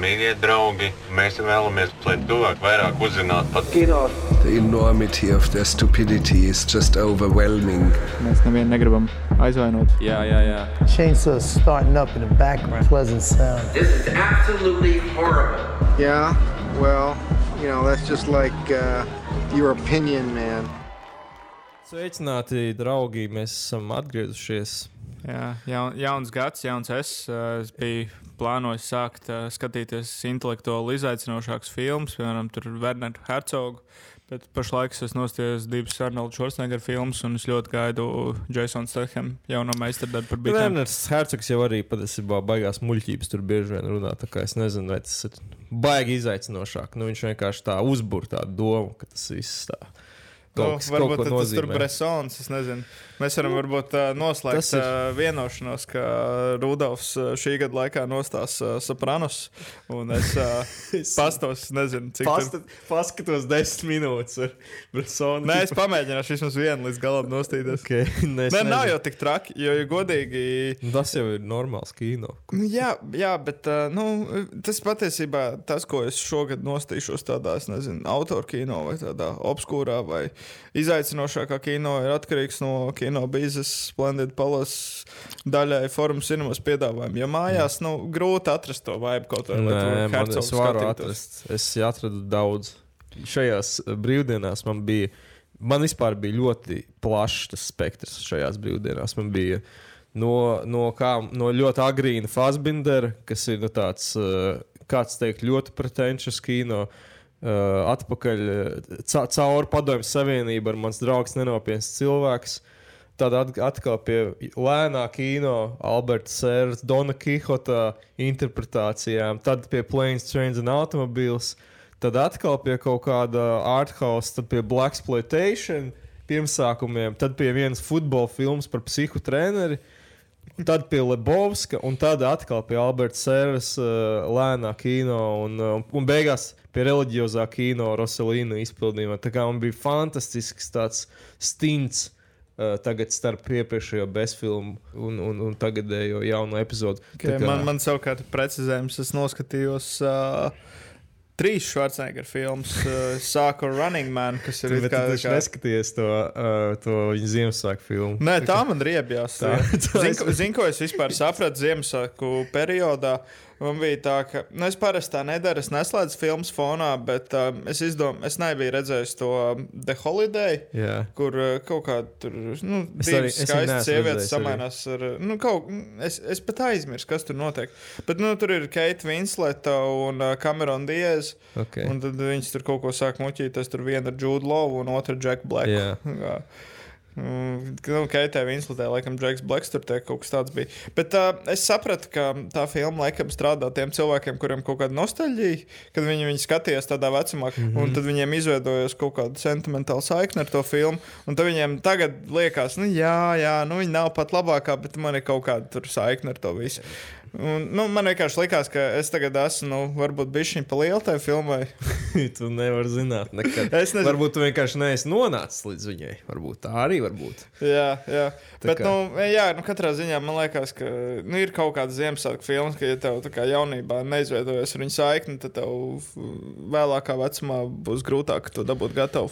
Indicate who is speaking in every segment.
Speaker 1: mīļie draugi, mēs vēlamies, lai tuvāk vairāk uzzinātu par
Speaker 2: kino.
Speaker 3: The enormity of their stupidity is just overwhelming.
Speaker 4: Mēs nevienu negribam aizvainot.
Speaker 5: Jā, jā, jā.
Speaker 2: Chainsaws starting up in the background. Pleasant sound.
Speaker 6: This is absolutely horrible.
Speaker 7: Yeah, well, you know, that's just like uh, your opinion, man.
Speaker 8: Sveicināti, draugi! Mēs esam atgriezušies.
Speaker 4: Jā, jaun, jauns gads, jauns es. Es biju plānojis sākt skatīties intelektuāli izaicinošākus filmus, piemēram, Werneru Hercogu. Bet pašlaik es nostājos divas Arnolda Schwarzenegger filmas, un es ļoti gaidu Jasonu Statham jauno meistardarbu par bitēm.
Speaker 8: Werners Hercogs jau arī patiesībā baigās muļķības tur bieži vien runā. Tā kā es nezinu, vai tas ir baigi izaicinošāk. Nu, viņš vienkārši tā uzbūr tādu domu, ka tas viss tā.
Speaker 4: Kaut, nu, varbūt tas tur ir Bresons. Es nezinu. Mēs varam varbūt uh, noslēgt ir... uh, vienošanos, ka Rudolfs uh, šī gada laikā nostās uh, Sopranos. Un es uh, pastos, nezinu, cik
Speaker 8: Pasta, tur... paskatos desmit minūtes ar Bresonu.
Speaker 4: Nē, es pamēģināšu vismaz vienu līdz galam nostīties.
Speaker 8: Okay. Nē,
Speaker 4: Nē, nav jau tik traki, jo, ja godīgi.
Speaker 8: Tas jau ir normāls kino.
Speaker 4: Nu, jā, jā, bet uh, nu, tas patiesībā tas, ko es šogad nostīšos tādā, es nezinu, autoru kino vai tādā obskūrā vai izaicinošākā kino ir atkarīgs no kino biznesa, Splendid Palace daļai formu cinemas piedāvājumu. Jo mājās nu, grūti atrast to vibe kaut
Speaker 8: kādā veidā. Es varu atrast. Es atradu daudz. Šajās brīvdienās man bija. Man vispār bija ļoti plašs spektrs šajās brīvdienās. Man bija no, no, kā, no ļoti agrīna Fasbindera, kas ir nu, tāds, kāds teikt, ļoti pretentious kino. Uh, atpakaļ ca cauri padomju savienību ar mans draugs nenopietns cilvēks. Tad at atkal pie lēnā kino, Alberta Sēras, Dona Kihota interpretācijām, tad pie Planes, Trains and Automobiles, tad atkal pie kaut kāda arthouse, tad pie Black Exploitation pirmsākumiem, tad pie vienas futbola filmas par psihotreneri. Tad pie Lebovska, un tad atkal pie Alberta Sēras uh, lēnā kino, un, uh, un beigās pie reliģiozā kino Rosalīna izpildījumā. Tā kā man bija fantastisks tāds stints. Uh, tagad starp iepriekšējo bezfilmu un, un, un tagadējo jauno epizodu.
Speaker 4: Okay, kā... man, man savukārt precizējums, es noskatījos uh, trīs Schwarzenegger filmas. Uh, sāku ar Running Man, kas ir
Speaker 8: kā tāds - kā... neskaties to, uh, to viņa Ziemassvētku filmu.
Speaker 4: Nē, tā man riebjās. Zinu, zin, ko es vispār sapratu Ziemassvētku periodā. Man bija tā, ka nu, es parasti tā nedaru. Es neslēdzu filmas fonā, bet uh, es, izdom, es nebiju redzējis to um, The Holiday,
Speaker 8: yeah.
Speaker 4: kur uh, kaut kāda tur nu, divas skaistas sievietes samainās ar. Nu, kaut, es, es pat aizmirsu, kas tur notiek. Bet nu, tur ir Keita Vinsleta un uh, Cameron Diaz.
Speaker 8: Okay.
Speaker 4: Un tad viņas tur kaut ko sāk muļķīt. Tas tur viena ar Jude Lovu un otra Jack Black.
Speaker 8: Yeah.
Speaker 4: Mm, nu, Keitē Vinsletē, laikam, Džeks Blaks tur kaut kas tāds bija. Bet uh, es sapratu, ka tā filma laikam strādā tiem cilvēkiem, kuriem kaut kāda nostalģija, kad viņi viņu skatījās tādā vecumā, mm -hmm. un tad viņiem izveidojas kaut kāda sentimentāla saikne ar to filmu. Un tad viņiem tagad liekas, nu jā, jā, nu viņi nav pat labākā, bet man ir kaut kāda saikne ar to visu. Un, nu, man vienkārši likās, ka es tagad esmu, nu, varbūt bijusi pa lielu tai filmai.
Speaker 8: tu nevari zināt, nekad. es nezinu. Varbūt tu vienkārši neesi nonācis līdz viņai. Varbūt tā arī var būt.
Speaker 4: Jā, jā. Tā Bet, kā... nu, jā, nu, katrā ziņā man liekas, ka nu, ir kaut kāda Ziemassvētku filma, ka, ja tev kā jaunībā neizveidojas ar viņu saikni, tad tev vēlākā vecumā būs grūtāk to dabūt gatavu.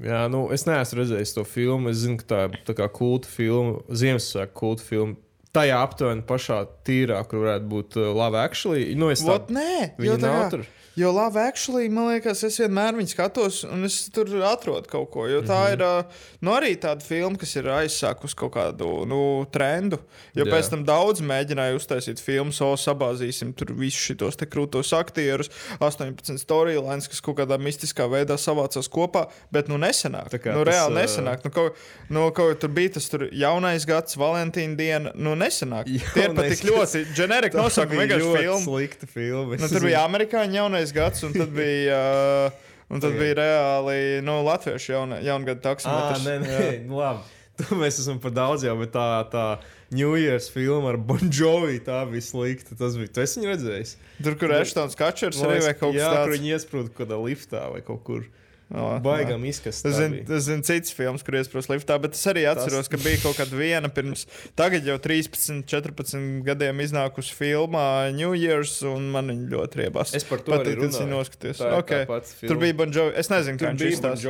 Speaker 8: Jā, nu, es neesmu redzējis to filmu. Es zinu, ka tā ir tā kā kulta filma, Ziemassvētku kulta filma tajā aptuveni pašā tīrā, kur varētu būt uh, Lava Actually. Nu, es
Speaker 4: tādu nē,
Speaker 8: viņa nav tur.
Speaker 4: Jo Love Actually, man liekas, es vienmēr viņu skatos, un es tur atrodu kaut ko. Jo tā mm -hmm. ir nu, arī tāda filma, kas ir aizsākusi kaut kādu nu, trendu. Jo Jā. pēc tam daudz mēģināja uztaisīt filmu, o, sabāzīsim tur visus šos krūtos aktierus, 18 storylines, kas kaut kādā mistiskā veidā savācās kopā, bet nu nesenāk. Nu, tas, reāli nesenāk. Nu, kaut, nu, kaut tur bija tas tur jaunais gads, Valentīna diena, nu nesenāk. Tie ir pat tik ļoti ģenerika nosaukumi, vienkārši filma.
Speaker 8: Slikta filma.
Speaker 4: Nu, tur bija amerikāņu jaunais gads, un tad bija. Uh, Un tad bija reāli nu, latviešu jaungada taksometrs.
Speaker 8: Ah, nē, nē, nu, labi. Tu mēs esam par daudz jau, bet tā, tā New Year's filma ar Bonjovi tā bija slikta. Tas bija. Tu esi viņu redzējis?
Speaker 4: Tur, kur Eštons Kačers arī vai kaut kas
Speaker 8: tāds. Jā, kur viņi iesprūda kaut kādā liftā vai kaut kur.
Speaker 4: O,
Speaker 8: Baigām izkast.
Speaker 4: Es zinu, es zinu citas filmas, kur iesprūst liftā, bet es arī atceros, ka bija kaut kāda viena pirms, tagad jau 13, 14 gadiem iznākusi filmā New Year's, un man viņa ļoti riebās.
Speaker 8: Es par to
Speaker 4: Pat
Speaker 8: arī runāju. Tā ir tā
Speaker 4: Okay.
Speaker 8: pati
Speaker 4: Tur
Speaker 8: filma.
Speaker 4: bija Bon Jovi. Es nezinu, kā
Speaker 8: Tur
Speaker 4: viņš
Speaker 8: bija
Speaker 4: izstāsta.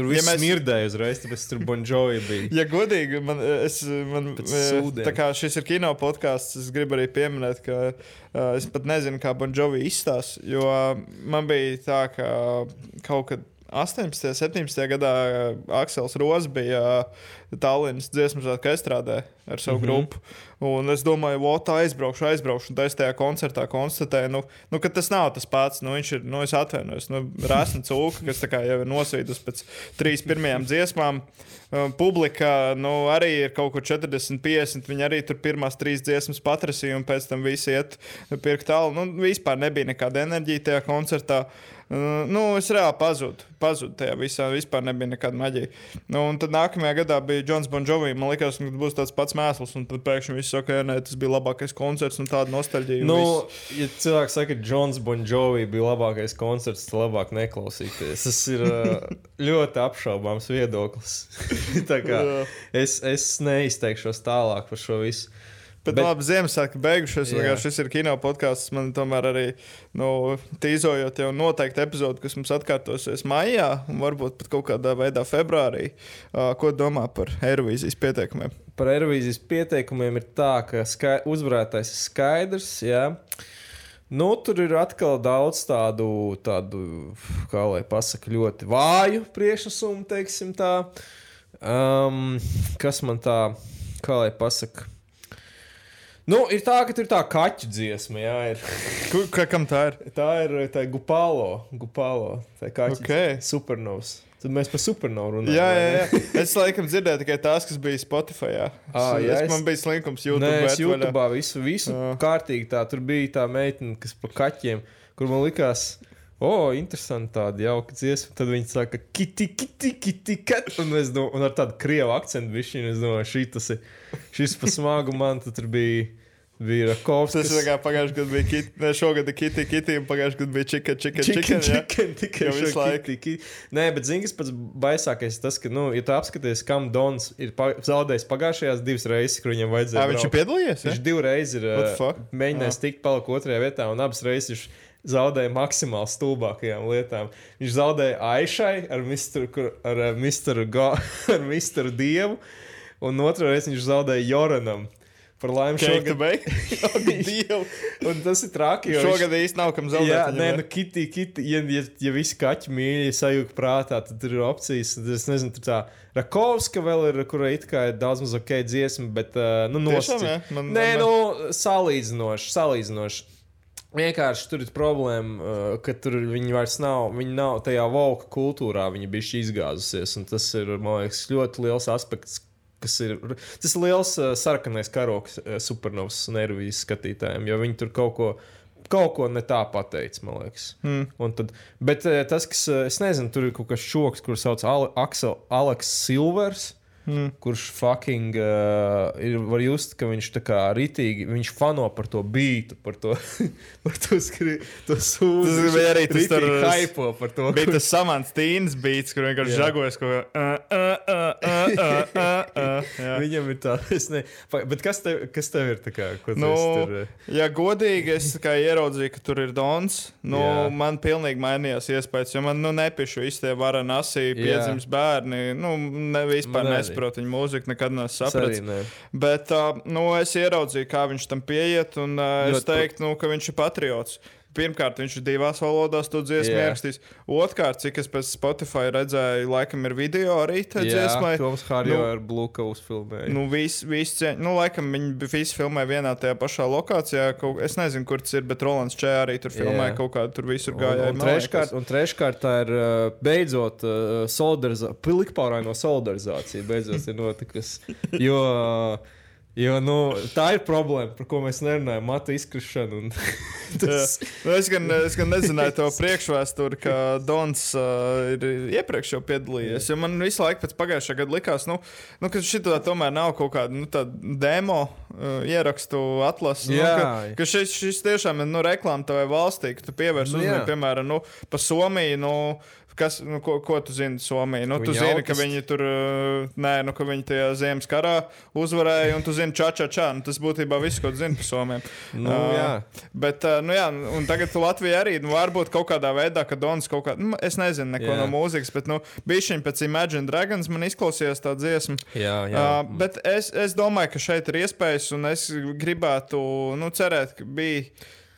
Speaker 8: Tur
Speaker 4: Ja
Speaker 8: viss
Speaker 4: mēs-
Speaker 8: mēs... smirdēja uzreiz, tāpēc tur Bonjovi bija.
Speaker 4: Ja godīgi, man, es, man, eh, tā kā šis ir kino podkāsts, es gribu arī pieminēt, ka uh, es pat nezinu, kā Bonjovi izstāsta. Jo man bija tā, ka kaut kad 18. un 17. gadā uh, Aksels Rozs bija Tallinas dziesmu svētku estrādē ar savu mm -hmm. grupu. Un es domāju, o, tā aizbraukšu, aizbraukšu. Un tā es tajā koncertā konstatēju, nu, nu, ka tas nav tas pats. Nu, viņš ir, nu, es atvainojos, nu, Rāsna Cūka, kas kā jau ir nosvīdus pēc trīs pirmajām dziesmām. Uh, Publika nu, arī ir kaut kur 40, 50. Viņi arī tur pirmās trīs dziesmas patrasīja, un pēc tam visi iet pirkt tālu. Nu, vispār nebija nekāda enerģija tajā koncertā. Uh, nu, es reāli pazudu. Pazudu tajā visā. Vispār nebija nekāda maģija. Nu, un tad nākamajā gadā bija Jons Bonjovi. Man liekas, ka būs tāds pats mēsls. Un tad pēkšņi viss saka, ka tas bija labākais koncerts un tāda nostalģija. un
Speaker 8: Nu,
Speaker 4: viss.
Speaker 8: ja cilvēks saka, ka Džons Bonjovi bija labākais koncerts, tad labāk neklausīties. Tas ir uh, ļoti apšaubāms viedoklis. Es, es neizteikšos tālāk par šo visu.
Speaker 4: Bet,
Speaker 8: Bet-
Speaker 4: labi, Ziemassvētku beigušies. Šis ir kino podkāsts. Man tomēr arī nu, tīzojot jau noteikti epizodi, kas mums atkārtosies maijā, un varbūt pat kaut kādā veidā februārī. Uh, ko domā par Eirovīzijas pieteikumiem?
Speaker 8: Par Eirovīzijas pieteikumiem ir tā, ka skai uzvarētājs ir skaidrs. Jā. Nu, tur ir atkal daudz tādu, tādu kā lai pasakā, ļoti vāju priekšnesumu, teiksim tā. Um, kas man tā, kā lai pasakā? Nu, ir tā, ka tur ir tā kaķu dziesma, jā, ir.
Speaker 4: Kur, ka, kam tā ir?
Speaker 8: Tā ir tā ir Gupalo, Gupalo. Tā ir kaķis.
Speaker 4: Ok.
Speaker 8: Supernovs. Tad mēs par supernovu runājam.
Speaker 4: Jā, jā, jā. Es laikam dzirdēju tikai tās, kas bija Spotify. Jā.
Speaker 8: Ā,
Speaker 4: Es-
Speaker 8: jā,
Speaker 4: es, man bija slinkums YouTube.
Speaker 8: Nē, es. YouTube visu, visu
Speaker 4: Jā.
Speaker 8: kārtīgi tā. Tur bija tā meitene, kas pa kaķiem, kur man likās. Oh, interesanti tāda jauka dziesma. Tad viņi saka, kiti, kiti, kiti, kat. Un, domāju, un ar tādu krievu akcentu ir. Es domāju, šī tas ir. Šis pa smagu man tur bija. Bija Rakovs.
Speaker 4: Tas ir kā pagājušajā gadā bija kit, ne, šogad ir kitī, kitī, un pagājušajā gadā bija čika, čika, čika. Jā.
Speaker 8: tikai
Speaker 4: Jau visu laiku.
Speaker 8: kiti, kiti. Nē, bet zini, kas pats baisākais ir tas, ka, nu, ja tu apskaties, kam Dons ir pa zaudējis pagājušajās divas reizes, kur viņam vajadzēja.
Speaker 4: Ā, viņš ir piedalījies?
Speaker 8: Viņš divreiz ir mēģinājis tikt palikt otrajā vietā, un abas reizes viņš zaudēja maksimāli stulbākajām lietām. Viņš zaudēja Aišai ar. Kur, ar, uh, Mr. Go, ar Mr. Dievu, un otrā reizē viņš zaudēja Joranam. Par laimi šogad.
Speaker 4: beig. Ak, Dievu.
Speaker 8: Un tas ir traki. jo viņš-
Speaker 4: Šogad īsti nav kam zaudēt.
Speaker 8: Jā, nē, nu, kitī, kitī, ja, ja, ja visi kaķi mīļi sajūta prātā, tad ir opcijas. Tad Es nezinu, tur tā Rakovska vēl ir, kurai it kā ir daudz maz ok dziesma, bet, uh, nu, nosacīt. Nē,
Speaker 4: man-
Speaker 8: nu, salīdzinoši, salīdzinoši. Vienkārši tur ir problēma, uh, ka tur viņi vairs nav. Viņi nav tajā valka kultūrā, viņi bija izgāzusies. Tas ir, liekas, ļoti liels aspekts. kas Ir, tas ir liels uh, sarkanais karoks uh, supernovas nervijas skatītājiem, jo viņi tur kaut ko, kaut ko ne tā pateica, man liekas. Un Tad, bet tas, kas, es nezinu, tur ir kaut kas šoks, kurš sauc Aleks Silvers.
Speaker 4: Hmm.
Speaker 8: Kurš fucking uh, ir, var just, ka viņš tā kā rītīgi, viņš fano par to beatu, par to, par to, skri, to sūdu.
Speaker 4: Tas bija arī tas tur-
Speaker 8: hypo par to.
Speaker 4: Bija tas samants tīns beats, kur vienkārši žagojas, ko. Uh, uh, uh,
Speaker 8: Viņam ir tā, es ne, bet kas tev, kas tev ir tā kā,
Speaker 4: Nu,
Speaker 8: uh,
Speaker 4: ja godīgi, es kā ieraudzīju, ka tur ir Dons. Nu, man pilnīgi mainījās iespējas, jo man nu, nepišu visi tie varani asī,
Speaker 8: Jā.
Speaker 4: piedzimis bērni. Nu, ne, vispār nesaprotu viņu mūziku, nekad sapratis.
Speaker 8: ne.
Speaker 4: Bet uh, nu, es ieraudzīju, kā viņš tam pieiet, un uh, es teiktu, nu, ka viņš ir patriots. Pirmkārt, viņš ir divās valodās to dziesmu
Speaker 8: Jā.
Speaker 4: ierakstījis. Otrkārt, cik es pēc Spotify redzēju, laikam ir video arī tajā
Speaker 8: Jā,
Speaker 4: dziesmai.
Speaker 8: Toms Harjo
Speaker 4: Nu,
Speaker 8: ar Bluecoats filmēja.
Speaker 4: Nu, visi, visi nu, laikam viņi visi filmē vienā tajā pašā lokācijā. Kaut... Es nezinu, kur tas ir, bet Rolands Čē arī tur filmē
Speaker 8: Jā.
Speaker 4: kaut kādu, tur visur
Speaker 8: Un,
Speaker 4: gāja.
Speaker 8: un, treškārt, un treškārt, tā ir uh, beidzot uh, solidarizācija, pilikpāraino solidarizācija beidzot ir notikusi. Jo, uh, jo nu, tā ir problēma, par ko mēs nerunājam, matu izkrišana un, Tas,
Speaker 4: Nu, es, gan, es gan nezināju to priekšvēsturi, ka Dons uh, ir iepriekš jau piedalījies. Man visu laiku pēc pagājušā gada likās, nu, nu, ka šī tomēr nav kaut kāda nu, demo uh, ierakstu atlase. Nu, ka, ka šis, šis tiešām ir nu, reklāma tavai valstī, ka tu pievērsi
Speaker 8: Nu,
Speaker 4: uzmanību, piemēram, nu, pa Somiju. Nu, Kas, nu, ko, ko tu zini Somijā? Nu, tu zini, ka viņi tur, uh, nē, nu, ka viņi tajā ziemas karā uzvarēja, un tu zini, čā, čā, čā. Nu, tas būtībā viss, ko tu zini par Somiju.
Speaker 8: Nu, jā.
Speaker 4: Bet, uh, nu, jā, un tagad Latvija arī, nu, varbūt kaut kādā veidā, ka Dons kaut kā, nu, es nezinu, neko
Speaker 8: Jā.
Speaker 4: no mūzikas, bet, nu, bija šī pēc Imagine Dragons, man izklausījās tā dziesma.
Speaker 8: jā, jā.
Speaker 4: Uh, bet es, es domāju, ka šeit ir iespējas, un es gribētu nu, cerēt, ka bija.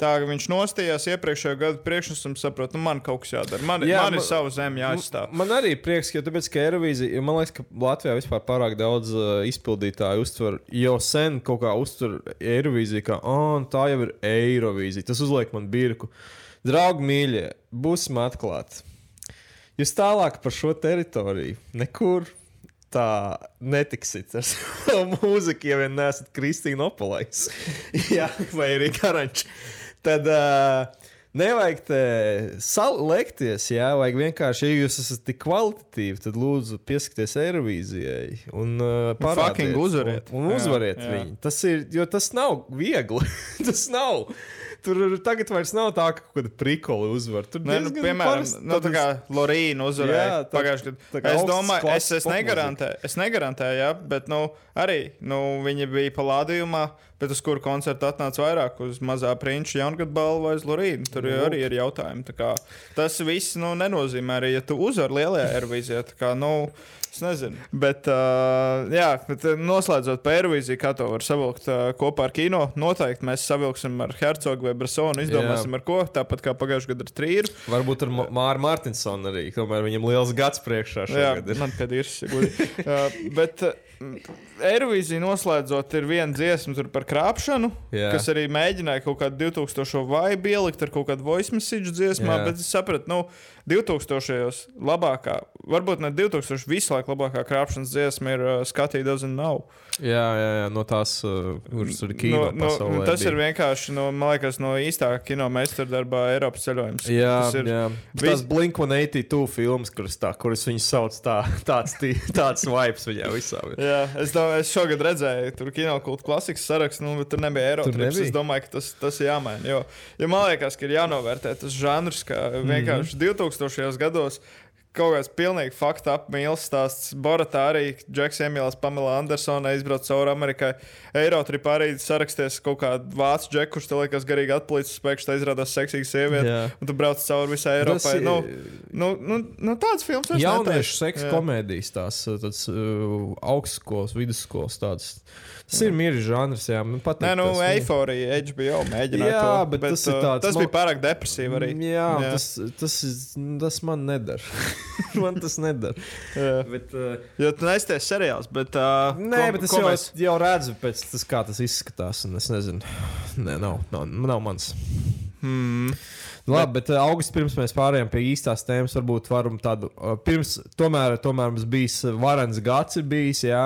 Speaker 4: Tā ka viņš nostājās iepriekšējā gada priekšnesam, saprot, nu man kaut kas jādara. Man,
Speaker 8: Jā,
Speaker 4: man
Speaker 8: man-
Speaker 4: ir sava zeme jāizstāv.
Speaker 8: Man arī prieks, ka, tāpēc, ka Eirovīzija, jo man liekas, ka Latvijā vispār pārāk daudz uh, izpildītāju uztver, jau sen kaut kā uztver Eirovīziju, ka oh, tā jau ir Eirovīzija. Tas uzliek man birku. Draugi mīļie, būsim atklāti. Jūs tālāk par šo teritoriju nekur tā netiksit ar savu mūziku, ja vien neesat Kristīna Opolais. Jā, vai arī Karančs. Tad uh, nevajag te salekties, jā, vajag vienkārši, ja jūs esat tik kvalitatīvi, tad lūdzu pieskatieties Eirovīzijai un uh,
Speaker 4: fucking uzvariet.
Speaker 8: Un, un uzvariet
Speaker 4: Jā, jā.
Speaker 8: viņu. Tas ir, jo tas nav viegli. tas nav. Tur tagad vairs nav tā, ka kaut kāda prikola uzvar. Tur
Speaker 4: Nē, nu, piemēram,
Speaker 8: parasti
Speaker 4: nu, tā kā Lorīna uzvarēja pagājušajā gadā. Es domāju, es, es negarantēju, es negarantēju, jā, bet nu, arī nu, viņi bija palādījumā, bet uz kuru koncertu atnāca vairāk, uz mazā prinča jaungada balvu vai uz Lorīnu. Tur jau arī ir jautājumi. tā kā Tas viss nu, nenozīmē arī, ja tu uzvari lielajā kā, Nu, Es nezinu. Bet, uh, jā, bet noslēdzot par Eirovīziju, kā to var savilkt uh, kopā ar kino, noteikti mēs savilksim ar Hercogu vai Brasonu, izdomāsim ar ko. Tāpat kā pagājušajā gadā ar Trīru.
Speaker 8: Varbūt ar Māru Martinsonu arī. Tomēr viņam liels gads priekšā.
Speaker 4: Jā,
Speaker 8: šogad ir.
Speaker 4: man kad ir uh, bet uh, Eirovīzija noslēdzot, ir viena dziesma tur par krāpšanu,
Speaker 8: Jā.
Speaker 4: kas arī mēģināja kaut kādu 2000 vaibu ielikt ar kaut kādu voice message dziesmā,
Speaker 8: Jā.
Speaker 4: bet es sapratu, nu, 2000. labākā, varbūt ne 2000. visu laiku labākā krāpšanas dziesma ir uh, Skatī Doesn't Know.
Speaker 8: Jā, jā, jā, no tās, uh, kuras ir kino
Speaker 4: Nu, nu,
Speaker 8: pasaulē.
Speaker 4: tas ir
Speaker 8: bija.
Speaker 4: vienkārši, nu, man liekas, no īstākā kino meistardarbā Eiropas ceļojums.
Speaker 8: Jā,
Speaker 4: tas ir,
Speaker 8: jā.
Speaker 4: vis-
Speaker 8: Tas Blink 182 filmas, kuras, tā, kuras viņas sauc tā, tāds, tī- tāds vibes viņā visā. ir.
Speaker 4: Jā, es, domāju, es šogad redzēju, tur kinokultūra klasikas saraksts, nu, bet tur nebija Eiropas.
Speaker 8: nebija?
Speaker 4: Es domāju, ka tas, tas ir jāmaina. Jo, jo man liekas, ka ir jānovērtē tas žanrs, ka
Speaker 8: Mhm.
Speaker 4: vienkārši 2000. Gados. Kaut kāds pilnīgi faktu apmīlis stāsts. Boratā arī Džeks Emīls, Pamela Andersona izbrauca cauri Amerikai. Eirotripā arī saraksties kaut kādu vācu džeku, kurš te liekas garīgi atpalicis spēks, tā izrādās seksīga sieviete.
Speaker 8: Jā.
Speaker 4: Un tu brauc cauri visai Eiropai.
Speaker 8: ir-
Speaker 4: Nu, nu, nu, nu, tāds films vairs
Speaker 8: Jauniešu seksa komēdijas, tās tāds, uh, augstskolas, vidusskolas. Tādas. Tas ir mīļš žanrs, jā, man patīk.
Speaker 4: Nē, nu,
Speaker 8: tas.
Speaker 4: eiforija, HBO mēģināja
Speaker 8: Jā,
Speaker 4: to.
Speaker 8: bet tas ir
Speaker 4: uh,
Speaker 8: tāds
Speaker 4: Tas
Speaker 8: man-
Speaker 4: bija pārāk depresīvi arī.
Speaker 8: Jā, jā. Tas, tas, ir- tas man nedara. man tas nedara.
Speaker 4: Jā.
Speaker 8: Bet, uh,
Speaker 4: Jo tu neizties seriāls, bet. Uh,
Speaker 8: Nē,
Speaker 4: ko-
Speaker 8: bet es jau,
Speaker 4: mēs-
Speaker 8: jau redzu, pēc tas, kā tas izskatās. un Es nezinu, Nē, nav, nav, nav mans.
Speaker 4: Hmm.
Speaker 8: Nu, Labi, bet, bet augustā pirms mēs pārējām pie īstās tēmas, varbūt varam tādu. uh, Pirms, tomēr, tomēr mums bijis uh, varens gads, ir bijis, jā,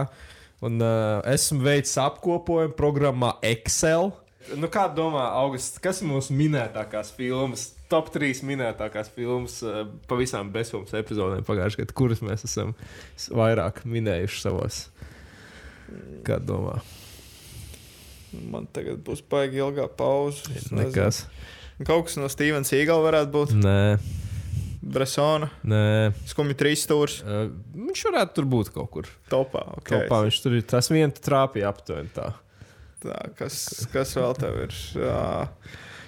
Speaker 8: un uh, esmu veicis apkopojumu programmā Excel. Nu, kā domā, Augusts, kas ir mūsu minētākās filmas, top 3 minētākās filmas uh, pa visām bezfilmas epizodēm pagājušajā gadā, kuras mēs esam vairāk minējuši savos? Kā domā?
Speaker 4: Man tagad būs baigi ilgā pauze. Es nezinu.
Speaker 8: Nekas.
Speaker 4: Kaut kas no Stevens Eagles varētu būt.
Speaker 8: Nē,
Speaker 4: Bresona,
Speaker 8: nē.
Speaker 4: skumji trīs stūris.
Speaker 8: Uh, viņš varētu tur būt kaut kur.
Speaker 4: Topā. Okay.
Speaker 8: Kopā viņš tur ir. Tas viens trāpīja aptuveni tā.
Speaker 4: Tā, kas, kas vēl tev ir? Jā.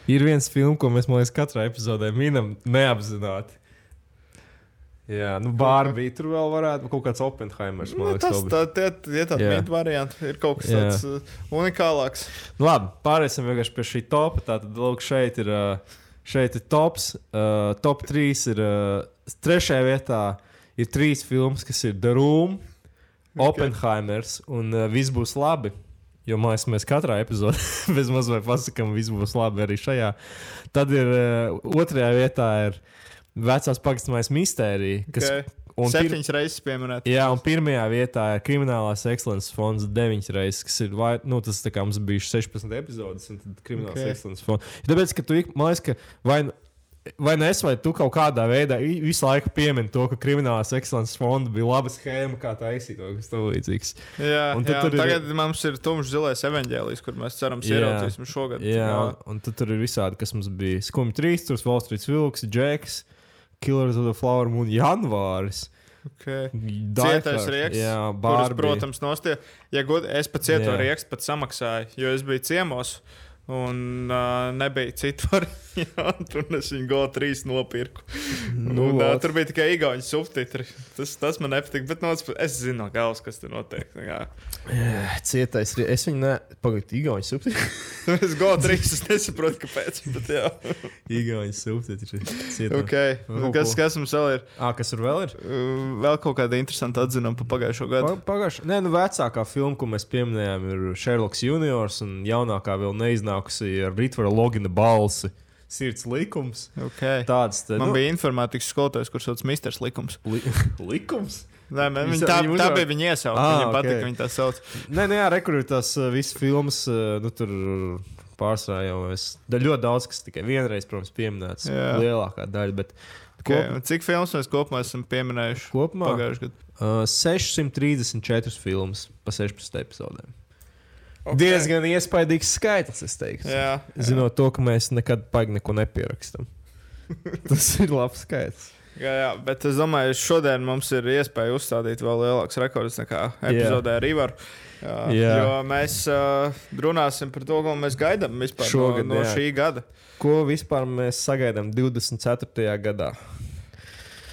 Speaker 8: Ir viens filmas, ko mēs, man liekas, katrā epizodē minam neapzināti. Jā, nu, Bārbija tur vēl varētu būt kaut kāds Oppenheimers.
Speaker 4: Nu, tas tā, tie, tie tādi mītu varianti. Ir kaut kas tāds uh, unikālāks.
Speaker 8: Nu, labi, pāriesim vienkārši pie šī topa. Tātad, lūk, šeit ir, uh, šeit ir tops. Uh, top 3 ir. Uh, trešajā vietā ir trīs filmas, kas ir The Room. Oppenheimers un uh, Viss būs labi. Jo mēs, mēs katrā epizodē bez mazliet pasakām, viss būs labi arī šajā. Tad ir uh, otrajā vietā ir vecās pagastamais mistērija, kas
Speaker 4: Okay.
Speaker 8: Un pir-
Speaker 4: Septiņas reizes pieminēt.
Speaker 8: Jā, un pirmajā vietā ir kriminālās ekscelences fonds deviņas reizes, kas ir, vai, nu, tas kā mums bija 16 epizodes, un tad kriminālās
Speaker 4: Ok.
Speaker 8: okay. ekscelences fonds. Tāpēc, ka tu, man liekas, ka vai, nu- vai nu es vai tu kaut kādā veidā visu laiku piemini to, ka kriminālās ekscelences fonda bija laba schēma, kā taisīt to, kas tam līdzīgs.
Speaker 4: Jā,
Speaker 8: Un
Speaker 4: jā, un
Speaker 8: ir-
Speaker 4: tagad mums ir tumšs zilais evaņģēlijs, kur mēs cerams
Speaker 8: Jā.
Speaker 4: ieraudzīsim šogad.
Speaker 8: Jā, un, un tad tur ir visādi, kas mums bija. Skumji trīs, tur Wall Street Vilks, Džeks, Killers of the Flower Moon, Janvāris.
Speaker 4: Okay. Cietais rieks,
Speaker 8: Jā,
Speaker 4: kurus, protams, nostie. Ja god, es pat cieto
Speaker 8: Jā.
Speaker 4: riekstu pat samaksāju, jo es biju ciemos. Un uh, nebija citu variantu, un es viņu GO3 nopirku.
Speaker 8: Nu,
Speaker 4: un, uh,
Speaker 8: vot.
Speaker 4: tur bija tikai īņķis subtitri. Tas, tas man nepatīk, bet no, puses, es zinu no galvas, kas tur notiek. Tā kā.
Speaker 8: Cietais. Es viņu ne... pagaidu, Igaunijas subtitri.
Speaker 4: es GO3 es nesaprotu, kāpēc. Jā.
Speaker 8: Igaunijas subtitri.
Speaker 4: Okay.
Speaker 8: Kaut
Speaker 4: kas, kas mums vēl ir?
Speaker 8: Ā, kas tur vēl ir?
Speaker 4: Uh, vēl kaut kāda interesanta atzinuma par pagājušo gadu.
Speaker 8: Pagājušā. Nē, nu vecākā filma, ko mēs pieminējām, ir Sherlock Juniors, un jaunākā vēl neiznākusi ar Ritvara Logina balsi. Sirds likums.
Speaker 4: Okay.
Speaker 8: Tāds te,
Speaker 4: Man
Speaker 8: nu,
Speaker 4: bija informātikas skolotājs, kurš sauc Misters Likums.
Speaker 8: li likums.
Speaker 4: Nē, man,
Speaker 8: Jūs-
Speaker 4: viņa, tā, tā bija viņa iesauka.
Speaker 8: Ah,
Speaker 4: Viņam patika,
Speaker 8: ok.
Speaker 4: ka viņa tā sauc.
Speaker 8: Nē, nē, rekurbi tās uh, visas filmas, uh, nu tur pārsvarā jau es. Da ļoti daudz, kas tikai vienreiz, protams, pieminēts.
Speaker 4: Jā.
Speaker 8: Lielākā daļa, bet
Speaker 4: Okay. un Cik filmas mēs kopumā esam pieminējuši?
Speaker 8: kopumā
Speaker 4: Pagājušajā gadā.
Speaker 8: uh, 634 filmas pa 16 epizodēm. Okay. Diezgan iespaidīgs skaitlis, es teiktu.
Speaker 4: Jā,
Speaker 8: Zinot to, ka mēs nekad paigi neko nepierakstam. Tas ir labs skaits.
Speaker 4: jā, jā, bet es domāju, ka šodien mums ir iespēja uzstādīt vēl lielākus rekordus nekā epizodē ar Ivaru. Jā,
Speaker 8: Jā.
Speaker 4: Jo mēs uh, runāsim par to, ko mēs gaidām vispār
Speaker 8: Šogad,
Speaker 4: no, no
Speaker 8: jā.
Speaker 4: šī gada.
Speaker 8: Ko vispār mēs sagaidām 24. gadā?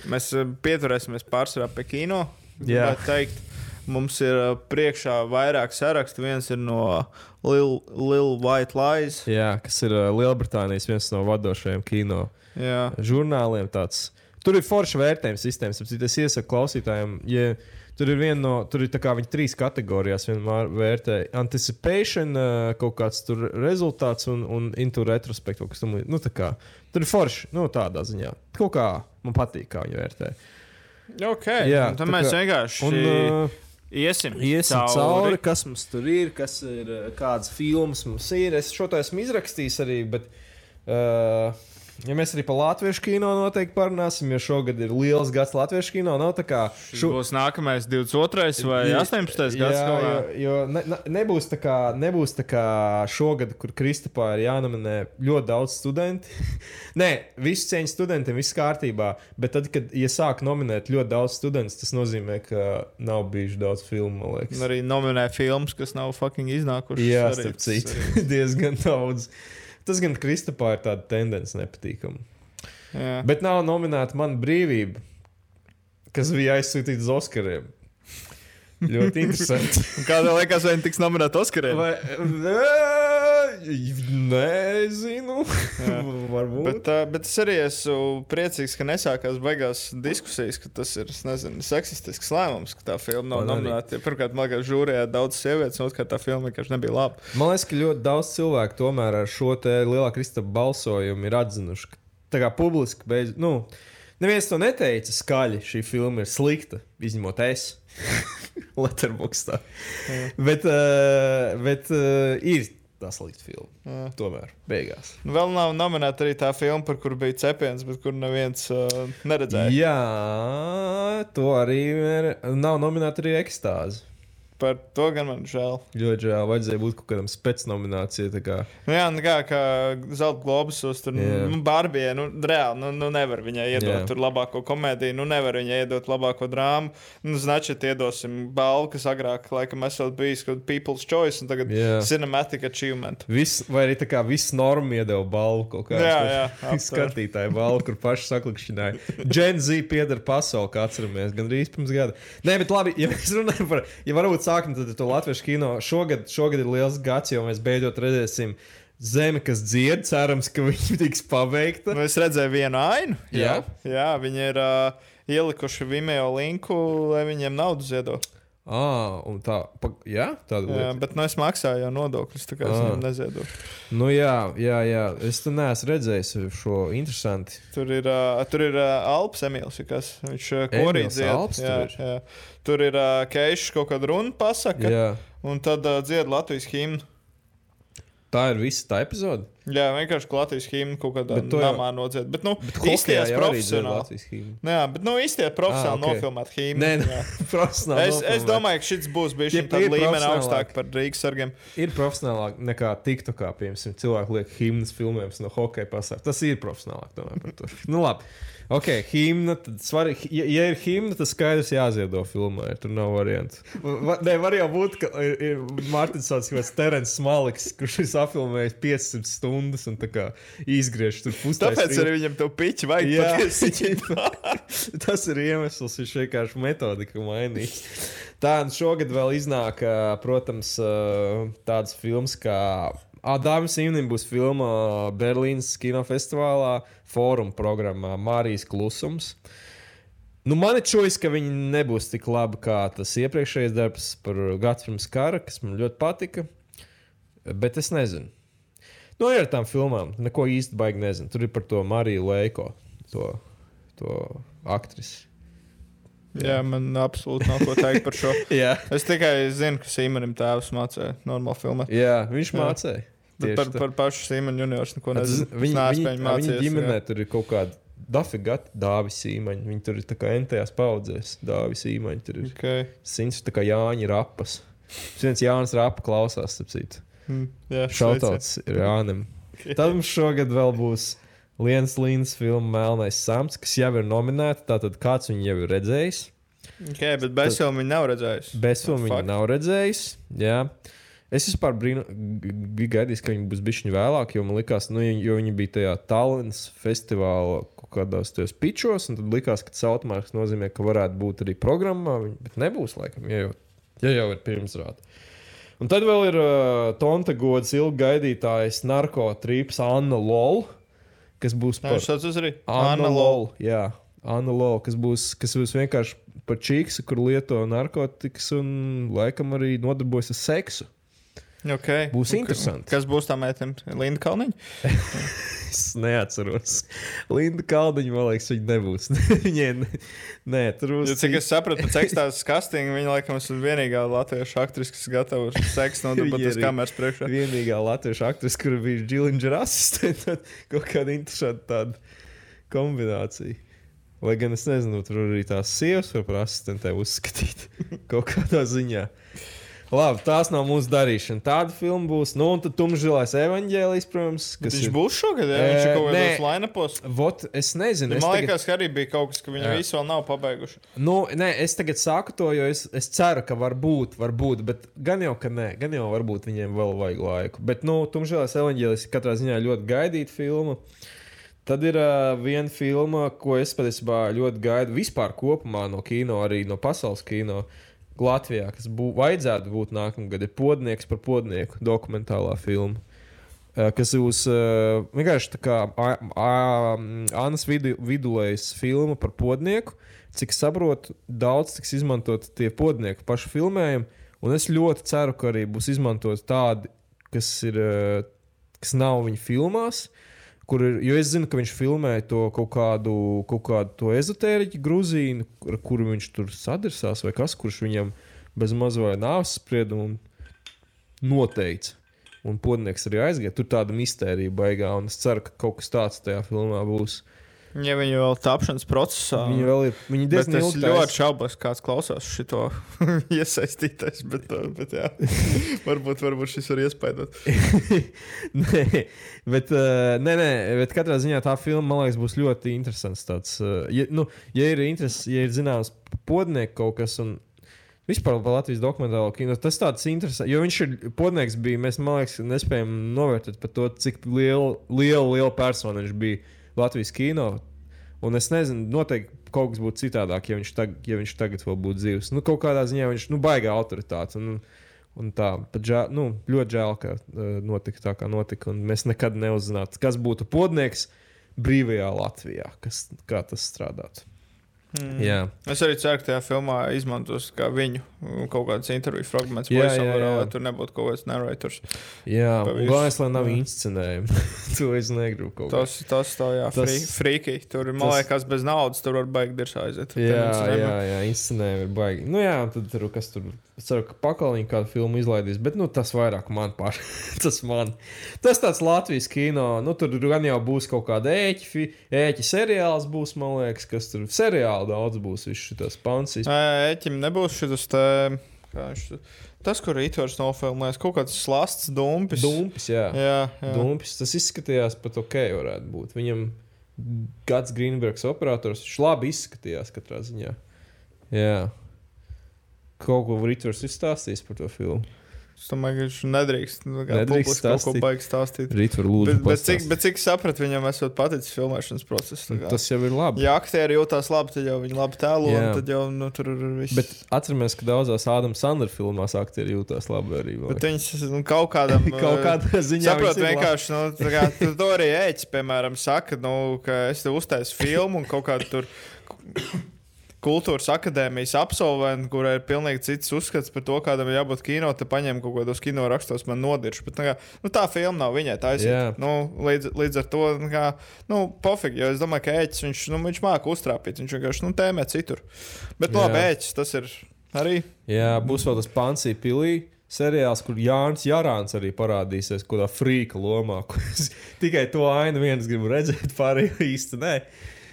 Speaker 4: Mēs pieturēsimies pārsvarā pie kino.
Speaker 8: Jā.
Speaker 4: Teikt. Mums ir priekšā vairāk sarakstu. Viens ir no Lil, Lil White Lies.
Speaker 8: Jā, kas ir Lielbritānijas viens no vadošajiem kino
Speaker 4: Jā.
Speaker 8: žurnāliem. Tāds. Tur ir forša vērtējuma sistēmas. tāpēc Es iesaku klausītājiem, ja tur ir viena no, tur ir tā kā viņi trīs kategorijās vienmēr vērtē. Anticipation, kaut kāds tur rezultāts un, un into retrospect. kaut kas tam līdzīgs. Nu, tā kā, tur ir forši, nu, tādā ziņā. Kaut kā man patīk, kā viņi vērtē.
Speaker 4: Okay.
Speaker 8: Jā, tā
Speaker 4: mēs
Speaker 8: kā-
Speaker 4: vienkārši
Speaker 8: Un, uh,
Speaker 4: iesim,
Speaker 8: Iesim cauri. cauri, kas mums tur ir, kas ir, kādas filmas mums ir. Es šo to esmu izrakstījis arī, bet, uh, ja mēs arī par latviešu kino noteikti parunāsim, jo šogad ir liels gads latviešu kino. Nav tā kā
Speaker 4: Šo... Būs nākamais 22. vai 18. gads.
Speaker 8: Jā, jo, jo ne, ne, nebūs, tā kā, nebūs tā kā šogad, kur Kristupā ir jānominē ļoti daudz studentu. Nē, visu cieņu studentiem, viss kārtībā. Bet tad, kad ja sāk nominēt ļoti daudz studentu, tas nozīmē, ka nav bijuši daudz filmu.
Speaker 4: arī nominē filmas, kas nav fucking iznākušas.
Speaker 8: Jā, starp citu, diezgan daudz. Tas gan Kristupā ir tāda tendence nepatīkama.
Speaker 4: Jā.
Speaker 8: Bet nav nominēta mana brīvība, kas bija aizsūtīta uz Oskariem. Ļoti interesanti.
Speaker 4: Un Kādā laikā viņi tiks nominēti Oskariem?
Speaker 8: Vai, nezinu. Varbūt.
Speaker 4: Bet, uh, bet es arī esmu priecīgs, ka nesākās beigās diskusijas, ka tas ir nezinu, seksistisks lēmums, ka tā filma nav nominēta. Pirmkārt, man liekas, žūrijā daudz sievietes, un otrkārt, tā filma vienkārši nebija laba.
Speaker 8: Man liekas, ka ļoti daudz cilvēku tomēr ar šo lielā kristapa balsojumu ir atzinuši, ka tā kā publiski beidz. Nu, Neviens to neteica skaļi. Šī filma ir slikta, izņemot es. Letterboxdā. bet uh, bet uh, ir tā slikta filma.
Speaker 4: Jā.
Speaker 8: Tomēr, beigās.
Speaker 4: Nu, Vēl nav nominēta arī tā filma, par kuru bija cepiens, bet kur neviens uh, neredzēja.
Speaker 8: Jā, to arī ir. Nav nominēta arī ekstāze.
Speaker 4: Par to gan man žēl.
Speaker 8: Ļoti žēl. Vajadzēja būt kaut kādam spēcnominācijai. Kā.
Speaker 4: Nu jā, nu kā, kā zelta globusos, tur
Speaker 8: yeah.
Speaker 4: nu, Barbie, nu, reāli, nu, nu nevar viņai iedot
Speaker 8: yeah.
Speaker 4: tur labāko komēdiju, nu nevar viņai iedot labāko drāmu. Nu, Značiet, iedosim balvu, kas agrāk, laikam, esot bijis kaut People's Choice, un tagad
Speaker 8: yeah.
Speaker 4: Cinematic Achievement.
Speaker 8: Vis, vai arī tā kā viss norma iedeva balvu kaut kādā
Speaker 4: veidā. Jā, jā
Speaker 8: skatītāji balvu, kur paši saklikšķināja. Gen Z pieder pasauli, kā atceramies, gandrīz pirms gada. Nē, bet labi, ja mēs runājam par, ja varbūt sākam tad to latviešu kino, šogad, šogad ir liels gads, jo mēs beidzot redzēsim zemi, kas dzied, cerams, ka viņi tiks pabeigta.
Speaker 4: Nu, es redzēju vienu ainu.
Speaker 8: Jā?
Speaker 4: jā viņi ir uh, ielikuši Vimeo linku, lai viņiem naudu ziedo.
Speaker 8: Ah, tā, pa, jā, tāda
Speaker 4: Jā,
Speaker 8: lieta.
Speaker 4: bet nu, es maksāju jau nodokļus, tā kā es viņam neziedošu.
Speaker 8: Nu, jā, jā, jā. Es tur neesmu redzējis šo interesantu.
Speaker 4: Tur ir, uh, tur ir uh, Alps Emīls, kas viņš uh.
Speaker 8: Alps tur
Speaker 4: jā, jā. Tur ir uh, Keišs kaut kādu runu pasaka,
Speaker 8: Jā.
Speaker 4: un tad uh, dzied Latvijas himnu.
Speaker 8: Tā ir visa tā epizode.
Speaker 4: Jā, vienkārši Latvijas himnu kaut kādā
Speaker 8: Bet to jau-
Speaker 4: namā nodzied. Bet, nu,
Speaker 8: Hokejā
Speaker 4: izties
Speaker 8: jau
Speaker 4: profesionāli.
Speaker 8: Himnu.
Speaker 4: Nu bet, nu, izties profesionāli
Speaker 8: Ah, ok.
Speaker 4: nofilmēt himnu.
Speaker 8: Nē,
Speaker 4: jā.
Speaker 8: profesionāli.
Speaker 4: Es, es
Speaker 8: nofilmēt.
Speaker 4: domāju, ka šis būs bijis
Speaker 8: Tie
Speaker 4: šim tādu
Speaker 8: ir
Speaker 4: līmeni
Speaker 8: profesionālāk.
Speaker 4: augstāk par Rīgas sargiem.
Speaker 8: ir profesionālāk nekā TikTokā, piemēram, cilvēki liek himnas filmējumus no hokeja pasaules. Tas ir profesionālāk. Domāju, par to. nu, labi. Ok, himna. Tad svarīgi, ja, ja ir himna, tad skaidrs jāziedo filmā. Ja tur nav variantu. Va, ne, var jau būt, ka ir, ir Mārtiņš Kalns, kāds Terens Maliks, kurš ir apfilmējis 500 stundas un tā kā izgriež tur pusē.
Speaker 4: Tāpēc arī viņam to piķi vajag
Speaker 8: Jā, tas ir iemesls. Viņš vienkārši metodiku mainīs. Tā, un šogad vēl iznāk, protams, tāds filmas kā Dāmas Imnim būs filma Berlīnas kinofestivālā, fóruma programmā Mārijas Klusums. Nu, man ir čūlis, ka viņi nebūs tik labi kā tas iepriekšējais darbs par gadu pirms kara, kas man ļoti patika. Bet es nezinu. Nu, ar tām filmām. Neko īsti baigi nezinu. Tur ir par to Mariju Leiko, to, to aktrisi.
Speaker 4: Jā, man absolūti nav ko teikt par šo. Es tikai zinu, ka Sīmanim tēvs mācīja normāli filmēt.
Speaker 8: Jā viņš mācīja. Tieši
Speaker 4: par, par pašu Sīmaņu junioru neko nezinu. Viņu
Speaker 8: viņa
Speaker 4: mācījies,
Speaker 8: ģimenē
Speaker 4: jā.
Speaker 8: tur ir kaut kāda dafiga dāvis īmaņa. Viņi tur ir tā kā entējās paudzēs. Dāvis īmaņa tur ir.
Speaker 4: Okay.
Speaker 8: Sins tā kā Jāņa rapas. Viens Jānis Rapa klausās, sapcīt.
Speaker 4: Mm, jā,
Speaker 8: Šautauts ir Jānim. Tad mums šogad vēl būs Lienas Līnas filma Melnais Samts, kas jau ir nominēta. Tātad kāds viņu jau ir redzējis.
Speaker 4: Okay, bet bez filmu viņi nav redzējuši.
Speaker 8: Bezfilmu
Speaker 4: Fuck.
Speaker 8: viņa nav redzējis. Jā. Es vispār brīnu, biju gaidījis, ka viņi būs bijuši vēlāk, jo man likās, nu, jo viņi bija tajā Tallinas festivālā kaut kādos tajos pičos, un tad likās, ka Sautmārks nozīmē, ka varētu būt arī programmā, bet nebūs, laikam, ja jau, ja jau ir pirmsrāda. Un tad vēl ir uh, Tonta gods ilgi gaidītājs narkotrīps Anna Lol, kas būs par
Speaker 4: viņš sauc arī
Speaker 8: Anna Lol. Jā, Anna Lol, kas būs, kas būs vienkārši par čīksu, kur lieto narkotikas un laikam arī nodarbojas ar seksu.
Speaker 4: Okay.
Speaker 8: Būs interesanti.
Speaker 4: Kas būs tā meitene? Linda Kalniņa?
Speaker 8: Es neatceros. Linda Kalniņa, man liekas, viņa nebūs. Viņai, nē, tur būs.
Speaker 4: Jo, cik es sapratu, pēc ekstāzes kastinga viņa laikam ir vienīgā latviešu aktrise, kas uz seksu nodarboties
Speaker 8: arī
Speaker 4: kameras priekšā.
Speaker 8: vienīgā latviešu aktrise, kur bija Džilingera asistente. Kaut kāda interesanta tāda kombinācija. Lai gan es nezinu, tur arī tās sievas var par asistentēm uzskatīt kaut kādā ziņā. Labi, tās nav mūsu darīšana. Tāda filma būs. Nu, un tad tumšzilais evaņģēlijs, protams, kas
Speaker 4: Viņš
Speaker 8: ir.
Speaker 4: būs šogad, ja viņš ir kaut kādos lainapos.
Speaker 8: Vot, es nezinu.
Speaker 4: Man
Speaker 8: es tagad-
Speaker 4: liekas, ka arī bija kaut kas, ka viņi
Speaker 8: Jā.
Speaker 4: visu vēl nav pabeiguši.
Speaker 8: Nu, nē, es tagad saku to, jo es, es ceru, ka var būt, var būt, bet gan jau, ka nē, gan jau varbūt viņiem vēl vajag laiku. Bet, nu, Tumšēlais evanģēlis katrā ziņā ļoti gaidīta filma. Tad ir uh, viena filma, ko es patiesībā ļoti gaidu vispār kopumā no kino, arī no pasaules kino. Latvijā, kas bū, vajadzētu būt nākamgad, ir podnieks par podnieku dokumentālā filma. Uh, kas būs uh, vienkārši tā kā Annas vidu, vidulējas filma par podnieku. Cik saprotu, daudz tiks izmantot tie podnieku pašu filmējumi. Un es ļoti ceru, ka arī būs izmantot tādi, kas, ir, uh, kas nav viņa filmās. Kur ir, jo es zinu, ka viņš filmēja to kaut kādu, kaut kādu ezotēriķu grūzīnu, ar kuru viņš tur sadarsās, vai kas, kurš viņam bez maz vai nāves spriedumu noteica. Un podnieks arī aizgāja. Tur tāda mistērija baigā, un es ceru, ka kaut kas tāds tajā filmā būs.
Speaker 4: Ja viņi vēl tapšanas procesā.
Speaker 8: Viņi vēl ir. Viņi diezgan
Speaker 4: es
Speaker 8: ilgi
Speaker 4: ļoti
Speaker 8: taisa-
Speaker 4: šaubos, kāds klausās šo iesaistītais. Bet, uh, bet jā, varbūt, varbūt šis var iespaidot.
Speaker 8: nē, bet, uh, nē, nē, bet katrā ziņā tā filma, man liekas, būs ļoti interesants. Tāds, uh, ja, nu, ja ir interesi, ja ir zināms podnieks kaut kas. Un, Vispār par Latvijas dokumentālo kino tas tāds interesants, jo viņš ir podnieks. Bija, mēs, man liekas, nespējam novērtēt par to, cik liela, liela, liela persona viņš bija Latvijas kino. Un es nezinu, noteikti kaut kas būtu citādāk, ja viņš, tag, ja viņš tagad vēl būtu dzīves. Nu, kaut kādā ziņā viņš nu, baigā autoritāte. Un, un tā, žēl, nu, ļoti žēl, ka uh, notika tā, kā notika. Un mēs nekad neuzzinātu, kas būtu podnieks brīvajā Latvijā, kas, kā tas strādātu.
Speaker 4: Mm.
Speaker 8: Jā.
Speaker 4: Es arī ceru, ka tajā filmā izmantos kā viņu kaut kādas interviju fragments,
Speaker 8: Jā, jā, jā.
Speaker 4: lai tur nebūtu kaut kāds narrators.
Speaker 8: Jā, galvenais, lai nav inscenējumi. to es negribu kaut kā.
Speaker 4: Tas, tas tā, jā,
Speaker 8: Tas-
Speaker 4: frīki. Tur, man
Speaker 8: tas-
Speaker 4: liekas, bez naudas tur var baigt dirs aiziet.
Speaker 8: Jā, jā, jā, inscenējumi ir baigi. Nu, jā, tad tur kas tur. Es ceru, ka pakāpiņš kādu filmu izlaidīs, bet nu, tas vairāk man pašai. tas man. Tas tāds Latvijas kino. Nu, tur gan jau būs kaut kāda ēķa, ēķa seriāls, būs, man liekas, kas tur seriāli daudz būs. Viss šis pansīs.
Speaker 4: Eķim nebūs šis te. Viņš Tas, kur Rītvars nofilmēs, kaut kāds slasts, dumpis.
Speaker 8: Dumpis, jā.
Speaker 4: Jā, jā.
Speaker 8: Dumpis, tas izskatījās pat ok, varētu būt. Viņam Gats Greenbergs operators, viņš labi izskatījās katrā ziņā. Jā. Kaut ko Ritvers izstāstījis par to filmu.
Speaker 4: Es domāju, ka viņš nedrīkst, nu,
Speaker 8: Nedrīkst
Speaker 4: publiski kaut ko
Speaker 8: stāstīt.
Speaker 4: baigt stāstīt.
Speaker 8: Ritvers lūdzu.
Speaker 4: Bet, bet, cik, bet cik sapratu, viņam esot paticis filmēšanas process. tā kā.
Speaker 8: Tas jau ir labi.
Speaker 4: Ja aktieri jūtas labi, tad jau viņi labi tēlo,
Speaker 8: Jā.
Speaker 4: un tad jau nu, tur ir viss.
Speaker 8: Bet atceramies, ka daudzās Ādams Sandra filmās aktieri jūtas labi arī. man
Speaker 4: Bet viņas nu, kaut kādam
Speaker 8: Kaut kādā ziņā ir
Speaker 4: vienkārši nu, kā, to arī ēķis, piemēram, saka, nu, ka es te uztaisu filmu un kaut kādu tur kultūras akadēmijas absolventu, kurai ir pilnīgi cits uzskats par to, kādam ir jābūt kino, te paņem kaut kādos kino rakstos, man nodirš. Bet, nu, kā, nu, tā filma nav viņai
Speaker 8: Jā.
Speaker 4: taisīta. Nu, līdz, līdz ar to, nu, kā, nu, pofīgi, jo es domāju, ka ēķis, viņš, nu, viņš māca uztrāpīt, viņš vienkārši, nu, tēmē citur. Bet, nu,
Speaker 8: Jā.
Speaker 4: labi, ēķis, tas ir arī.
Speaker 8: Jā, būs vēl tas Pansī pilī. Seriāls, kur Jānis Jārāns arī parādīsies, kādā frīka lomā. Tikai to ainu viens gribu redzēt, pārējie īsti nē.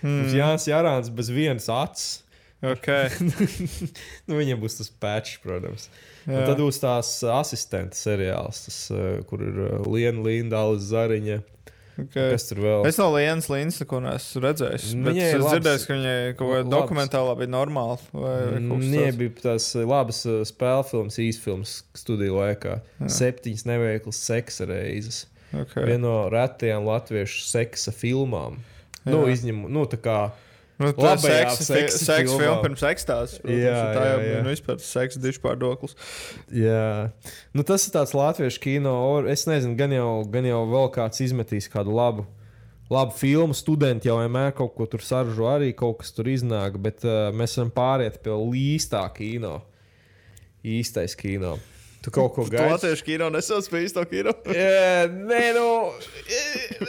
Speaker 8: Mm. Jānis Jārāns bez vienas acis.
Speaker 4: Okay.
Speaker 8: nu, viņam būs tas pēčs, protams. Tad būs tās asistenta seriāls, tas, uh, kur ir uh, Liena Linda, Alis Zariņa.
Speaker 4: Okay.
Speaker 8: Kas tur vēl?
Speaker 4: Es no Lienas Līnas neko neesmu redzējis. Bet
Speaker 8: Viņai
Speaker 4: es
Speaker 8: labs-
Speaker 4: dzirdēju, ka viņai kaut kāda
Speaker 8: labs-
Speaker 4: dokumentālā bija kas
Speaker 8: Nē,
Speaker 4: tāds.
Speaker 8: bija tās labas uh, spēļu filmas, īsfilmas studiju laikā. Jā. Septiņas neveiklas seksa reizes.
Speaker 4: Okay.
Speaker 8: Viena no retajām latviešu seksa filmām. Nu,
Speaker 4: Jā.
Speaker 8: izņem, nu, tā kā
Speaker 4: Nu, tā ir seksa,
Speaker 8: seksa
Speaker 4: seksa, filma pirms ekstāzes.
Speaker 8: Jā,
Speaker 4: tā jau bija nu, vispār seksa dišu pārdoklis.
Speaker 8: Jā, nu, tas ir tāds latviešu kino. Es nezinu, gan jau, gan jau vēl kāds izmetīs kādu labu, labu filmu. Studenti jau vienmēr kaut ko tur saražo, arī kaut kas tur iznāk, bet uh, mēs varam pāriet pie īstā kino. Īstais kino. Tu kaut ko gaidi.
Speaker 4: latviešu kino nesauc par īsto kino.
Speaker 8: Jā, nē, nu,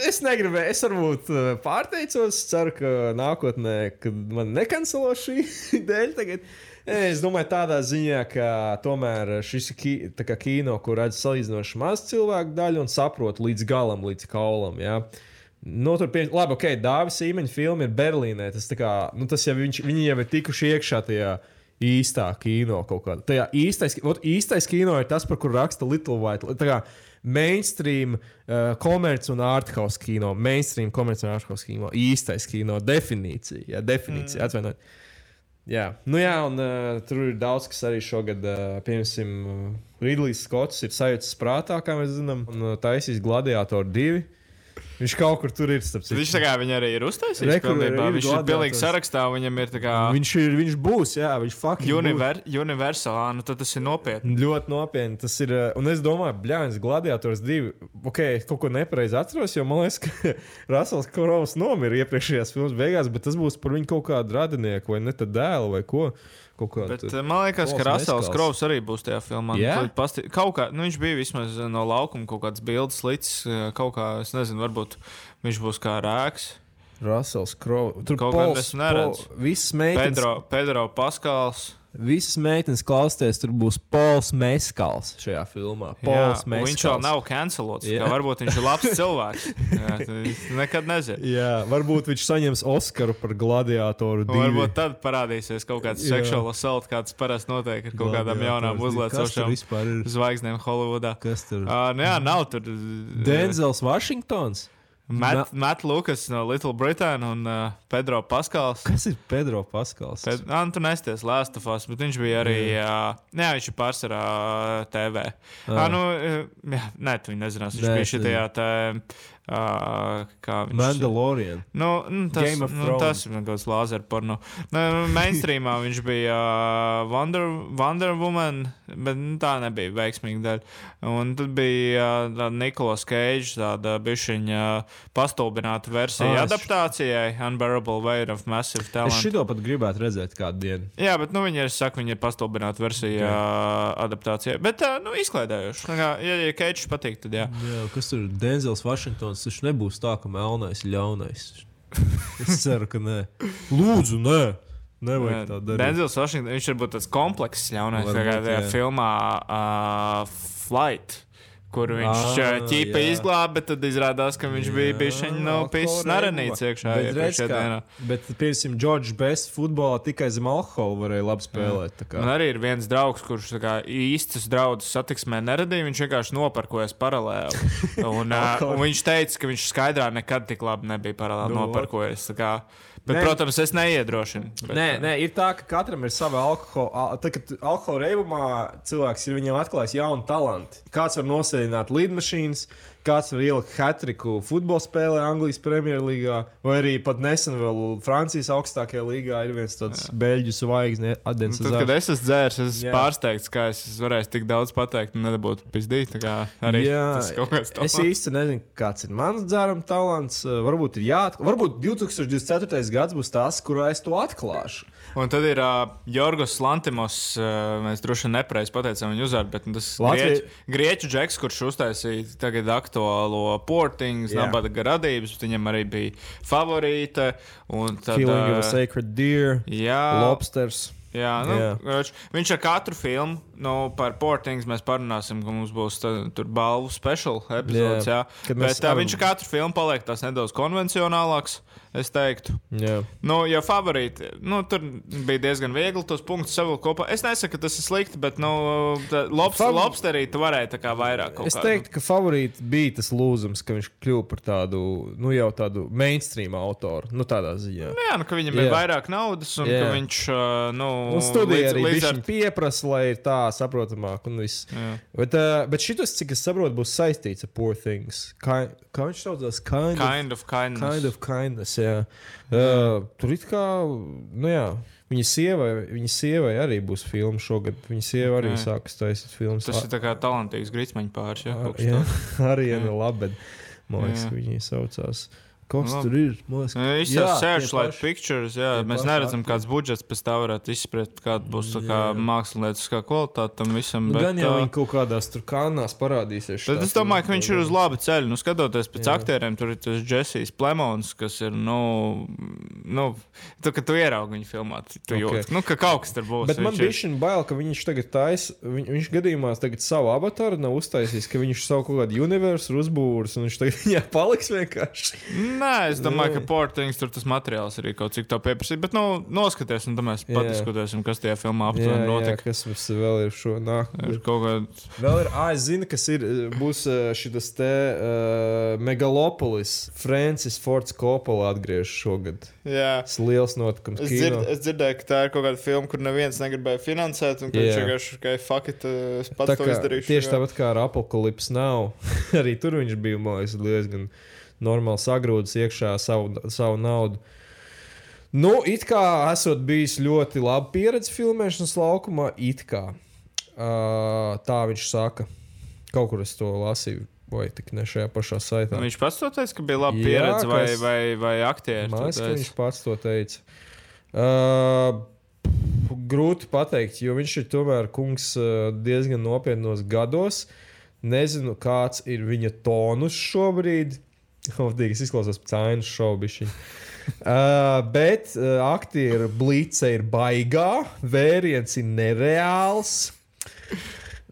Speaker 8: es negribēju. Es varbūt uh, pārteicos. Ceru, ka nākotnē, kad man nekancelo šī dēļ, tagad. Es domāju, tādā ziņā, ka tomēr šis ir ki, kino, kur redz salīdzinoši maz cilvēku daļu un saprot līdz galam, līdz kaulam. Ja? Nu, tur pie... Labi, ok, Dāvis Īmeņa filma ir Berlīnē. Tas, kā, nu, tas jau viņš, viņi jau ir tikuši iekšā tajā īstā kino kaut kādā. Tajā īstais, ot, īstais kino ir tas, par kuru raksta Little White. Tā kā mainstream, uh, komerci un arthouse kino. Mainstream, komerci un arthouse kino. Īstais kino definīcija. Jā, definīcija. Mm. Atvainojiet. Jā, nu jā, un uh, tur ir daudz, kas arī šogad, uh, piemēram, uh, Ridlijs Skots ir sajūtas prātā, kā mēs zinām, un uh, taisīs Gladiatoru 2. Viņš kaut kur tur ir.
Speaker 4: Viņš tā kā viņi arī ir uztaisījis.
Speaker 8: Re, kur
Speaker 4: pilnībā.
Speaker 8: ir
Speaker 4: Viņš ir pilnīgi sarakstā, viņam ir tā kā
Speaker 8: Viņš, ir, viņš būs, jā, viņš faktiski.
Speaker 4: univer, universālā, nu tad tas ir nopietni.
Speaker 8: Ļoti nopietni. Tas ir. uh, Un es domāju, Bļāns, Gladiators 2. Ok, es kaut ko nepareizi atceros, jo man liekas, ka Rasels Korovs nomira iepriekšējās filmas beigās, bet tas būs par viņu kaut kādu radinieku vai ne tad dēlu vai ko. Kaut kādu.
Speaker 4: Bet uh, man liekas, ka
Speaker 8: Pols
Speaker 4: Rasels. Krovs arī būs tajā filmā.
Speaker 8: Jā?
Speaker 4: Nu, pasti... Kaut kā, nu, viņš bija vismaz no laukuma kaut kāds bildes līdz kaut kā, es nezinu, varbūt viņš būs kā rēks.
Speaker 8: Rasels Korovs. Tur
Speaker 4: Kaut
Speaker 8: Pols-
Speaker 4: es neredzu.
Speaker 8: Pol- Visas meitenes.
Speaker 4: Pedro, Pedro Paskals.
Speaker 8: Visas meitenes klausties, tur būs Pols Meskals šajā filmā.
Speaker 4: Jā,
Speaker 8: Pols
Speaker 4: un viņš vēl nav cancelots.
Speaker 8: Jā.
Speaker 4: kā Varbūt viņš ir labs cilvēks. Jā, nekad nezini.
Speaker 8: Jā, varbūt viņš saņems Oskaru par gladiatoru. Divi.
Speaker 4: Varbūt tad parādīsies kaut kāds
Speaker 8: Jā.
Speaker 4: seksuāls assault, kāds parasti notiek ar kaut kādām jaunām uzliecošām zvaigznēm Holivudā.
Speaker 8: Kas tur?
Speaker 4: Uh, jā, nav tur.
Speaker 8: Denzels Vašingtons.
Speaker 4: Matt, Matt Lukas no Little Britain un uh, Pedro Paskals.
Speaker 8: Kas ir Pedro Paskals?
Speaker 4: Ped, ah, nu, tu nesties Lāstafās, bet viņš bija arī. Uh, jā, viņš ir pārsvarā uh, TV. Ah. Ah, nu, uh, jā, nē, tu viņu nezinās. Viņš
Speaker 8: Nē,
Speaker 4: bija šajā tā. Uh, kā viņš
Speaker 8: Mandalorian.
Speaker 4: Nu, nu, tas,
Speaker 8: Game of
Speaker 4: nu,
Speaker 8: Thrones.
Speaker 4: tas ir kaut kāds lāzera porno. Nu, mainstreamā viņš bija uh, Wonder, Wonder Woman, bet nu, tā nebija veiksmīga daļa. Un tad bija uh, tāda Nikolas Cage, tāda bišķiņa uh, pastulbināta versija
Speaker 8: es-
Speaker 4: adaptācijai Unbearable Weight of Massive
Speaker 8: Es
Speaker 4: Talent.
Speaker 8: šito pat gribētu redzēt kādu dienu.
Speaker 4: Jā, bet nu, viņi ir, saka, viņi ir pastulbināta versija uh, adaptācijai. Bet, uh, nu, izklaidējuši. Tā kā, Ja, ja Keits patīk, tad jā.
Speaker 8: Jā, kas tur ir Denzels Vašingtons? Viņš nebūs tā, ka melnais ir ļaunais. Es ceru, ka nē. Lūdzu, nē. Nevajag tā darīt.
Speaker 4: Denzils Vašingtons, viņš ir tāds komplekss ļaunais. Kā tajā
Speaker 8: jā.
Speaker 4: filmā uh, Flight. Kur viņš
Speaker 8: Ah,
Speaker 4: ah, ķīpa
Speaker 8: jā.
Speaker 4: izglāba, tad izrādās, ka viņš bija bijis viņa no pisas naranīts iekšā.
Speaker 8: Bet, redz, kā, bet piemēram, Džordžs Best futbolā tikai zem alkohola varēja labi spēlēt.
Speaker 4: Man arī ir viens draugs, kurš kā, īstus draudus satiksmē neradīja. Viņš vienkārši nopirkojas paralēli. Un, uh, un viņš teica, ka viņš skaidrā nekad tik labi nebija paralēli
Speaker 8: Nu,
Speaker 4: nopirkojies. tā kā. Bet,
Speaker 8: Nē.
Speaker 4: protams, es neiedrošinu. Bet,
Speaker 8: Nē,
Speaker 4: uh,
Speaker 8: nē, ir tā, ka katram ir sava alkohola. Tad, kad alkohola reibumā cilvēks ir atklājis jaunu talantu. Kāds var nosēdināt lidmašīnas, kāds var ielikt hatriku futbola spēlē, Anglijas Premjerlīgā, vai arī pat nesen vēl Francijas augstākajā līgā ir viens tāds beļģu zvaigznes, Adens.
Speaker 4: Tad, kad es esmu dzērs, es esmu pārsteigts, ka es varēšu tik daudz pateikt, un nedabūtu pizdīt. Arī
Speaker 8: Jā,
Speaker 4: tas kaut kas
Speaker 8: es
Speaker 4: tāds.
Speaker 8: īsti nezinu, kāds ir mans dzērama talants. Varbūt ir jāatklāj. Varbūt 2024. gads būs tas, kurā es to atklāšu.
Speaker 4: Un tad ir uh, Jorgos Lantimos. Uh, mēs droši vien nepareizi pateicām viņa uzvārdu, bet nu, tas
Speaker 8: Latvija-
Speaker 4: grieķu, džeks, kurš uztaisīja tagad aktuālo portingu,
Speaker 8: Jā.
Speaker 4: nabaga radības, bet viņam arī bija favorīte. un Tad,
Speaker 8: Feeling of
Speaker 4: ā,
Speaker 8: a Sacred Deer,
Speaker 4: Jā,
Speaker 8: Lobsters.
Speaker 4: Jā, nu,
Speaker 8: Jā.
Speaker 4: yeah. viņš ar katru filmu, nu, par portings mēs parunāsim, ka mums būs tā, tur balvu special epizodes.
Speaker 8: Jā.
Speaker 4: Jā, bet tā, viņš katru filmu paliek tās nedaudz konvencionālāks. Es teiktu,
Speaker 8: Jā.
Speaker 4: nu, ja favorīti, nu, tur bija diezgan viegli tos punktus savilkt kopā. Es nesaku, ka tas ir slikti, bet, nu, lobs,
Speaker 8: Fav-
Speaker 4: lobsterī tu varēji tā kā vairāk
Speaker 8: Es
Speaker 4: kā,
Speaker 8: teiktu, ka favorīti bija tas lūzums, ka viņš kļuva par tādu, nu, jau tādu mainstream autoru. Nu, tādā ziņā.
Speaker 4: Nu, jā, nu, ka viņam
Speaker 8: Jā.
Speaker 4: ir vairāk naudas un
Speaker 8: Jā.
Speaker 4: ka viņš, nu,
Speaker 8: Un studija arī
Speaker 4: līdz ar
Speaker 8: pieprasa, lai ir tā saprotamāk. un viss.
Speaker 4: Jā.
Speaker 8: Bet, uh, bet šis, cik es saprotu, būs saistīts ar Poor Things. Kā, kā viņš saucās? Kind,
Speaker 4: kind of kindness.
Speaker 8: kind of kindness. Jā. Uh, tur it kā, nu jā. Viņa sievai, viņa sievai arī būs filma šogad. Viņa sieva arī
Speaker 4: Ok.
Speaker 8: sākas taisīt filmas.
Speaker 4: Tas ir tā kā talantīgs grīsmeņu pāris. Jā,
Speaker 8: jā, arī viena labi. Man liekas,
Speaker 4: Jā.
Speaker 8: ka viņi saucās. Kas
Speaker 4: Labi.
Speaker 8: tur ir? Liekas,
Speaker 4: Viņš
Speaker 8: Jā,
Speaker 4: jau
Speaker 8: tie
Speaker 4: sēž
Speaker 8: paši.
Speaker 4: pictures, jā.
Speaker 8: tie
Speaker 4: Mēs
Speaker 8: paši
Speaker 4: neredzam,
Speaker 8: aktieri.
Speaker 4: kāds budžets pēc tā varētu izspriest, kāda būs tā kā mākslinieckā kvalitāte tam visam.
Speaker 8: Nu,
Speaker 4: bet,
Speaker 8: gan jau viņi kaut kādās tur kanālās parādīsies. Šitā
Speaker 4: es domāju, ka viņš ir uz laba ceļa. Nu, skatoties pēc
Speaker 8: Jā.
Speaker 4: aktieriem, tur ir tas Jessijs Plemons, kas ir. Nu, nu, tu, kad tu ieraugi viņu filmā, tu
Speaker 8: Ok.
Speaker 4: jūti, nu, ka kaut kas tur būs.
Speaker 8: Bet man
Speaker 4: Viņš
Speaker 8: bija šī bail, ka viņš tagad taisa. Viņ, viņš gadījumā tagad savu avatāru nav uztaisījis, ka viņš savu kaut kādu universu ir uzbūris un viņš tagad viņā paliks vienkārši.
Speaker 4: Nē, es domāju, ka
Speaker 8: Nē.
Speaker 4: Portings tur tas materiāls arī kaut cik tā pieprasīja. Bet, nu, noskaties, un tad mēs
Speaker 8: Jā.
Speaker 4: padiskutēsim, kas tajā filmā
Speaker 8: Jā,
Speaker 4: aptuveni
Speaker 8: jā,
Speaker 4: notika.
Speaker 8: kas mums vēl ir šo?
Speaker 4: Ir kaut kāda.
Speaker 8: Vēl ir, ah, es zinu, kas ir. Būs šis te uh, Megalopolis. Francis Fords Coppola atgriežas šogad.
Speaker 4: Jā.
Speaker 8: Tas liels notikums.
Speaker 4: Es, dzird, es dzirdēju, ka tā ir kaut kāda filma, kur neviens negribēja finansēt, un ka viņš
Speaker 8: Jā.
Speaker 4: vienkārši tikai fuck it, es pats
Speaker 8: Tā
Speaker 4: to izdarīšu.
Speaker 8: tieši
Speaker 4: jā.
Speaker 8: tāpat kā ar Apocalypse nav. arī tur viņš bija mākslinieks, diezgan normāli sagrūdis iekšā savu, savu naudu. Nu, it kā esot bijis ļoti laba pieredze filmēšanas laukumā, it kā. Uh, tā viņš saka. Kaut kur es to lasīju, vai tik ne šajā pašā saitā.
Speaker 4: Viņš pats to teica, ka bija laba
Speaker 8: Jā,
Speaker 4: pieredze, vai,
Speaker 8: kas-
Speaker 4: vai, vai aktieri. to
Speaker 8: Man liekas, ka
Speaker 4: teica?
Speaker 8: viņš pats to teica. Uh, grūti pateikt, jo viņš ir tomēr kungs diezgan nopietnos gados. Nezinu, kāds ir viņa tonus šobrīd. Vodīgi, es izklausos pēc ainas šaubišķi. Uh, bet uh, aktieru blīce ir baigā, vēriens ir nereāls.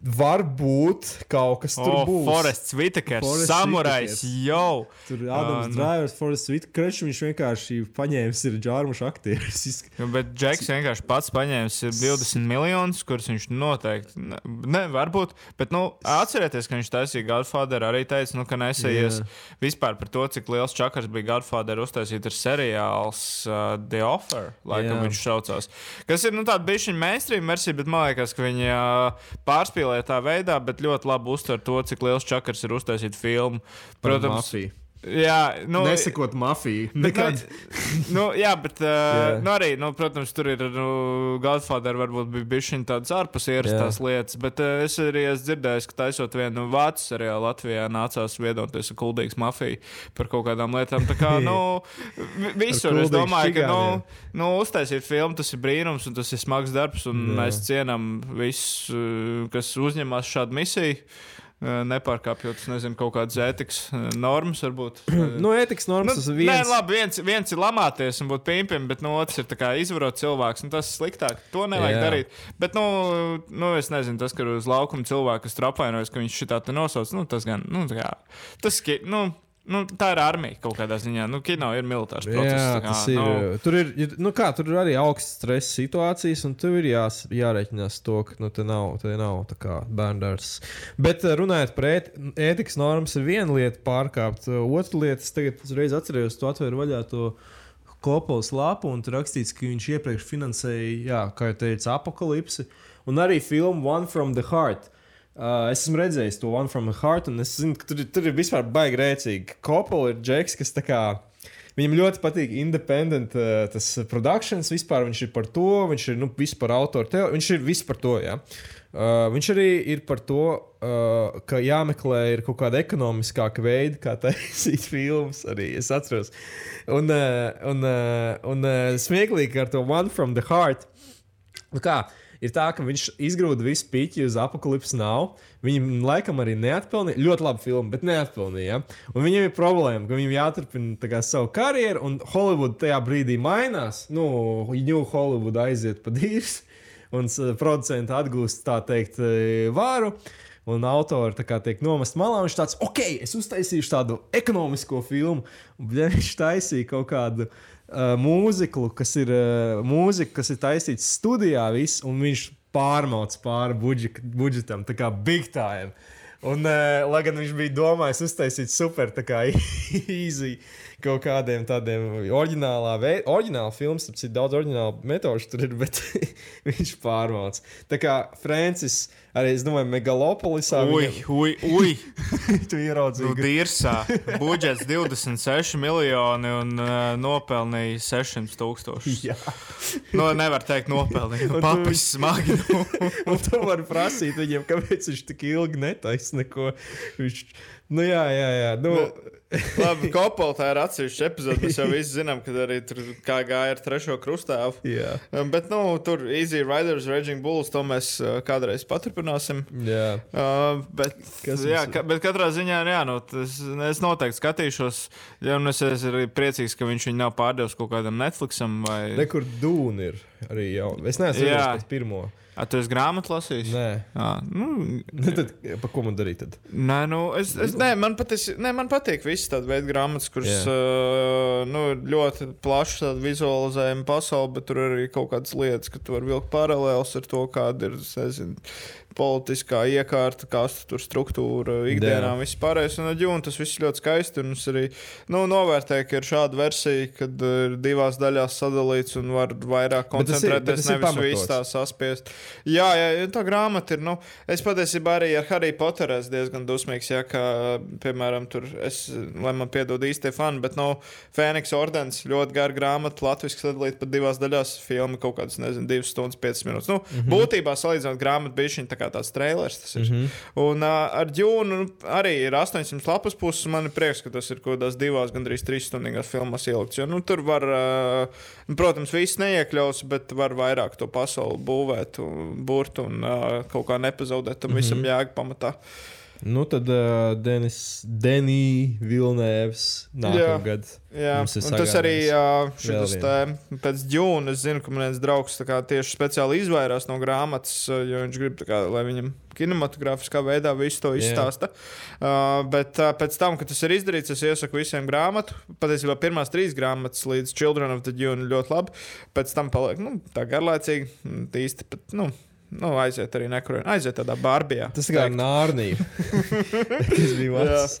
Speaker 8: Varbūt kaut kas tur
Speaker 4: O,
Speaker 8: būs.
Speaker 4: Forests Vitakers,
Speaker 8: Forests Whitakers.
Speaker 4: jau!
Speaker 8: Tur
Speaker 4: Ā,
Speaker 8: Ādams
Speaker 4: nu.
Speaker 8: Drāvers, Forest Whitakers, viņš vienkārši paņēmis ir džārmušu aktierus.
Speaker 4: Nu, Bet Džeks vienkārši pats paņēmis ir 20 miljonus, kurus viņš noteikti. Ne, ne varbūt, bet nu, atcerieties, ka viņš taisīja Godfather. Arī teica, nu, ka nesējies
Speaker 8: Jā.
Speaker 4: vispār par to, cik liels čakars bija Godfather uztaisīt ar seriāls uh, The Offer, laikam
Speaker 8: Jā.
Speaker 4: viņš saucās. Kas ir nu, tāda bijusi mainstream versija, bet man liekas, ka viņi uh, pārspīlēja tā veidā, bet ļoti labi uztver to, cik liels čakars ir uztaisīt filmu. Protams,
Speaker 8: mafiju.
Speaker 4: Jā, nu,
Speaker 8: Nesakot mafiju.
Speaker 4: Bet,
Speaker 8: Nekad.
Speaker 4: nu, jā, bet uh,
Speaker 8: Jā.
Speaker 4: nu, arī, nu, protams, tur ir nu, Godfather, varbūt bija bijusi tādas ārpus ierastās lietas, bet uh, es arī esmu dzirdējis, ka taisot vienu vācu seriālu Latvijā nācās viedoties ar kuldīgas mafiju par kaut kādām lietām. Tā kā, nu, vi- visur es domāju, ka, nu, nu, uztaisīt filmu tas ir brīnums un tas ir smags darbs, un
Speaker 8: Jā.
Speaker 4: mēs cienām visus, uh, kas uzņemas šādu misiju. Nepārkāpjot, nezinu, kaut kādas ētikas normas, varbūt.
Speaker 8: Nu, ētikas normas tas
Speaker 4: Nu,
Speaker 8: ir viens.
Speaker 4: Nē, labi, viens, viens ir lamāties un būt pimpim, bet no otrs ir izvarot cilvēks. Tas ir sliktāk. To nevajag
Speaker 8: Jā.
Speaker 4: Darīt. Bet, nu, nu, es nezinu, tas, ka uz laukuma cilvēks trapājas, ka viņš šitā te nosauc, nu, tas gan, nu, tā kā, tas, nu, nu, tā ir armija kaut kādā ziņā. Nu, kino ir militārs process.
Speaker 8: Jā,
Speaker 4: kā,
Speaker 8: tas ir.
Speaker 4: Nu,
Speaker 8: Tur ir, nu kā, tur ir arī augsts stresa situācijas, un tur ir jās, jārēķinās to, ka nu, te nav, te nav bērns. Bet eh, runājot par ēt, ētikas normas, ir viena lieta pārkāpt. Otra lieta, es tagad uzreiz atceros, to atvēru vaļā. To, Kopols lapu, un tur rakstīts, ka viņš iepriekš finansēja, jā, kā jau teicu, apakalipsi un arī filmu One from the Heart. Uh, es esmu redzējis to One from the Heart, un es zinu, ka tur, tur ir vispār baigi rēcīgi. Kopola ir džeks, kas tā kā. Viņam ļoti patīk independent uh, tas productions, vispār viņš ir par to, viņš ir nu, vispār autors, viņš ir viss par to. Ja? Uh, viņš arī ir par to, uh, ka jāmeklē ir kaut kāda ekonomiskāka veida, kā taisīt filmas. Arī es atceros. Un, uh, un, uh, un uh, smieklīgi ar to One from the Heart. Nu kā, ir tā, ka viņš izgrūda visu pīķi uz apakālipses nav. Viņam laikam arī neatpelnīja. Ļoti labi filma, bet neatpelnīja. Ja? Un viņam ir problēma, ka viņam jāturpina kā, savu karjeru, un Holivuda tajā brīdī mainās. Nu, New Hollywood aiziet pa dīrs, un s- producenti atgūst tā teikt e, varu. Un autori tā kā tiek nomest malā. Viņš tāds, ok, es uztaisīšu tādu ekonomisko filmu. Un viņš taisīja kaut kādu uh, mūziklu, kas ir, uh, mūzika, kas ir taisīts studijā, viss, un viņš pārmauc pāri budžet, budžetam, tā kā big time. Un, uh, lai gan viņš bija domājis uztaisīt super, tā kā easy kaut kādiem tādiem oriģinālā veidā, oriģināla filmas, tad ir daudz oriģinālu metožu tur ir, bet viņš pārmauc. Tā kā Francis, arī es domāju, Megalopolisā.
Speaker 4: ui,
Speaker 8: viņam-
Speaker 4: ui, ui.
Speaker 8: tu ieraudzīji,
Speaker 4: Nu, Dirsā budžets 26 miljoni un uh, nopelnīja 600 tūkstoši.
Speaker 8: Jā.
Speaker 4: Nu, nevar teikt, nopelnīja.
Speaker 8: Un tu-
Speaker 4: Papis smagi. Nu.
Speaker 8: Un tu vari prasīt viņiem, kāpēc viņš tik ilgi netaisa neko. Viņš, nu, jā, jā, jā. Nu,
Speaker 4: Labi, Kopola tā ir atsevišķa epizode. Mēs jau visi zinām, ka arī tur kā gāja ar trešo krustāvu.
Speaker 8: jā.
Speaker 4: Um, Bet, nu, tur Easy Riders, Raging Bulls, to mēs uh, kādreiz paturpināsim.
Speaker 8: jā.
Speaker 4: Uh, bet,
Speaker 8: Kas
Speaker 4: jā, ka, bet katrā ziņā, jā, nu, tas, es noteikti skatīšos. Ja, un es esmu arī priecīgs, ka viņš viņu nav pārdevis kaut kādam Netflixam. Vai...
Speaker 8: Nekur dūna ir arī jau. Es neesmu
Speaker 4: Jā.
Speaker 8: redzējis pirmo.
Speaker 4: A, tu esi grāmatu lasījis?
Speaker 8: Nē.
Speaker 4: Jā, nu,
Speaker 8: Nu, tad, pa ko man darīt? Tad?
Speaker 4: Nē, nu, es, es, nē, man, patis, nē, man patīk visas tādas veidu grāmatas, kuras uh, nu, ļoti plaši vizualizējama pasaule, bet tur ir arī kaut kādas lietas, ka tu vari vilkt paralēlus ar to, kāda ir nezinu, politiskā iekārta, kāda tur struktūra, ikdienā viss pārējais. Un, jā, un tas viss ļoti skaisti. Un es arī nu, novērtēju, ka ir šāda versija, kad ir divās daļās sadalīts un var vairāk koncentrēties. Nevis visu tā saspiest. Jā, jā, tā grāmata ir. Nu, es patiesībā arī ar Harry Potteru esmu diezgan dusmīgs. Jā, kā, piemēram, tur es, lai man piedod īstie fani, bet no Fēniks Ordens ļoti gara grāmata, latviešu sadalīta pa divās daļās. Filma kaut kādas, nezinu, divas stundas, piecas minūtes. Nu, mm -hmm. Būtībā salīdzinot grāmatu, bija šī tā kā tāds trailers. Tas ir. Mm -hmm. Un uh, ar Džūnu nu, arī ir 800 lapas puses. Man ir prieks, ka tas ir kaut kādās divās, gandrīz trīs stundīgās filmās ielikts. Jo, nu, tur var, uh, protams, viss neiekļaus, bet var vairāk to pasauli būvēt, un burt un uh, kaut kā nepazaudēt tam mm -hmm. visam jēga pamatā.
Speaker 8: Nu, tad uh, Denis, Denija Vilnēvs nākamgad.
Speaker 4: Jā, un tas arī uh, šis te, pēc džūna. Es zinu, ka mans draugs tā kā, tieši speciāli izvairās no grāmatas, jo viņš grib, kā, lai viņam kinematogrāfiskā veidā visu to izstāsta. Uh, bet uh, pēc tam, kad tas ir izdarīts, es iesaku visiem grāmatu. Patiesībā pirmās trīs grāmatas līdz Children of the Dune ļoti labi. Pēc tam paliek nu, tā garlaicīgi. Īsti pat, nu, nu, aiziet arī nekur. Aiziet tādā barbijā.
Speaker 8: Tas kā Nārnija. kas bija vārds.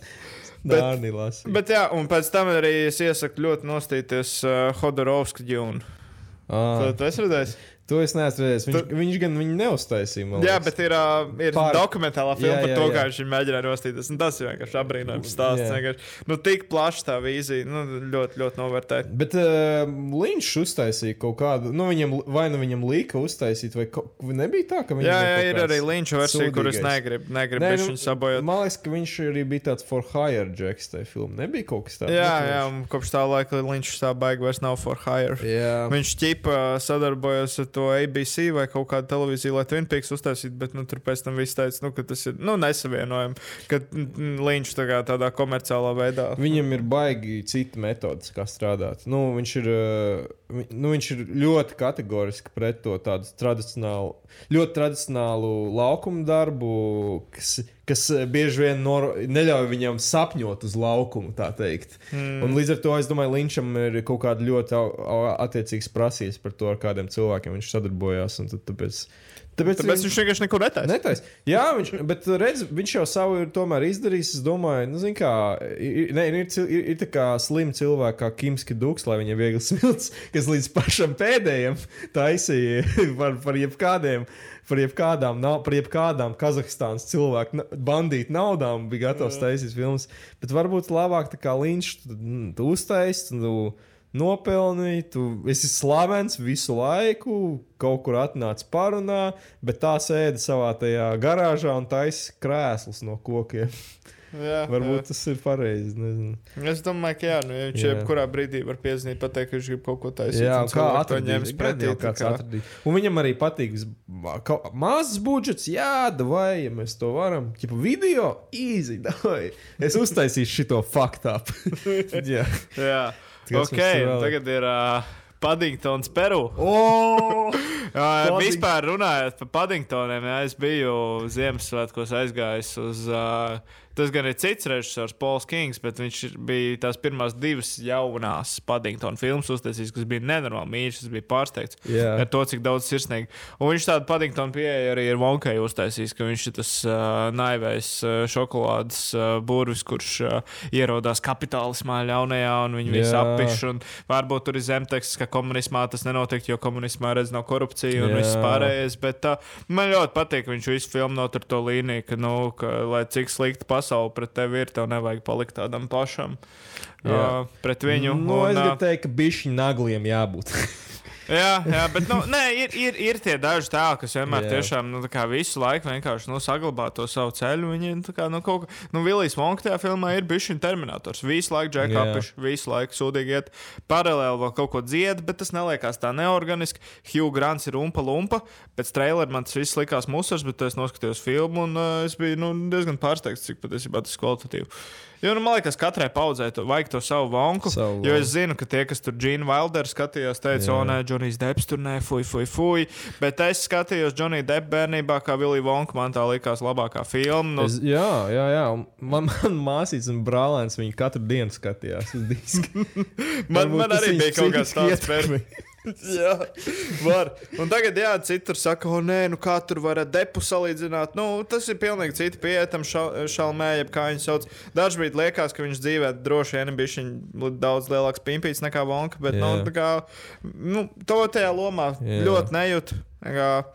Speaker 8: Nārnija lasīja.
Speaker 4: Bet jā, un pēc tam arī es iesaku ļoti nostīties uh, Hodorovska ģūnu.
Speaker 8: Ah,
Speaker 4: Tu esi redzējis?
Speaker 8: To es neesmu redzējis. Viņš, tu... viņš gan viņu neuztaisīja. man
Speaker 4: Jā,
Speaker 8: liekas.
Speaker 4: bet ir, uh, ir
Speaker 8: Pār-
Speaker 4: dokumentālā filma
Speaker 8: Jā,
Speaker 4: par
Speaker 8: jā,
Speaker 4: to,
Speaker 8: jā.
Speaker 4: kā viņš nostīties. Un Tas ir vienkārši apbrīnojams stāsts.
Speaker 8: Jā.
Speaker 4: vienkārši. Nu, tik plašs tā vīzija. Nu, ļoti, ļoti novērtēt.
Speaker 8: Bet uh, Viņš uztaisīja kaut kādu, nu, viņam, vai nu viņam lika uztaisīt, vai ko, nebija tā, ka viņam
Speaker 4: Jā, jā, ir arī Linča versija, kuras negribu negrib
Speaker 8: Nē, nu,
Speaker 4: sabojāt.
Speaker 8: Man liekas, ka viņš arī bija tāds for hire jacks tajā filmā. Nebija kaut kas tāds.
Speaker 4: Jā, jā, kopš tā laika Linčs tā baigi vairs nav for hire.
Speaker 8: jā.
Speaker 4: Viņš ķipa sadarbojas ar to ABC vai kaut kādu televīziju, lai Twin Peaks uztaisītu, bet nu, tur pēc tam viss teica, nu, ka tas ir nu, nesavienojami, ka Linčs tā tādā komerciālā veidā.
Speaker 8: Viņam ir baigi cita metode, kā strādāt. Nu, viņš, ir, vi- nu, viņš ir ļoti kategoriski pret to tādu tradicionālu, ļoti tradicionālu laukumu darbu, kas, kas uh, bieži vien nor, neļauj viņam sapņot uz laukumu, tā teikt. Mm. Un līdz ar to es domāju, Linčam ir kaut kāda ļoti attiecīgas prasības par to, ar kādiem cilvēkiem viņš sadarbojās. un tad Tāpēc, tāpēc,
Speaker 4: Tāpēc viņš vienkārši neko netaisa.
Speaker 8: Netais. Jā, viņš, bet redz, viņš jau savu ir izdarījis. Es domāju, nu, kā, ir, ne, ir, ir, ir tā kā slimi cilvēki, kā Kimski Duks, lai viņam viegli smilts, kas līdz pašam pēdējiem taisīja par, par jebkādiem. Par jebkādām, nav, par jebkādām Kazahstānas cilvēku bandītu naudām bija gatavs taisīt filmas. Bet varbūt labāk tā kā Līņš, tu, nopelnīji, tu esi slavens visu laiku, kaut kur atnāc parunā, bet tā sēdi savā tajā garāžā un taisa krēslus no kokiem.
Speaker 4: Jā,
Speaker 8: Varbūt tas ir pareizi. nezinu.
Speaker 4: jā. Es domāju, ka jā, nu, ja viņš
Speaker 8: Jā.
Speaker 4: jebkurā brīdī var piezīmēt, pateikt, ka viņš grib kaut ko taisīt.
Speaker 8: Jā,
Speaker 4: un
Speaker 8: un kā
Speaker 4: ņems pretī. Kā-.
Speaker 8: Un viņam arī patīk mazs budžets, jā, vai ja mēs to varam. Čipa video, easy, davai. Es uztaisīšu šito faktu. jā.
Speaker 4: Jā,
Speaker 8: Kas
Speaker 4: ok,
Speaker 8: mums tur vēl ir?
Speaker 4: tagad ir uh, Paddingtons, Peru.
Speaker 8: Oh! Padding-
Speaker 4: vispār runājot par Paddingtoniem, jā, es biju Ziemassvētkos aizgājis uz. Uh, tas gan ir cits režisors, Pols Kings, bet viņš bija tās pirmās divas jaunās Paddingtona filmas uztaisījis, kas bija nenormāli mīļš. Es biju pārsteigts
Speaker 8: Jā.
Speaker 4: ar to, cik daudz sirsnīgi. Un viņš tādu Paddingtona pieeja arī ir Vonkai uztaisījis, ka viņš ir tas uh, naivais uh, šokolādes uh, burvis, kurš uh, ierodās kapitālismā ļaunajā un viņu visu
Speaker 8: Jā.
Speaker 4: appiš. Un varbūt tur ir zemteksts, ka komunismā tas nenotiek, jo komunismā redz nav korupcija un
Speaker 8: Jā.
Speaker 4: viss pārējais. Bet uh, man ļoti patīk, ka viņš visu filmu notur to līniju, ka, nu, ka lai cik slikta pasaule pret tevi ir, tev nevajag palikt tādam pašam.
Speaker 8: Jā.
Speaker 4: Uh, pret viņu.
Speaker 8: Nu, es
Speaker 4: un, uh,
Speaker 8: gribu teikt, ka bišķi nagliem jābūt.
Speaker 4: Jā, jā, bet nu, nē, ir, ir, ir tie daži tēli, kas vienmēr
Speaker 8: Jā.
Speaker 4: tiešām nu, visu laiku vienkārši nu, saglabā to savu ceļu. Viņi nu, kā, nu, kaut kā, nu, Vilijas Vonka tajā filmā ir bijis viņa terminators. Visu laiku džekā
Speaker 8: Jā.
Speaker 4: apiš, visu laiku sūdīgi iet paralēli vēl kaut ko dzied, bet tas neliekās tā neorganiski. Hugh Grants ir umpa lumpa. Pēc trailera man tas viss likās musars, bet es noskatījos filmu un uh, es biju nu, diezgan pārsteigts, cik patiesībā tas kvalitatīvi. Jo, nu, man liekas, katrai paudzei to vajag to savu vonku.
Speaker 8: Savu
Speaker 4: jo es zinu, ka tie, kas tur Džina Wilder skatījās, teica, o, nē, Džonijs Deps tur nē, fuj, fuj, fuj. Bet es skatījos Džoniju Depu bērnībā, kā Vilija Vonka. Man tā likās labākā filma. Nu,
Speaker 8: Es, jā, jā, jā. Man, man māsīca un brālēns viņu katru dienu skatījās uz disku.
Speaker 4: man, man
Speaker 8: tas
Speaker 4: arī bija kaut kas tāds. jā, var. Un tagad, jā, citur saka, o, nē, nu kā tur var ar depu salīdzināt. Nu, tas ir pilnīgi citi pieetam šalmē, jeb kā viņi sauc. Dažbrīd liekas, ka viņš dzīvē droši vien bija daudz lielāks pimpīts nekā Vonka, bet,
Speaker 8: Jā.
Speaker 4: nu, tā kā, nu, to tajā lomā
Speaker 8: Jā.
Speaker 4: ļoti nejūt. Kā-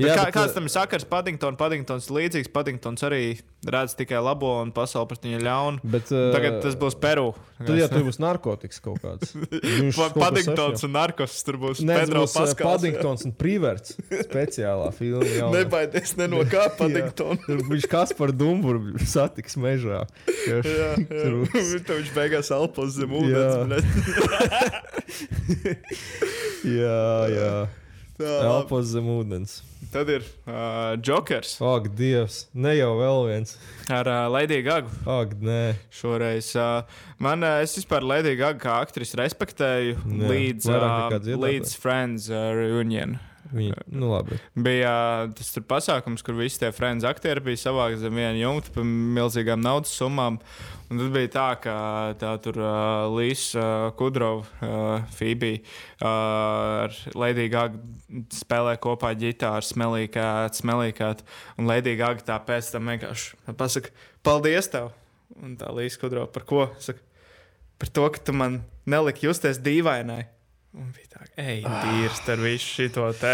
Speaker 8: Jā,
Speaker 4: kā,
Speaker 8: bet,
Speaker 4: kāds tam ir sakars? Paddingtons ir līdzīgs. Paddingtons arī redz tikai labo un pasauli pret viņu ļaunu.
Speaker 8: Bet,
Speaker 4: Tagad tas būs Peru.
Speaker 8: Tad jau tur būs narkotikas kaut kāds. Viņš
Speaker 4: Pa-
Speaker 8: kaut ko
Speaker 4: Paddingtons
Speaker 8: sašķel.
Speaker 4: un Narkos tur būs.
Speaker 8: Nē,
Speaker 4: Pedro
Speaker 8: būs uh,
Speaker 4: Paskals.
Speaker 8: Paddingtons un Prīverts. Speciālā filma. jaunā.
Speaker 4: Nebaidies ne no kā Paddingtona.
Speaker 8: Tur viņš kas par dumburu satiks mežā.
Speaker 4: Jā, jā.
Speaker 8: Tur
Speaker 4: viņš beigās elpos zem ūdens.
Speaker 8: Jā, jā. Elpos zem ūdens.
Speaker 4: Tad ir uh, Jokers
Speaker 8: Ak, Dievs. Ne jau vēl viens.
Speaker 4: ar uh, Lady Gaga.
Speaker 8: Ak, nē.
Speaker 4: Šoreiz uh, man, uh, es vispār Lady Gaga kā aktrisi respektēju
Speaker 8: Jā,
Speaker 4: līdz, uh, līdz Friends uh, reunion.
Speaker 8: Viņa, nu labi.
Speaker 4: Bija tas tur pasākums, kur visi tie Friends aktieri bija savākti zem viena jumta par milzīgām naudas summām. Un tad bija tā, ka tā tur uh, Līsija uh, Kudrova, uh, Fībija uh, ar Lady Gaga spēlē kopā ģitāru, smelīkāt, smelīkāt. Un Lady Gaga tā pēc tam vienkārši pasaka, paldies tev! Un tā Līsija Kudrova par ko? Saka, par to, ka tu man neliki justies dīvainai. Un bija tā, Ej, tīrs ar visu šo te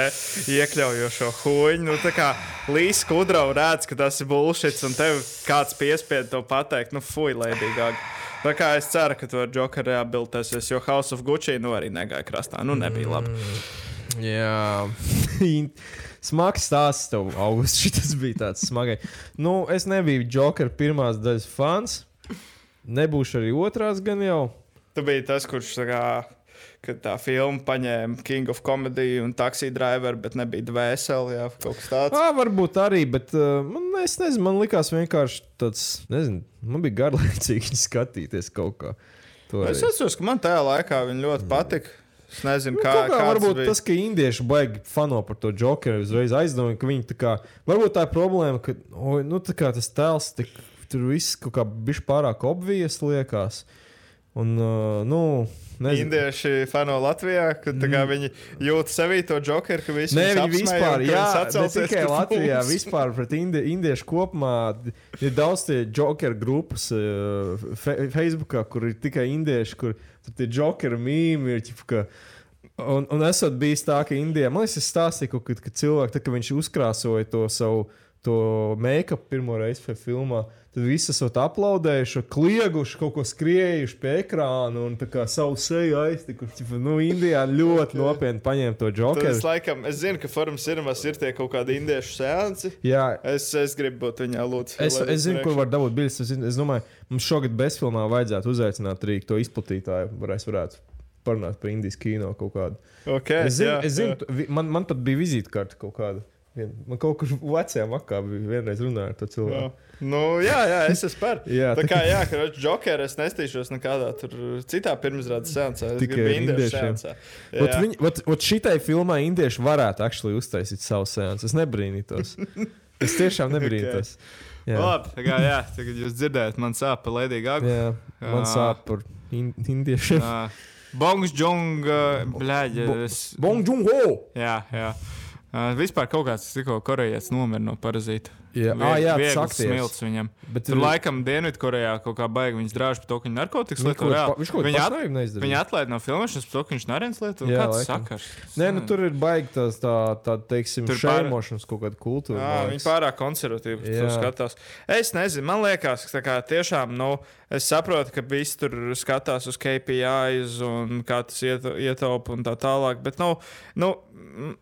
Speaker 4: iekļaujošo huņu. Nu, tā kā Līsīs Kudrau redz, ka tas ir bullshit, un tev kāds piespied to pateikt, nu, fuj, lēdīgāk. Tā kā es ceru, ka to Joker rehabilitēsies, jo House of Gucci nu arī negāja krastā. Nu, nebija labi.
Speaker 8: Jā, smags stāsts tev, Augusts. Šis bija tāds smagais. Nu, es nebiju Joker pirmās daļas fans. Nebūšu arī otrās gan jau.
Speaker 4: Tu biji tas, kurš tā kā, kad tā filma paņēma King of Comedy un Taxi Driver, bet nebija dvēseli, jā, kaut kas tāds.
Speaker 8: Jā, varbūt arī, bet uh, man, es nezinu, man likās vienkārši tāds, nezinu, man bija garlaicīgi skatīties kaut kā.
Speaker 4: Es atceros, ka man tajā laikā viņa ļoti patika. Es nezinu,
Speaker 8: Nu,
Speaker 4: kā,
Speaker 8: kā
Speaker 4: kāds
Speaker 8: varbūt
Speaker 4: bija.
Speaker 8: tas, ka indieši baigi fano par to jokeru, uzreiz aizdomāja, ka viņi tā kā, varbūt tā ir problēma, ka oi, nu, tā kā tas tēls tik, tur viss kaut kā bišķi pārāk obvijas liekas. Un, uh, nu, nezinu.
Speaker 4: Indieši fano Latvijā, ka mm. viņi jūt sevī to jokeru, ka visi apsmēja
Speaker 8: vispār, jā, ne
Speaker 4: sacelsies,
Speaker 8: tikai
Speaker 4: ka
Speaker 8: Latvijā,
Speaker 4: mums.
Speaker 8: vispār pret indi, indiešu kopumā ir daudz tie jokeru grupas uh, fe, Facebookā, kur ir tikai indieši, kur tie jokeru mīmī ir. ķipa, ka- Un, un esot bijis tā, ka Indijā, man liekas, es stāstīju, ka, ka cilvēki, tā, kad viņš uzkrāsoja to savu to make-up pirmo reizi filmā, tad visi esat aplaudējuši, klieguši, kaut ko skriejuši pie ekrāna un savu seju aiztikuši. Nu, Indijā ļoti nopietni paņēma to jokeru.
Speaker 4: es, laikam, es zinu, ka Forum Cinemas ir tie kaut kādi indiešu seansi.
Speaker 8: Jā,
Speaker 4: Es, es gribu būt viņā, lūdzu.
Speaker 8: Es, es zinu, kur var dabūt biļetes. Es, es domāju, mums šogad bezfilmā vajadzētu uzaicināt arī to izplatītāju. Varēs varētu parunāt par Indijas kino kaut kādu.
Speaker 4: Okay,
Speaker 8: Es zinu,
Speaker 4: jā,
Speaker 8: es zinu
Speaker 4: jā.
Speaker 8: man, man pat bija vizītkarte kaut kāda. Man kaut kur vecajā makā bija vienreiz runāja ar to
Speaker 4: Jā. Nu, jā, jā, es esmu par.
Speaker 8: Jā,
Speaker 4: tā kā, jā, ka Joker es nestīšos nekādā tur citā pirmsrādes seansā.
Speaker 8: Tikai
Speaker 4: indiešu seansā.
Speaker 8: Ot,
Speaker 4: Jā.
Speaker 8: viņi, ot, ot šitai filmai indieši varētu actually uztaisīt savu sēnesi. Es nebrīnītos. Es tiešām nebrīnītos. Jā,
Speaker 4: Labi, tā kā, jā, tagad jūs dzirdējat, man sāp pa ledīgu agru.
Speaker 8: jā. man
Speaker 4: Jā.
Speaker 8: sāp par in, indiešiem.
Speaker 4: Bongs, Džung, blēģi.
Speaker 8: Bo-
Speaker 4: es-
Speaker 8: Bong Jung Ho!
Speaker 4: Jā, jā. Uh, vispār kaut kāds tikko korejietis nomira no parazīta.
Speaker 8: Jā, ah, jā tas aktieris.
Speaker 4: smilts viņam.
Speaker 8: Bet
Speaker 4: Tur laikam Dienvidkorejā kaut kā baigi viņas drāž par to, ka viņi narkotikas
Speaker 8: ko-
Speaker 4: reāli.
Speaker 8: viņš kaut
Speaker 4: at-
Speaker 8: pašnāvību neizdarīja.
Speaker 4: Viņa atlaida no filmēšanas par to, ka viņš nerens lieto.
Speaker 8: Jā,
Speaker 4: Kāds sakars?
Speaker 8: Nē, nu, tur ir baigi tas, tā, tā teiksim,
Speaker 4: Tur pār-
Speaker 8: kaut kāda kultūra.
Speaker 4: Jā, viņi pārāk konservatīvi to skatās. Es nezinu, man liekas, ka tā kā tiešām, nu, es saprotu, ka visi tur skatās uz KPIs un kā tas iet- ietaupa un tā tālāk. Bet, nu, nu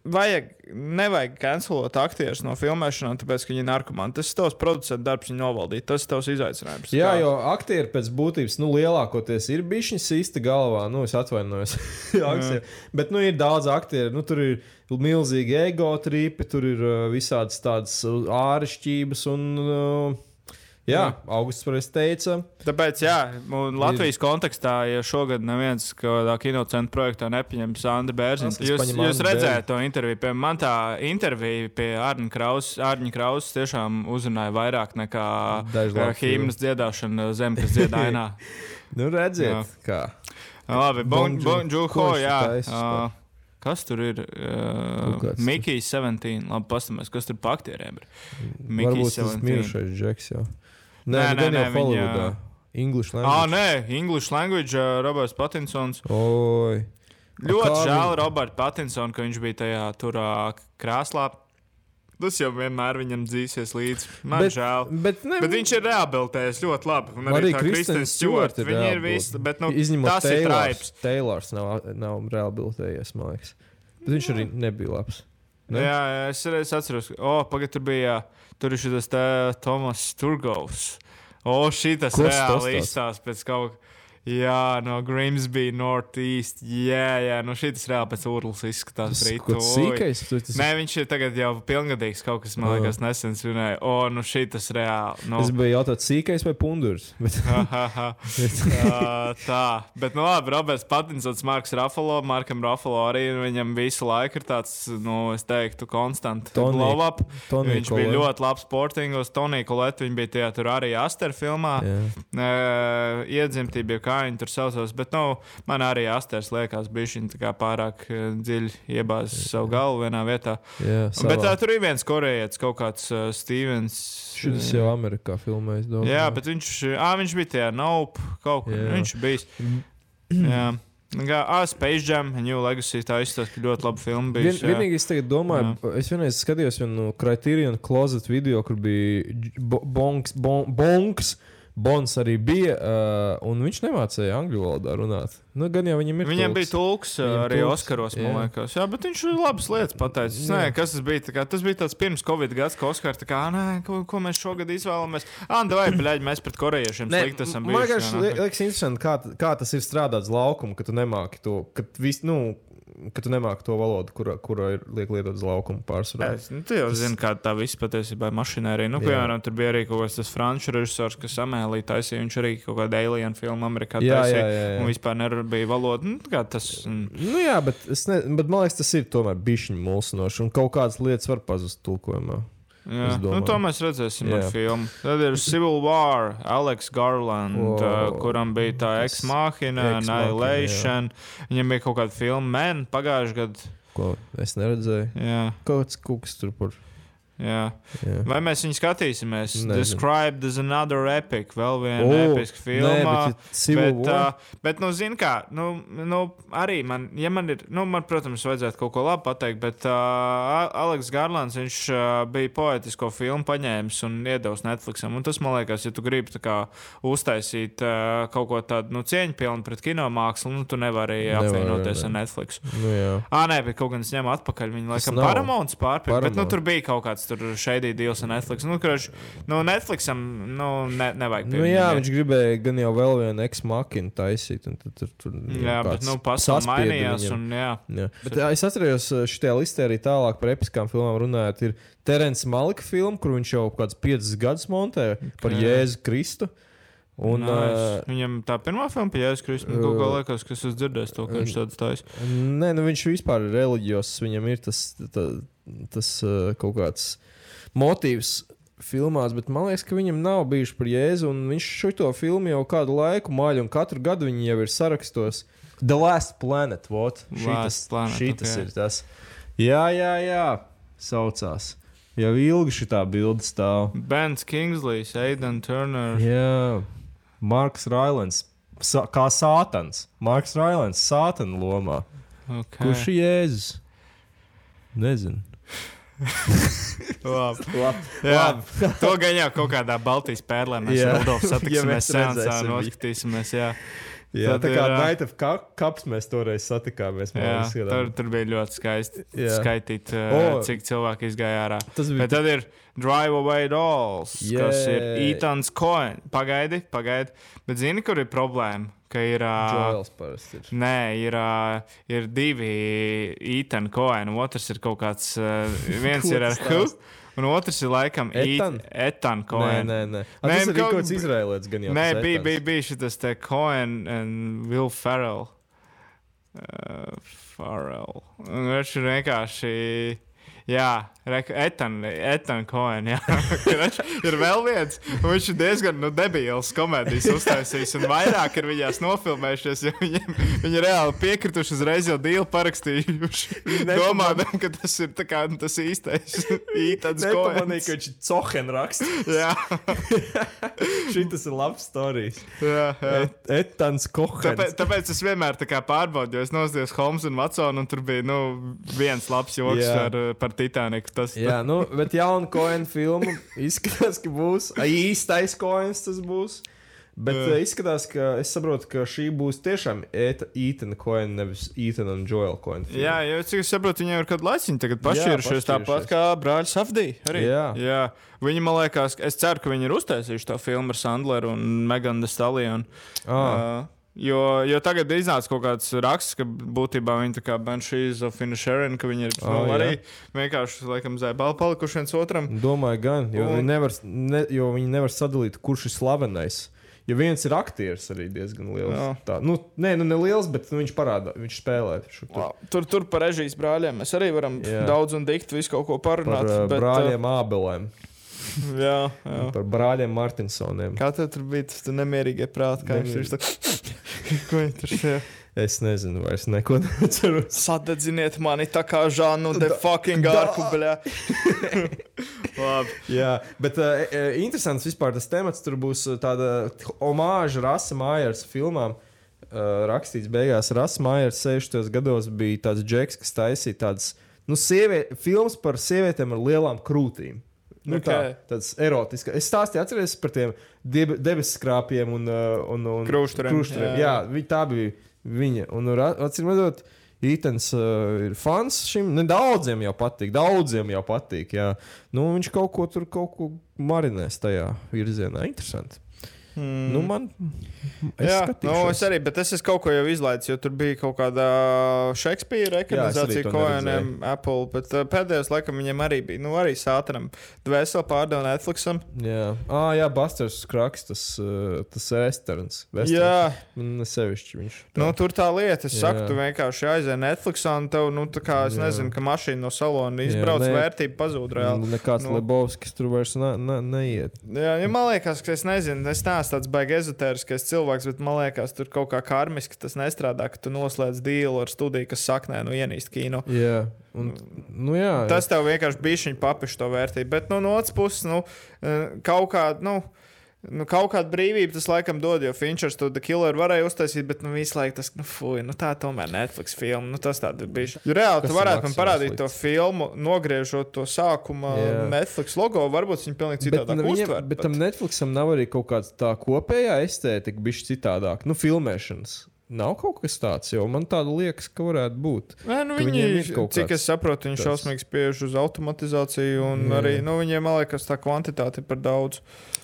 Speaker 4: vajag, nevajag cancelot aktierus no filmēšanām, tāpēc, ka viņi ir narkomāni. Tas ir tavs producentu darbs, viņu novaldīt. Tas ir tavs izaicinājums.
Speaker 8: Jā,
Speaker 4: Kā-
Speaker 8: jo aktieri pēc būtības nu, lielākoties ir bijuši īsti galvā. Nu, es atvainojos. Bet nu, ir daudz aktieru. Nu, tur ir milzīgi ego tripi, tur ir uh, visādas tādas āršķības. Un, uh, jā, augusts pareizi teica.
Speaker 4: Tāpēc, jā, un Latvijas kontekstā, ja šogad neviens kādā kinocentra projektā nepieņems Andru Bērziņu,
Speaker 8: kas
Speaker 4: jūs, jūs redzējāt to interviju. Pie man tā intervija pie Arņa Krausa, Arņa Krausa tiešām uzrunāja vairāk nekā himnas dziedāšana zem, kas dziedāja.
Speaker 8: Nu, redziet,
Speaker 4: Jā.
Speaker 8: kā.
Speaker 4: Labi, Bonjour,
Speaker 8: ko viņš
Speaker 4: jā.
Speaker 8: taisa
Speaker 4: Uh, kas tur ir? Uh. Mikls 17. Labi, paskatāmies, kas tur pa aktieriem ir.
Speaker 8: Varbūt tas
Speaker 4: 17.
Speaker 8: mirušais džeks jau. Nē,
Speaker 4: Nē,
Speaker 8: nē,
Speaker 4: nē,
Speaker 8: Hollywoodā.
Speaker 4: viņa-
Speaker 8: English
Speaker 4: Ah,
Speaker 8: language.
Speaker 4: nē, English language, uh, Roberts Patinsons.
Speaker 8: Oi.
Speaker 4: Ļoti žēl Roberta Patinsona, ka viņš bija tajā tur ā, krāslā. Tas jau vienmēr viņam dzīsies līdzi. Man bet, žēl.
Speaker 8: Bet, ne,
Speaker 4: Bet viņš ir rehabilitējies ļoti labi. Un
Speaker 8: Arī
Speaker 4: Kristēns
Speaker 8: ir
Speaker 4: Viņi ir visi, bet nu,
Speaker 8: Izņemot
Speaker 4: tas ir traips.
Speaker 8: Taylors. Taylors nav, nav rehabilitējies, man liekas. Bet viņš arī nebija labs. Ne?
Speaker 4: Jā, jā, es, es atceros, ka oh, pagad, tur bija tur ir šis Tomas Turgovs. O, šī tas reāli izstāsta pēc kaut kā. Jā, no Grimsby, Northeast. Jā, jā, no šī tas reāli pēc urlas izskatās.
Speaker 8: Tas
Speaker 4: Rīt,
Speaker 8: kaut kas
Speaker 4: oi.
Speaker 8: sīkais. tas-
Speaker 4: Nē, viņš ir tagad jau pilngadīgs. Kaut kas, man liekas, nesen svinēja. O, nu šī tas reāli. Nu,
Speaker 8: Es biju jautājis, sīkais vai pundurs. Bet,
Speaker 4: ha. Tā. Bet, nu, labi, Roberts Patinsons, Marks Ruffalo, Markam Ruffalo arī viņam visu laiku ir tāds, nu, es teiktu, konstants
Speaker 8: Tony-
Speaker 4: blow-up.
Speaker 8: Tony
Speaker 4: Viņš bija
Speaker 8: Collette.
Speaker 4: ļoti labs sportingos. Tonija Koleta, viņa bija tajā tur arī Aster filmā.
Speaker 8: Jā.
Speaker 4: Uh, iedzimtība, kā viņi tur saucās. Bet, nu, man arī Asters liekas, bija šī pārāk uh, dziļi iebāzis savu galvu vienā vietā.
Speaker 8: jā,
Speaker 4: Savā. Bet uh, tur ir viens korejietis, kaut kāds uh, Stevens.
Speaker 8: Šis jau Amerikā filmēs. Domāju.
Speaker 4: Jā, bet viņš, ā, viņš bija tajā Nope kaut kur.
Speaker 8: Jā.
Speaker 4: Viņš bija. Jā. Kā Space Jam, New Legacy, tā izstāsta, ka ļoti laba filma bija.
Speaker 8: Vien, vienīgi es tagad domāju, jā. es vienreiz skatījos vienu Criterion Closet video, kur bija bo- bonks, bon, bonks. Bons arī bija, uh, un viņš nemācīja angļu valodā runāt. Nu, gan jau viņam ir.
Speaker 4: Viņam bija
Speaker 8: tulks.
Speaker 4: tulks
Speaker 8: Viņam
Speaker 4: arī
Speaker 8: tulks,
Speaker 4: Oskaros, man
Speaker 8: jā.
Speaker 4: liekas. Jā, bet viņš labas lietas pateicis. Nē, kas tas bija? Tā Kā, tas bija tāds pirms Covid gads, ka Oskars tā kā, nē, ko, ko mēs šogad izvēlamies. Ah, vai, bļaļ, mēs pret korejiešiem slikti esam
Speaker 8: man
Speaker 4: bijuši.
Speaker 8: vienkārši
Speaker 4: jā,
Speaker 8: li-
Speaker 4: nē.
Speaker 8: liekas, interesanti, kā, kā tas ir strādāts laukumā, ka tu nemāki to, ka, vis, nu, ka tu nemāki to valodu, kura, kura ir liek lietot uz laukuma pārsvarā.
Speaker 4: Es, nu, tu jau zini, kā tā viss patiesībā ir mašinērija. Nu, piemēram, tur bija arī kaut kāds tas franču režisors, kas amēlī taisīja. Viņš arī kaut kādu alien filmu Amerikā
Speaker 8: Jā,
Speaker 4: taisīja.
Speaker 8: jā, jā, jā.
Speaker 4: Un vispār nebija valoda. Nu, tas, mm,
Speaker 8: Nu, jā, bet, es ne, bet man liekas, tas ir tomēr bišķiņu mulsinoši, un kaut kādas lietas var pazust tulkojumā.
Speaker 4: Nu, to mēs redzēsim ar
Speaker 8: Jā.
Speaker 4: filmu. Tad ir Civil War, Alex Garland,
Speaker 8: O,
Speaker 4: uh, kuram bija tā
Speaker 8: Machina,
Speaker 4: Annihilation. Viņam bija kaut kāda filma, Man, pagājušajā gadā.
Speaker 8: Ko es neredzēju.
Speaker 4: Jā,
Speaker 8: Kaut kas tur par.
Speaker 4: Jā.
Speaker 8: Jā.
Speaker 4: Vai mēs viņu skatīsimies?
Speaker 8: Nezinu.
Speaker 4: Described as another epic, vēl viena oh, episka filma.
Speaker 8: bet
Speaker 4: uh, bet, nu, zini, kā, nu, nu, arī man, ja man ir, nu, man, protams, vajadzētu kaut ko labu pateikt, bet uh, Aleks Garlands, viņš uh, bija poetisko filmu paņēmis un iedevis Netflixam. Un tas, man liekas, ja tu gribi kā uztaisīt uh, kaut ko tādu, nu, cieņpilnu pret kinomākslu, nu, tu nevari
Speaker 8: Nevar,
Speaker 4: apvienoties
Speaker 8: ne.
Speaker 4: ar Netflix.
Speaker 8: Nu, jā.
Speaker 4: Ah, nē, bet kaut gan es ņemu atpakaļ.
Speaker 8: Tas
Speaker 4: laikam
Speaker 8: nav.
Speaker 4: Paramounts pārpirka, bet nu,
Speaker 8: Paramount.
Speaker 4: tur bija kaut kāds tur šeit deals ar Netflix. Nu, kurš, nu, Netflixam, nu, ne, nevajag. pie
Speaker 8: Nu, jā, viņš gribēja gan jau vēl vienu ex-makinu taisīt. un Tad, tur, tur,
Speaker 4: Jā, bet nu, pasaule mainījās. Un, jā.
Speaker 8: Jā. Bet, jā, es atceros, šajā listē arī tālāk par episkām filmām runājot. Ir Terence Malika filma, kur viņš jau kaut kādus piecus gadus montē par
Speaker 4: Ok.
Speaker 8: Jēzu Kristu. Un,
Speaker 4: nice.
Speaker 8: uh,
Speaker 4: Viņam tā pirmā filma Jēzus Kristus. Man kaut kā liekas, ka es dzirdēju to, ka viņš tāds taisa.
Speaker 8: Nē, nu viņš vispār ir reliģijos. Viņam ir tas, tā, tas uh, kaut kāds motīvs filmās, bet man liekas, ka viņam nav bijuši par jēzu. un Viņš šo filmu jau kādu laiku maļ, un katru gadu viņi jau ir sarakstos. The Last Planet, what?
Speaker 4: Last Planet,
Speaker 8: šitas
Speaker 4: ok.
Speaker 8: ir tas. Jā, jā, jā, saucās. Jau ilgi šī bilde stāv.
Speaker 4: Bens Kingsley's, Aidan Turner.
Speaker 8: Jā, Marks Railands. Sa kā sātans. Marks Railands, sātana lomā.
Speaker 4: Okay.
Speaker 8: Kurš ir Jēzus? Nezinu.
Speaker 4: Labi.
Speaker 8: Labi.
Speaker 4: Jā, to gan jau kaut kādā Baltijas pērlē mēs
Speaker 8: Ja
Speaker 4: satiksimies,
Speaker 8: mēs
Speaker 4: seansā,
Speaker 8: viņu.
Speaker 4: noskatīsimies. Jā.
Speaker 8: Jā,
Speaker 4: Tad
Speaker 8: tā kā
Speaker 4: ir,
Speaker 8: Night of Cups mēs toreiz satikāmies.
Speaker 4: Jā, tur, tur bija ļoti skaisti
Speaker 8: Jā.
Speaker 4: skaitīt, uh,
Speaker 8: O.
Speaker 4: cik cilvēki izgāja ārā.
Speaker 8: Tas bija
Speaker 4: Bet tad ir Drive Away Dolls, kas ir
Speaker 8: Jē.
Speaker 4: Ethan's Coin. Pagaidi, pagaidi. Bet zini, kur ir problēma? Ka ir. ā,
Speaker 8: Joels parasti ir.
Speaker 4: Nē, ir, ir divi Ethan Coin. Otrs ir kaut kāds. Viens ir ar Hu, un otrs ir laikam
Speaker 8: Ethan?
Speaker 4: Ethan
Speaker 8: Nē, nē, nē. A,
Speaker 4: Nē,
Speaker 8: tas ir
Speaker 4: kaut-
Speaker 8: kāds izrēlēts gan jau.
Speaker 4: Nē, bija, bija, bija šis te Coin un Will Ferrell. Uh, Farrell. Viņš ir vienkārši. Jā. Jā. Viņš ir vēl viens. Viņš ir diezgan nu, debils komēdijas uztaisījis. Un vairāk ir viņās nofilmējušies. jo Viņiem, viņi reāli piekrituši uzreiz jau dīlu parakstījuši. Domājot, ka tas ir kā, tas īstais
Speaker 8: Nepamanīju,
Speaker 4: Coin.
Speaker 8: ka viņš ir cohen raksts.
Speaker 4: Jā,
Speaker 8: Šis ir labs stāstījis.
Speaker 4: jā, jā.
Speaker 8: Etans Kohens.
Speaker 4: Tāpēc, tāpēc es vienmēr tā kā pārbaudīju, es nosties Holmes un Watsonu, un tur bija nu, viens labs joks
Speaker 8: Jā.
Speaker 4: ar, par Titaniku. Tas,
Speaker 8: Jā, nu, bet jaunu koinu filmu izskatās, ka būs Ai, īstais koins. Tas būs. Bet
Speaker 4: Jā.
Speaker 8: izskatās, ka es saprotu, ka šī būs tiešām Etana koina, nevis Etana un Joela koina.
Speaker 4: Jā, jo cik es saprotu, viņiem ir kāda laiciņa tagad pašķīrušies tāpat kā brāļi Safdī. Arī.
Speaker 8: Jā.
Speaker 4: Jā. Viņi, man liekas, es ceru, ka viņi ir uztaisījuši to filmu ar Sandleru un Meganu Stallionu.
Speaker 8: Ah.
Speaker 4: Uh, jo, jo tagad ir iznācis kaut kāds raksts, ka būtībā viņi tā kā Banshees of Inisherin, ka viņi ir
Speaker 8: Ah,
Speaker 4: nu,
Speaker 8: jā.
Speaker 4: arī vienkārši, laikam, zēbali palikuši viens otram.
Speaker 8: Domāju, gan, jo,
Speaker 4: Un-
Speaker 8: viņi nevar, ne, jo viņi nevar sadalīt, kurš ir slavenais. Jo viens ir aktieris arī diezgan liels.
Speaker 4: Jā.
Speaker 8: Tā, nu, nē, nu ne liels, bet nu, viņš parāda, viņš spēlē. Šo, tur,
Speaker 4: Wow. Tur, tur par režijas brāļiem mēs arī varam
Speaker 8: Jā.
Speaker 4: daudz un dikti visu kaut ko
Speaker 8: par
Speaker 4: parunāt.
Speaker 8: uh,
Speaker 4: bet,
Speaker 8: brāļiem Ābelēm,
Speaker 4: Uh, jā, jā.
Speaker 8: par brāļiem Martinsoniem.
Speaker 4: Kā tev tur bija tas nemierīgie prāti? Kā viņš tur tā... Ko viņš tur šajā?
Speaker 8: Es nezinu, vairs neko neatceros.
Speaker 4: Sadedziniet mani tā kā Žānu de fucking arku, bļā. Labi.
Speaker 8: Jā, bet uh, interesants vispār tas temats. Tur būs uh, tāda omāža rasa mājās filmām. uh, rakstīts beigās, Rasmājers 60. gados bija tāds džeks, kas taisīja tādas nu, sievie, filmas par sievietēm ar lielām krūtīm. Nu, okay.
Speaker 4: Ok.
Speaker 8: tā, tāds erotisks. Es stāstīju, atcerieties par tiem deb- debesu skrāpiem un, uh, un, un
Speaker 4: Krūšturiem,
Speaker 8: krūšturiem.
Speaker 4: jā.
Speaker 8: Jā, vi- tā bija viņa. Un, acīm redzot, Ītens uh, ir fans šim. Ne daudziem jau patīk, daudziem jau patīk. Jā. Nu, viņš kaut ko tur kaut ko marinēs tajā virzienā. Interesanti. Mm. Nu, man, es
Speaker 4: jā, nu, es arī, bet es kaut ko jau izlaidis, jo tur bija kaut kāda Šekspīra ekranizācija Koenam, Apple. Bet uh, pēdējos laikam viņiem arī bija, nu, arī sātram. Dvēseli pārdeva Netflixam.
Speaker 8: Jā, ah, jā Busters Kraks, tas, uh, tas restorāns.
Speaker 4: Jā.
Speaker 8: Man sevišķi viņš.
Speaker 4: Nu, tur tā lieta, es
Speaker 8: Jā.
Speaker 4: saku, tu vienkārši aizēji Netflixā un tev, nu, tā kā es
Speaker 8: Jā.
Speaker 4: nezinu, ka mašīna no salona izbrauc,
Speaker 8: nē.
Speaker 4: vērtība pazūd reāli.
Speaker 8: Nekāds
Speaker 4: nu.
Speaker 8: Lebovskis tur vairs ne, ne, neiet.
Speaker 4: Jā, ja man liekas, ka es nezinu, es neesmu tāds baigi ezotēriskais cilvēks, bet man liekas, tur kaut kā karmiski tas nestrādā, ka tu noslēdz dīlu ar studiju, kas saknē, nu, ienīst kino.
Speaker 8: Jā, un, nu, jā,
Speaker 4: Tas tev vienkārši bija šī papiša to vērtību. Bet nu, no otras puses, nu, eh, kaut kāda. Nu, Nu, kaut kāda brīvība tas laikam dod, jo Finčers to The Killer varēja uztaisīt, bet nu, visu laiku tas, nu, fuj, nu, tā tomēr Netflix filma. Nu, tas tāds bija. Jo reāli,
Speaker 8: Kas
Speaker 4: tu varētu man parādīt to
Speaker 8: slikts?
Speaker 4: filmu, nogriežot to sākuma
Speaker 8: Jā.
Speaker 4: Netflix logo. Varbūt viņi pilnīgi
Speaker 8: Bet,
Speaker 4: citādi
Speaker 8: nu, viņam,
Speaker 4: uztver.
Speaker 8: bet tam Netflixam nav arī kaut kāda tā kopējā estētika, bija citādāk. Nu, filmēšanas. Nav kaut kas tāds, jo man tāda liekas, ka varētu būt.
Speaker 4: Nē, nu, viņi,
Speaker 8: ir
Speaker 4: cik es saprotu, viņi šausmīgi spiež uz automatizāciju, un
Speaker 8: Jā.
Speaker 4: arī nu, viņiem, liekas, tā kvantitāte ir par daudz.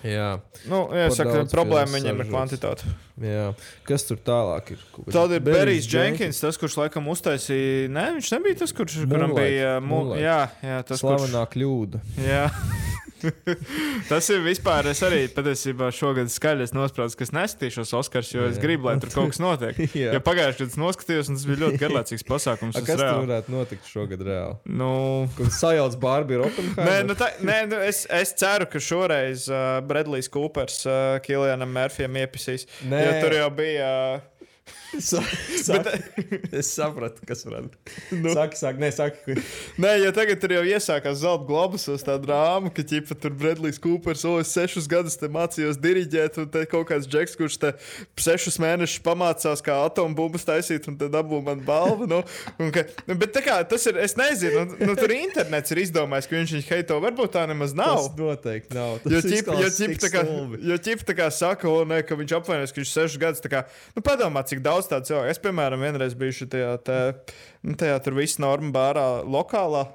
Speaker 8: Jā,
Speaker 4: Nu,
Speaker 8: Par
Speaker 4: saku,
Speaker 8: daudz
Speaker 4: problēma viņiem ir kvantitāte.
Speaker 8: jā. Kas tur tālāk ir?
Speaker 4: Tad ir Berijs Jenkins, tas, kurš laikam uztaisīja. Nē, viņš nebija tas, kurš kuram bija. Mu,
Speaker 8: Moonlight.
Speaker 4: jā, jā, tas kurš,
Speaker 8: Slavenā kļūda.
Speaker 4: jā. tas ir vispār. Es arī patiesībā šogad skaļi nosprāstu, ka es neskatīšos Oskars, jo es
Speaker 8: Jā.
Speaker 4: gribu, lai tur kaut kas notiek.
Speaker 8: Jā.
Speaker 4: Jo pagājušajā gadā es noskatījos, un tas bija ļoti garlaicīgs pasākums. Es
Speaker 8: kas tur varētu notikt šogad reāli?
Speaker 4: Nu,
Speaker 8: Kur sajauc Barbie
Speaker 4: Nē,
Speaker 8: Oppenheimer?
Speaker 4: nu tā, nē nu es, es ceru, ka šoreiz uh, Bredlijs Kūpers uh, Kilianam Mērfijam iepisīs.
Speaker 8: Nē.
Speaker 4: Jo tur jau bija. Uh,
Speaker 8: Sa- Saki, es sapratu, kas varētu būt. Nu. Saki, saki, nē, saki.
Speaker 4: Nē, jo tagad tur jau iesākās zelta globusos tā drāma, ka ķipa tur Bredlijs Kūpers, o, es sešus gadus mācījos diriģēt, un te kaut kāds džeks, kurš te sešus mēnešus pamācās, kā atombumbas taisīt, un tad dabū man balvu. Nu, ka, bet tā kā tas ir, es nezinu, nu, nu, tur internets ir izdomājis, ka viņš viņu heito, varbūt tā nemaz nav.
Speaker 8: Tas noteikti nav.
Speaker 4: Jo
Speaker 8: Tas
Speaker 4: jo
Speaker 8: izklausās
Speaker 4: ķip,
Speaker 8: tik
Speaker 4: tā kā, jo ķip tā kā saka, o, ne, ka viņš apvainojas, ka viņš sešus gadus. tā Kā, nu, padomā, cik daudz tādu cilvēku. Es, piemēram, vienreiz biju šajā tajā tur viss norma bārā, lokālā.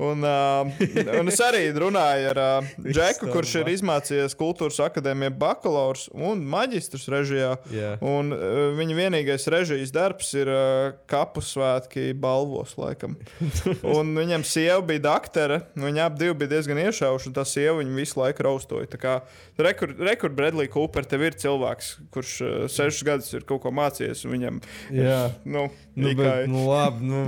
Speaker 4: Un, uh, un es arī runāju ar uh, Džeku, kurš ir izmācījies kultūras akadēmijā bakalaurs un maģistrs režijā.
Speaker 8: Jā.
Speaker 4: Un uh, viņa vienīgais režijas darbs ir uh, kapu svētki balvos, laikam. Un viņam sieva bija doktora. Viņa abi divi bija diezgan iešauši, un tā sieva viņu visu laiku raustoja. Tā kā rekord, rekord Bredlī Cooper, tev ir cilvēks, kurš uh, sešus gadus ir kaut ko mācījies, un viņam
Speaker 8: Jā.
Speaker 4: nu,
Speaker 8: Nu, bet, nu, labi, nu,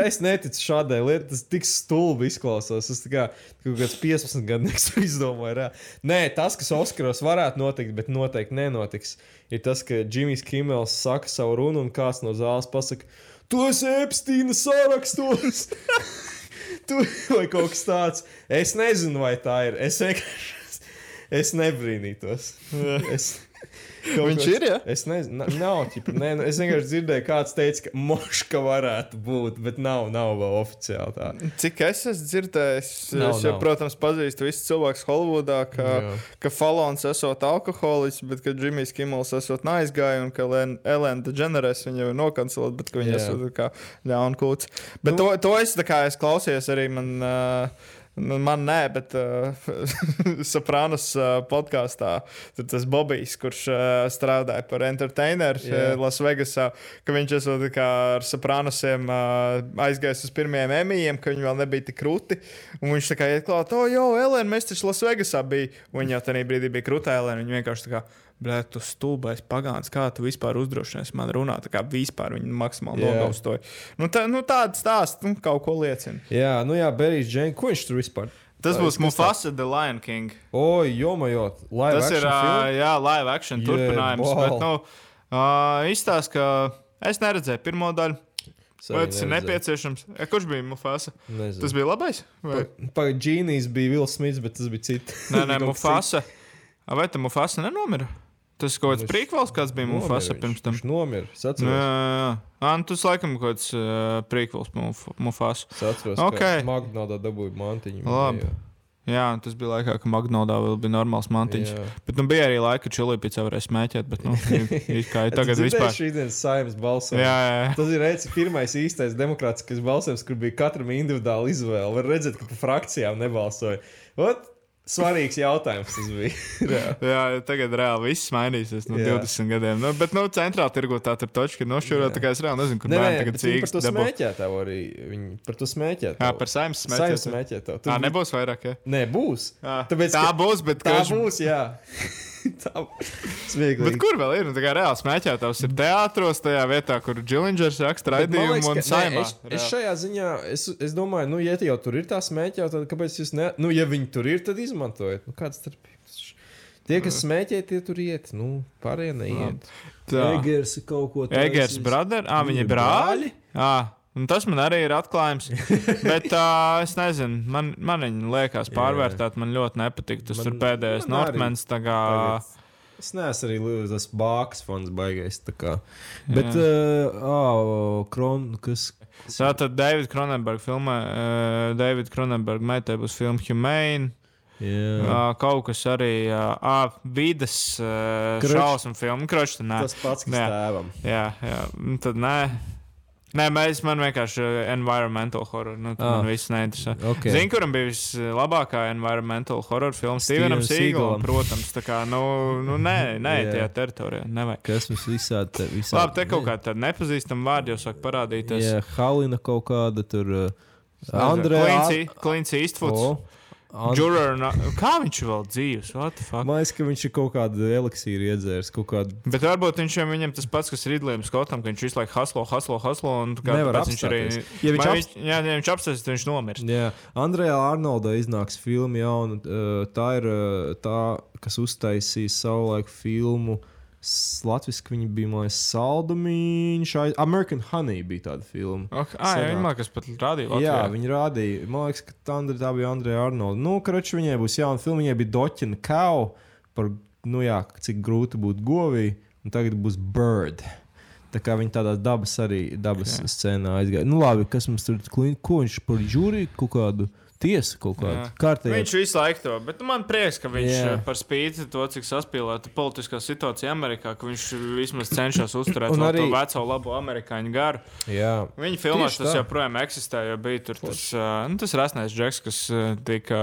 Speaker 8: es neticu šādai lietai. Tas tik stulbi izklausās. Tas kā kaut kāds 15 gadnieks izdomāja. Rā. Nē, tas, kas Oskaros varētu notikt, bet noteikti nenotiks, ir tas, ka Džimijs Kimels saka savu runu un kāds no zāles pasaka, tu esi Epsteina sarakstos! tu, vai kaut kas tāds. Es nezinu, vai tā ir. Es vienkārši. Es nebrīnītos. Es,
Speaker 4: Viņš ir, ja?
Speaker 8: Es nezinu, na- nav. Ķipa, nē, nu, es vienkārši dzirdēju, kāds teica, ka moška varētu būt, bet nav, nav vēl oficiāli tā.
Speaker 4: Cik es esmu dzirdējis,
Speaker 8: Nav,
Speaker 4: es jau,
Speaker 8: nav.
Speaker 4: protams, pazīstu visus cilvēkus Holivudā, ka,
Speaker 8: Jā.
Speaker 4: ka Falons esot alkoholiķis, bet ka Džimijs Kimls esot neaizgājis un ka Elēna Degeneres viņu ir nokancelot, bet ka viņa
Speaker 8: Jā.
Speaker 4: esot kā ļaunkūts. Bet nu, to, to es, kā es klausījos arī man. Uh, man nē, bet uh, Sopranos uh, podkāstā tur tas Bobijs, kurš uh, strādāja par entertaineru uh, Lasvegasā, ka viņš esot ar Sopranosiem uh, aizgājis uz pirmajiem emijiem, ka viņi vēl nebija tik krūti. Un viņš tā kā ietklāt, o, jo, Elēna, mēs taču Lasvegasā bija. Un viņa jau tajā brīdī bija krūta Elēna. Viņa vienkārši tā kā. Blēt, tu stulbais pagāns, kā tu vispār uzdrošinies man runāt, tā kā vispār viņa maksimāli nogaustoja. Nu, tā, nu tāds stāsts nu, kaut ko liecina.
Speaker 8: Jā, nu jā, Berijs Džēns, ko viņš tur vispār?
Speaker 4: Tas
Speaker 8: Tā,
Speaker 4: būs Mufasa, The Lion King.
Speaker 8: O, jomajot, live
Speaker 4: Tas ir
Speaker 8: action
Speaker 4: ā,
Speaker 8: filma?
Speaker 4: jā, live action
Speaker 8: Jē,
Speaker 4: turpinājums.
Speaker 8: bal.
Speaker 4: Bet, nu, uh, izstāsta, ka es neredzēju pirmo daļu. Vai tas ir nepieciešams? E, kurš bija Mufasa?
Speaker 8: Nezinu.
Speaker 4: Tas bija labais? Vai?
Speaker 8: Pagaidām, Džīnijas bija Vils Smits, bet tas bija cits.
Speaker 4: Nē, nē, Mufasa. A, Vai tā Mufasa nenomira? Tas kaut kāds prīkvels, kāds bija Mufasa pirms tam.
Speaker 8: Viņš nomira.
Speaker 4: Jā, jā, jā. Ah, nu, tas laikam kaut kāds uh, prīkvels Muf Mufasa.
Speaker 8: Es atceros,
Speaker 4: Ok.
Speaker 8: ka Magnādā dabūja mantiņu.
Speaker 4: Labi. Jā, tas bija laikā, kad Magnodā vēl bija normāls mantiņš.
Speaker 8: Jā.
Speaker 4: Bet nu, bija arī laika, kad čilīpīca varēja smēķēt. Bet, nu, kā ir tagad vispār.
Speaker 8: Šī dienas saimnes balsojums.
Speaker 4: Jā, jā, jā.
Speaker 8: Tas ir reiz, pirmais īstais demokrātiskais balsojums, kur bija katram individuāla izvēle. Var redzēt, ka pa frakcijām nebalsoja. Ot, svarīgs jautājums tas bija. Jā.
Speaker 4: Jā, tagad reāli viss mainīsies no
Speaker 8: Jā.
Speaker 4: 20 gadiem. Nu, bet, nu, centrāla tirgu tā ir točka, ka nošķirot. Tā kā es reāli nezinu, kur
Speaker 8: Nē,
Speaker 4: bērni tagad
Speaker 8: viņi par to
Speaker 4: dabū.
Speaker 8: smēķētāju arī. Viņi par to smēķētāju.
Speaker 4: Jā, par saimnes
Speaker 8: Saimnes
Speaker 4: smēķētāju.
Speaker 8: smēķētāju.
Speaker 4: Tā nebūs vairāk. Ja?
Speaker 8: Nē, būs.
Speaker 4: Jā.
Speaker 8: Tāpēc,
Speaker 4: tā būs, bet
Speaker 8: Tā būs, jā.
Speaker 4: Bet kur vēl ir? Nu, tā kā reāli smēķētājs ir teātros, tajā vietā, kur Džilingers raksta raidījumu
Speaker 8: liekas,
Speaker 4: un
Speaker 8: nē, Es, es šajā ziņā, es, es domāju, nu, ja jau tur ir tā smēķē, tad kāpēc jūs ne, nu, ja viņi tur ir, tad izmantojiet. Nu, kāds starpības? Tie, kas smēķē, tie tur iet, nu, pārējie neiet.
Speaker 4: Tā.
Speaker 8: Egers kaut ko
Speaker 4: Egers, brother, ah, viņi ir brāļi. Ah, un tas man arī ir atklājums. Bet uh, es nezinu, man, man viņi liekas pārvērtēt. Man ļoti nepatīk. Tas
Speaker 8: Man-
Speaker 4: tur pēdējais Nortmens. Tā
Speaker 8: Es neesmu arī tas bāks fonds baigais. tā. Bet, uh, oh, kron, kas.
Speaker 4: Tātad Davida Kronenberga filmā, uh, Davida Kronenberga meitai būs filma Humane.
Speaker 8: Jā.
Speaker 4: Uh, kaut kas arī uh, vidas uh, šausmu filmu. Tad nē.
Speaker 8: Tas pats, kas
Speaker 4: Jā.
Speaker 8: tēvam.
Speaker 4: Jā, jā. Tad nē. Nē, mēs man vienkārši uh, environmental horror. Nu,
Speaker 8: Ah.
Speaker 4: Man viss neinteresē.
Speaker 8: Ok.
Speaker 4: Zinu, kuram bija vislabākā environmental horror filma Stevenam Sīgalam. Protams, tā kā, nu, nu nē, nē
Speaker 8: Jā.
Speaker 4: tajā teritorijā. Nevajag.
Speaker 8: Kas mums visādi te visādi.
Speaker 4: Labi, te kaut kāda nepazīstama vārda jau sāk parādīties.
Speaker 8: Jā, Halina kaut kāda tur. Uh,
Speaker 4: Andrejs Klints Eastwoods.
Speaker 8: O, And-
Speaker 4: Juror, na- kā viņš vēl dzīves? What the fuck?
Speaker 8: Man liekas, ka viņš ir kaut kādu eliksīru iedzēris. Kādu...
Speaker 4: Bet varbūt viņš jau viņam tas pats, kas Ridlējam Skotam, ka viņš visu laiku haslo, haslo, haslo. Un
Speaker 8: Nevar
Speaker 4: viņš arī.
Speaker 8: Ja viņš apst-
Speaker 4: viņš, jā, ja viņš apstāsies, tad viņš nomirs.
Speaker 8: Jā, Andrejā Arnoldā iznāks filma jauna. uh, Tā ir uh, tā, kas uztaisīja savulaik filmu. S- Latviski viņa bija saldumīņš. aiz- American Honey bija tāda filma.
Speaker 4: Okay. Ah, jā, viņa kas pat rādīja.
Speaker 8: Jā,
Speaker 4: Latvijā.
Speaker 8: viņi rādīja. Man liekas, ka tā, Andri- tā bija Andreja Arnolda. Nu, kraču viņai būs jauna filma. Viņai bija Doķina Kau par, nu jā, cik grūti būt govī. Un tagad būs Bird. Tā kā viņi tādā dabas arī dabas okay. scenā aizgāja. Nu, labi, kas mums tur klīn, ko viņš par žūriju kaut kādu tiesu kaut kādu
Speaker 4: Jā.
Speaker 8: kārtēju.
Speaker 4: Viņš visu laiku to, bet nu, man prieks, ka viņš
Speaker 8: Jā.
Speaker 4: yeah. par spīti to, cik saspīlēta politiskā situācija Amerikā, ka viņš vismaz cenšas uzturēt
Speaker 8: Un arī-
Speaker 4: to veco labo amerikāņu garu.
Speaker 8: Jā,
Speaker 4: Viņa filmās tas
Speaker 8: tā.
Speaker 4: joprojām eksistē, jo bija tur tas, uh, nu, tas rasnais džeks, kas uh, tika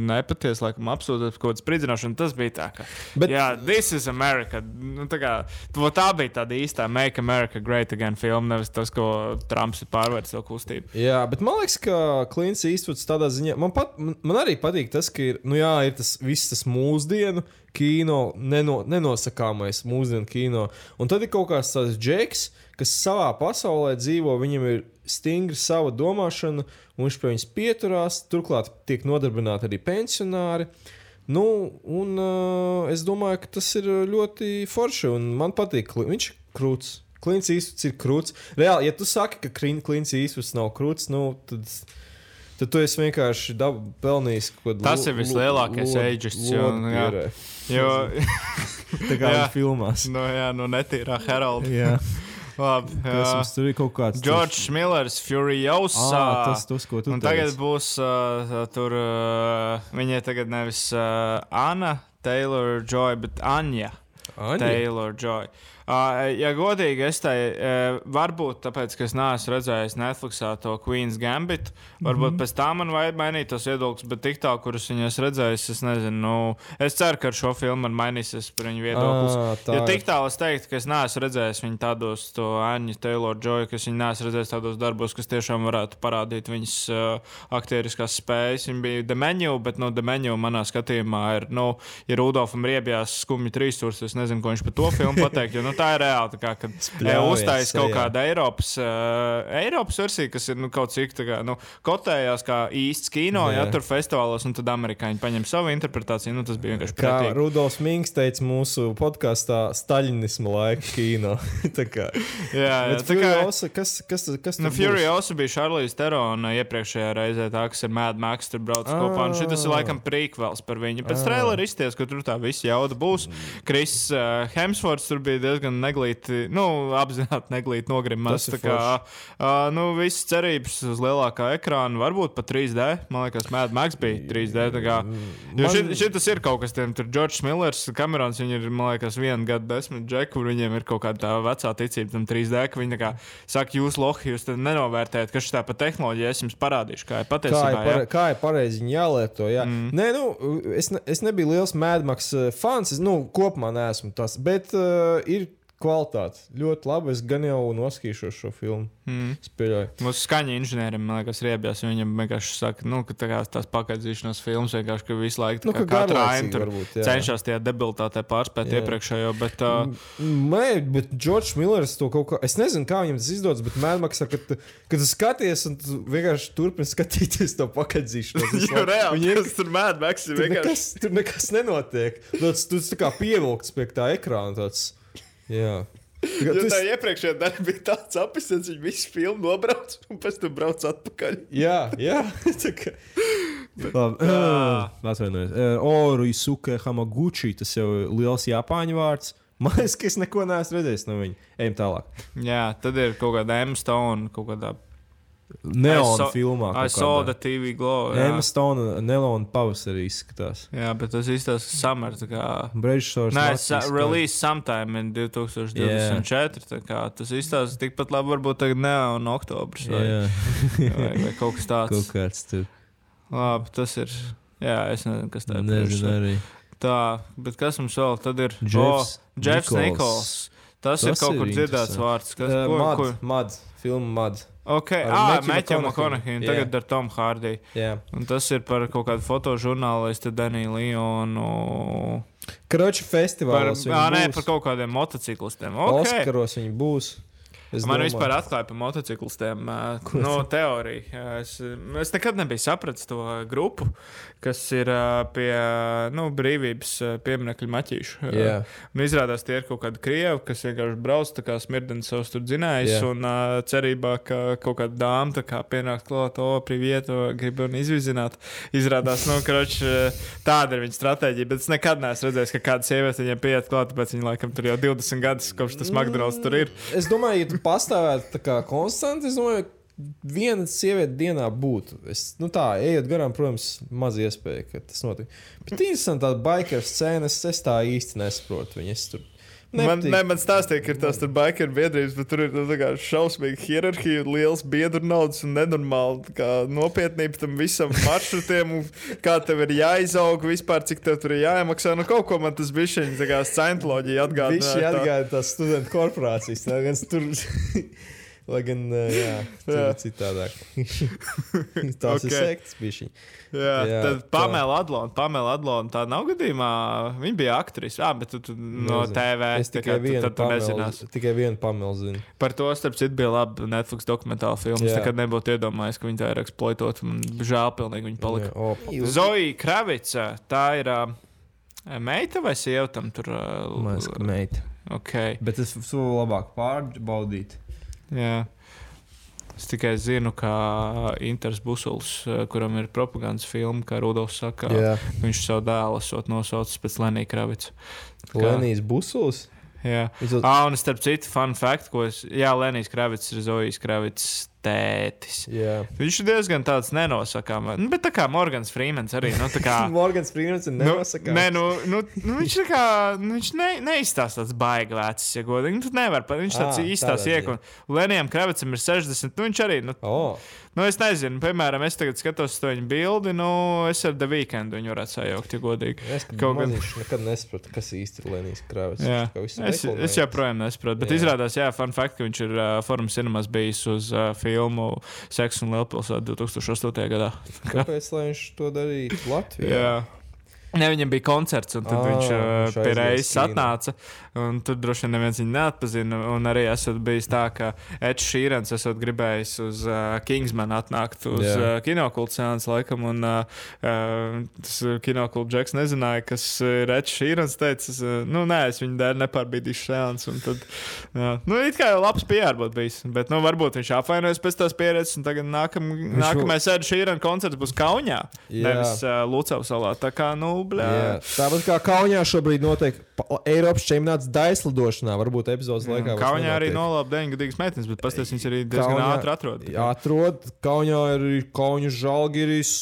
Speaker 4: nepatiesi, laikam, apsūdzēts par kaut kādu spridzināšanu. Tas bija tā, ka,
Speaker 8: Bet-
Speaker 4: jā, this is America. Nu, tā, kā, tā bija tāda īstā Make America Great Again filma, nevis tas, ko Trumps ir pārvērtis to kustību.
Speaker 8: Jā, bet man liekas, ka Klimts Īstvuds tādā ziņā, man, pat, man, arī patīk tas, ka ir, nu jā, ir tas viss tas mūsdienu kino, neno, nenosakāmais mūsdienu kino. Un tad ir kaut kāds tāds džeks, kas savā pasaulē dzīvo, viņam ir stingra sava domāšana, un viņš pie viņas pieturās. Turklāt tiek nodarbināti arī pensionāri. Nu, un uh, es domāju, ka tas ir ļoti forši. un Man patīk, Kli- viņš ir krūts. Klints īstenībā ir krūts. Reāli, ja tu saki, ka Klin- Klints īstenībā nav krūts, nu, tad, tad tu esi vienkārši dab, pelnījis kaut ko
Speaker 4: Tas ir vislielākais aģists, jo, nu,
Speaker 8: Tā kā viņš filmās.
Speaker 4: no, jā, no netīrā Heralda. Labi.
Speaker 8: mums tur ir kaut kāds.
Speaker 4: George Millers, Furiosa.
Speaker 8: Ah, tas, tas, ko tu teici.
Speaker 4: tagad būs uh, tur, uh, viņai tagad nevis uh, Anna Taylor Joy, bet Anja
Speaker 8: Aņa?
Speaker 4: Taylor Joy. Uh, ja godīgi, es tai varbūt tāpēc, ka es neesmu redzējis Netflixā to Queen's Gambit, varbūt mm -hmm. pēc tam man vajag mainīt tos viedokļus, bet tik tā, kurus viņa es redzējis, es nezinu. Nu, es ceru, ka ar šo filmu man mainīsies par viņu viedoklis.
Speaker 8: Tā
Speaker 4: jo
Speaker 8: ir.
Speaker 4: tik tālu es teiktu, ka es neesmu redzējis viņu tādos, to Anņu Taylor Joy, kas viņa neesmu redzējis tādos darbos, kas tiešām varētu parādīt viņas uh, aktieriskās spējas. Viņa bija The Menu, bet no The Menu manā skatījumā ir, nu, ja Rudolfam riebjās skumji trīs stūrs, es nezinu, ko viņš par to filmu pateikt, jo nu, tā ir reāli. Kā, kad
Speaker 8: Spļāviens
Speaker 4: uzstājas kaut kāda Eiropas, uh, Eiropas versija, kas ir nu, kaut cik tā kā, nu, kotējās kā īsts kino, ja
Speaker 8: Jā.
Speaker 4: tur festivālos, un tad amerikāņi paņem savu interpretāciju. Nu, tas bija vienkārši
Speaker 8: Kā
Speaker 4: pretīgi.
Speaker 8: Rudolfs Mings teica mūsu podkāstā, Staļinisma laika kino. tā kā,
Speaker 4: Jā, jā, tā kā,
Speaker 8: Furiosa, kas, kas, kas
Speaker 4: Nu, aussi bija Šarlīs Terona iepriekšējā reizē, tā, kas ir Mad Max, tur brauc
Speaker 8: Ah.
Speaker 4: kopā. Un šis ir laikam prīkvels par viņu. Pēc traileru izties, ka tur tā viss jauda būs. Kris uh, Hemsfords tur bija diezgan neglīti, nu, apzināti neglīti
Speaker 8: ir
Speaker 4: Tā kā, uh, nu, viss cerības uz lielākā ekrāna, varbūt pat 3D. Man liekas, Mad Max bija 3D. tā Kā, jo
Speaker 8: Man-
Speaker 4: šitas ir kaut kas tiem, tur Džordžs Millers, Kamerons, viņi ir, man liekas, vienu gadu desmit džeku, kur viņiem ir kaut kāda tā vecā ticība tam 3D, ka viņi kā saka, jūs lohi, jūs nenovērtējat, ka šī tā pa tehnoloģija, es jums parādīšu, kā ir
Speaker 8: Kā
Speaker 4: patiesībā.
Speaker 8: ir,
Speaker 4: jā.
Speaker 8: pare, kā ir pareizi jālieto? Jā. Mm. Nē, nu, es, ne, es nebiju liels Madmax fans. Es, nu, kopumā neesmu tas, bet uh, ir kvalitāte. Ļoti labi. Es gan jau noskatīšos šo filmu. Mm.
Speaker 4: Mūsu skaņa inženierim, man liekas, riebjās. Viņam vienkārši saka, nu, ka tā tās pakaļzīšanās filmas vienkārši ka visu laiku
Speaker 8: Nu, ka garlaicīgi
Speaker 4: aina cenšas tajā debilitātē pārspēt
Speaker 8: Jā.
Speaker 4: iepriekšējo. Bet, uh,
Speaker 8: Nē, bet Džordžs Millers to kaut kā. Es nezinu, kā viņam tas izdodas, bet Madmaxā, kad, tu- kad tu skaties un tu vienkārši turpini skatīties to pakaļzīšanos. visu
Speaker 4: Jo reāli,
Speaker 8: Viņi
Speaker 4: tas tur Max ir vienkārši.
Speaker 8: nekas, tur nekas nenotiek. Tas tur tā kā pievilkts pie tā ekrāna. Tāds, jā.
Speaker 4: Jo
Speaker 8: Tu
Speaker 4: tā iepriekšējā daļa bija tāds apziņas, viņš visu filmu nobrauc un pēc tam brauc atpakaļ.
Speaker 8: Jā, jā. Labi, atvainojos. Uh, Oru Isuke Hamaguchi, tas jau ir liels Japāņu vārds. Man liekas, ka es neko neesmu redzējis no viņa. Ejam tālāk.
Speaker 4: Jā, tad ir kaut kāda M Stone, kaut kādā
Speaker 8: Neona
Speaker 4: I
Speaker 8: filmā.
Speaker 4: I
Speaker 8: kaut
Speaker 4: saw the TV glow.
Speaker 8: Emma Stone un Nelona pavasarī izskatās.
Speaker 4: Jā, bet tas īstais summer. tā Kā...
Speaker 8: Režisors.
Speaker 4: Nē, sa- release sometime in 2024. tā kā Tas izstāsta tikpat labi, varbūt tagad ne un oktobris vai,
Speaker 8: Jā,
Speaker 4: vai, vai kaut kas tāds.
Speaker 8: kaut kāds tur.
Speaker 4: Labi, tas ir. Jā, es nezinu, kas tā ir.
Speaker 8: Nezinu arī.
Speaker 4: Tā, bet kas mums vēl tad ir?
Speaker 8: Jeffs
Speaker 4: oh, Jeffs
Speaker 8: Nichols.
Speaker 4: Nikols. Tas, tas ir kaut
Speaker 8: ir
Speaker 4: kur dzirdēts vārds. Kas,
Speaker 8: Uh,
Speaker 4: ko,
Speaker 8: Mad,
Speaker 4: ko?
Speaker 8: Mad, filma Mad.
Speaker 4: Ok,
Speaker 8: Ar
Speaker 4: ah, un
Speaker 8: Jā.
Speaker 4: tagad ar Tomu Hārdiju.
Speaker 8: Jā.
Speaker 4: Un tas ir par kaut kādu fotožurnālistu Daniju Lionu.
Speaker 8: Kroča
Speaker 4: Par,
Speaker 8: festivālos. viņi
Speaker 4: ā, nē, par kaut kādiem motociklistiem. Okay.
Speaker 8: Oskaros viņi būs. Es
Speaker 4: Man
Speaker 8: domāju.
Speaker 4: vispār atklāja par motociklistiem no teorijas. Es, es nekad nebiju sapratis to grupu, kas ir pie nu, brīvības pieminiekļa maķīšu.
Speaker 8: Jā.
Speaker 4: Un izrādās, tie ir kaut kādi krievi, kas vienkārši brauc tā kā smirdeni savus tur dzinējus.
Speaker 8: Jā.
Speaker 4: Un cerībā, ka kaut kāda dāma kā pienāk klāt, o, privieto, grib un izvizināt. Izrādās, nu, kroč, tāda ir viņa stratēģija. Bet es nekad neesmu redzējis, ka kāda sieviete viņiem pieiet klāt, tāpēc viņi laikam tur jau 20 gadus kopš tas McDonald's tur ir.
Speaker 8: Es domāju, ja tu pastāvētu tā kā konstanti, es domāju, viena sieviete dienā būtu. Es, nu tā, ejot garām, protams, maz iespēja, ka tas notiek. Bet interesanti tāda biker scēna, es, tā īsti nesaprotu. Viņas tur
Speaker 4: Man,
Speaker 8: nepatīk.
Speaker 4: ne, man stāstīja, ka ir tās biker biedrības, bet tur ir nu, tā kā šausmīga hierarhija, liels biedru naudas un kā nopietnība tam visam maršrutiem, kā tev ir jāizaug vispār, cik tev tur ir jāiemaksā. Nu, kaut ko man tas bija šī scientoloģija
Speaker 8: Viņš
Speaker 4: atgādināja. tā.
Speaker 8: atgādāja tās studentu korporācijas. Tā. Lai gan, uh, jā,
Speaker 4: Jā.
Speaker 8: ir citādāk. Tās okay. ir sektas, bija šī.
Speaker 4: Jā,
Speaker 8: Jā,
Speaker 4: jā, tad
Speaker 8: tā.
Speaker 4: Pamela Adlona, Pamela Adlona, tā nav gadījumā. Viņa bija aktrise, ah, bet tu, tu no
Speaker 8: Nezinu.
Speaker 4: TV.
Speaker 8: Es
Speaker 4: tā
Speaker 8: tikai
Speaker 4: kā tu-
Speaker 8: vienu pamelu, tikai vienu pamelu zinu.
Speaker 4: Par to, starp citu, bija laba Netflix dokumentāla filma. Es
Speaker 8: Jā.
Speaker 4: nekad nebūtu iedomājies, ka viņi tā ir eksploatot. Man žēl, pilnīgi viņa palika.
Speaker 8: Jā, o,
Speaker 4: Zoja Kravica, tā ir uh, meita vai sieva tam tur? Uh,
Speaker 8: Man liekas, ka meita.
Speaker 4: okay,
Speaker 8: Bet es to labāk pārbaudītu.
Speaker 4: Jā. Es tikai zinu, ka Inters Busuls, uh, kuram ir propagandas filma, kā Rudolfs saka,
Speaker 8: Jā,
Speaker 4: viņš savu dēlu esot nosaucis pēc Lenija Kravica. Kā?
Speaker 8: Lenijas Busuls.
Speaker 4: Jā.
Speaker 8: Viņš
Speaker 4: Ah, un starp citu, fun fact, ko es. Jā, Lenijs Kravits ir Zojas Kravits tētis.
Speaker 8: Jā.
Speaker 4: Viņš ir diezgan tāds nenosakāms. Nu, bet tā kā Morgans Freemans arī. Nu, kā,
Speaker 8: Morgans Freemans ir
Speaker 4: Nu,
Speaker 8: nenosakāms.
Speaker 4: nē, nu, nu, nu, viņš tā kā nu, viņš ne, neizstāsta tāds baigi vecs, ja godīgi. Nu, nevar viņš tāds
Speaker 8: Ā,
Speaker 4: īstās iekon. Lenijam Kravicam ir 60, nu viņš arī, nu,
Speaker 8: Oh,
Speaker 4: nu es nezinu, piemēram, es tagad skatos to viņa bildi, nu, es ar The Weekend viņu varētu sajaukt, ja godīgi.
Speaker 8: es
Speaker 4: Kaut gan-
Speaker 8: nekad nesapratu, kas īsti ir Lenijas Kravits.
Speaker 4: Jā. Es, es joprojām nesaprotu, bet
Speaker 8: jā.
Speaker 4: izrādās, jā, fun fact, ka viņš ir uh, Forum Cinemas bijis uz uh, filmu Seks un Lielpilsēta 2008. gadā.
Speaker 8: Kāpēc viņš to darītu Latvijā?
Speaker 4: Jā. Ne, viņam bija koncerts, un tad oh, viņš uh, pie reizes atnāca. Un Tur droši vien neviens viņu neatpazina. Un arī esat bijis tā, ka Edžers Šīrens esat gribējis uz uh, Kingsman atnākt uz
Speaker 8: Jā.
Speaker 4: uh, kinokultu sēnes laikam. Un uh, uh, tas kinokultu džeks nezināja, kas ir Edžers Šīrens. Teica, es, uh, nu, nē, es viņu dēļ nepārbīdīšu un Tad, jā. nu, it kā jau labs būtu bijis. Bet, nu, varbūt viņš apvainojas pēc tās pieredzes, un tagad nākam, nākamais Edžers Šīrens koncerts būs Kaunijā,
Speaker 8: Jā.
Speaker 4: nevis uh, Lucavas salā. Tā kā, nu, blē.
Speaker 8: Jā. Tāpat kā Kaunijā šobrīd notiek Eiropas čempionāts daislidošanā, varbūt epizodes laikā. vairs
Speaker 4: Kaunijā arī nolāpa 9 gadīgas meitenes, bet pastāstīs, viņas arī diezgan
Speaker 8: Kaunijā-
Speaker 4: ātri atrod.
Speaker 8: Atrod. Kaunijā ir Kaunas žēlgiris.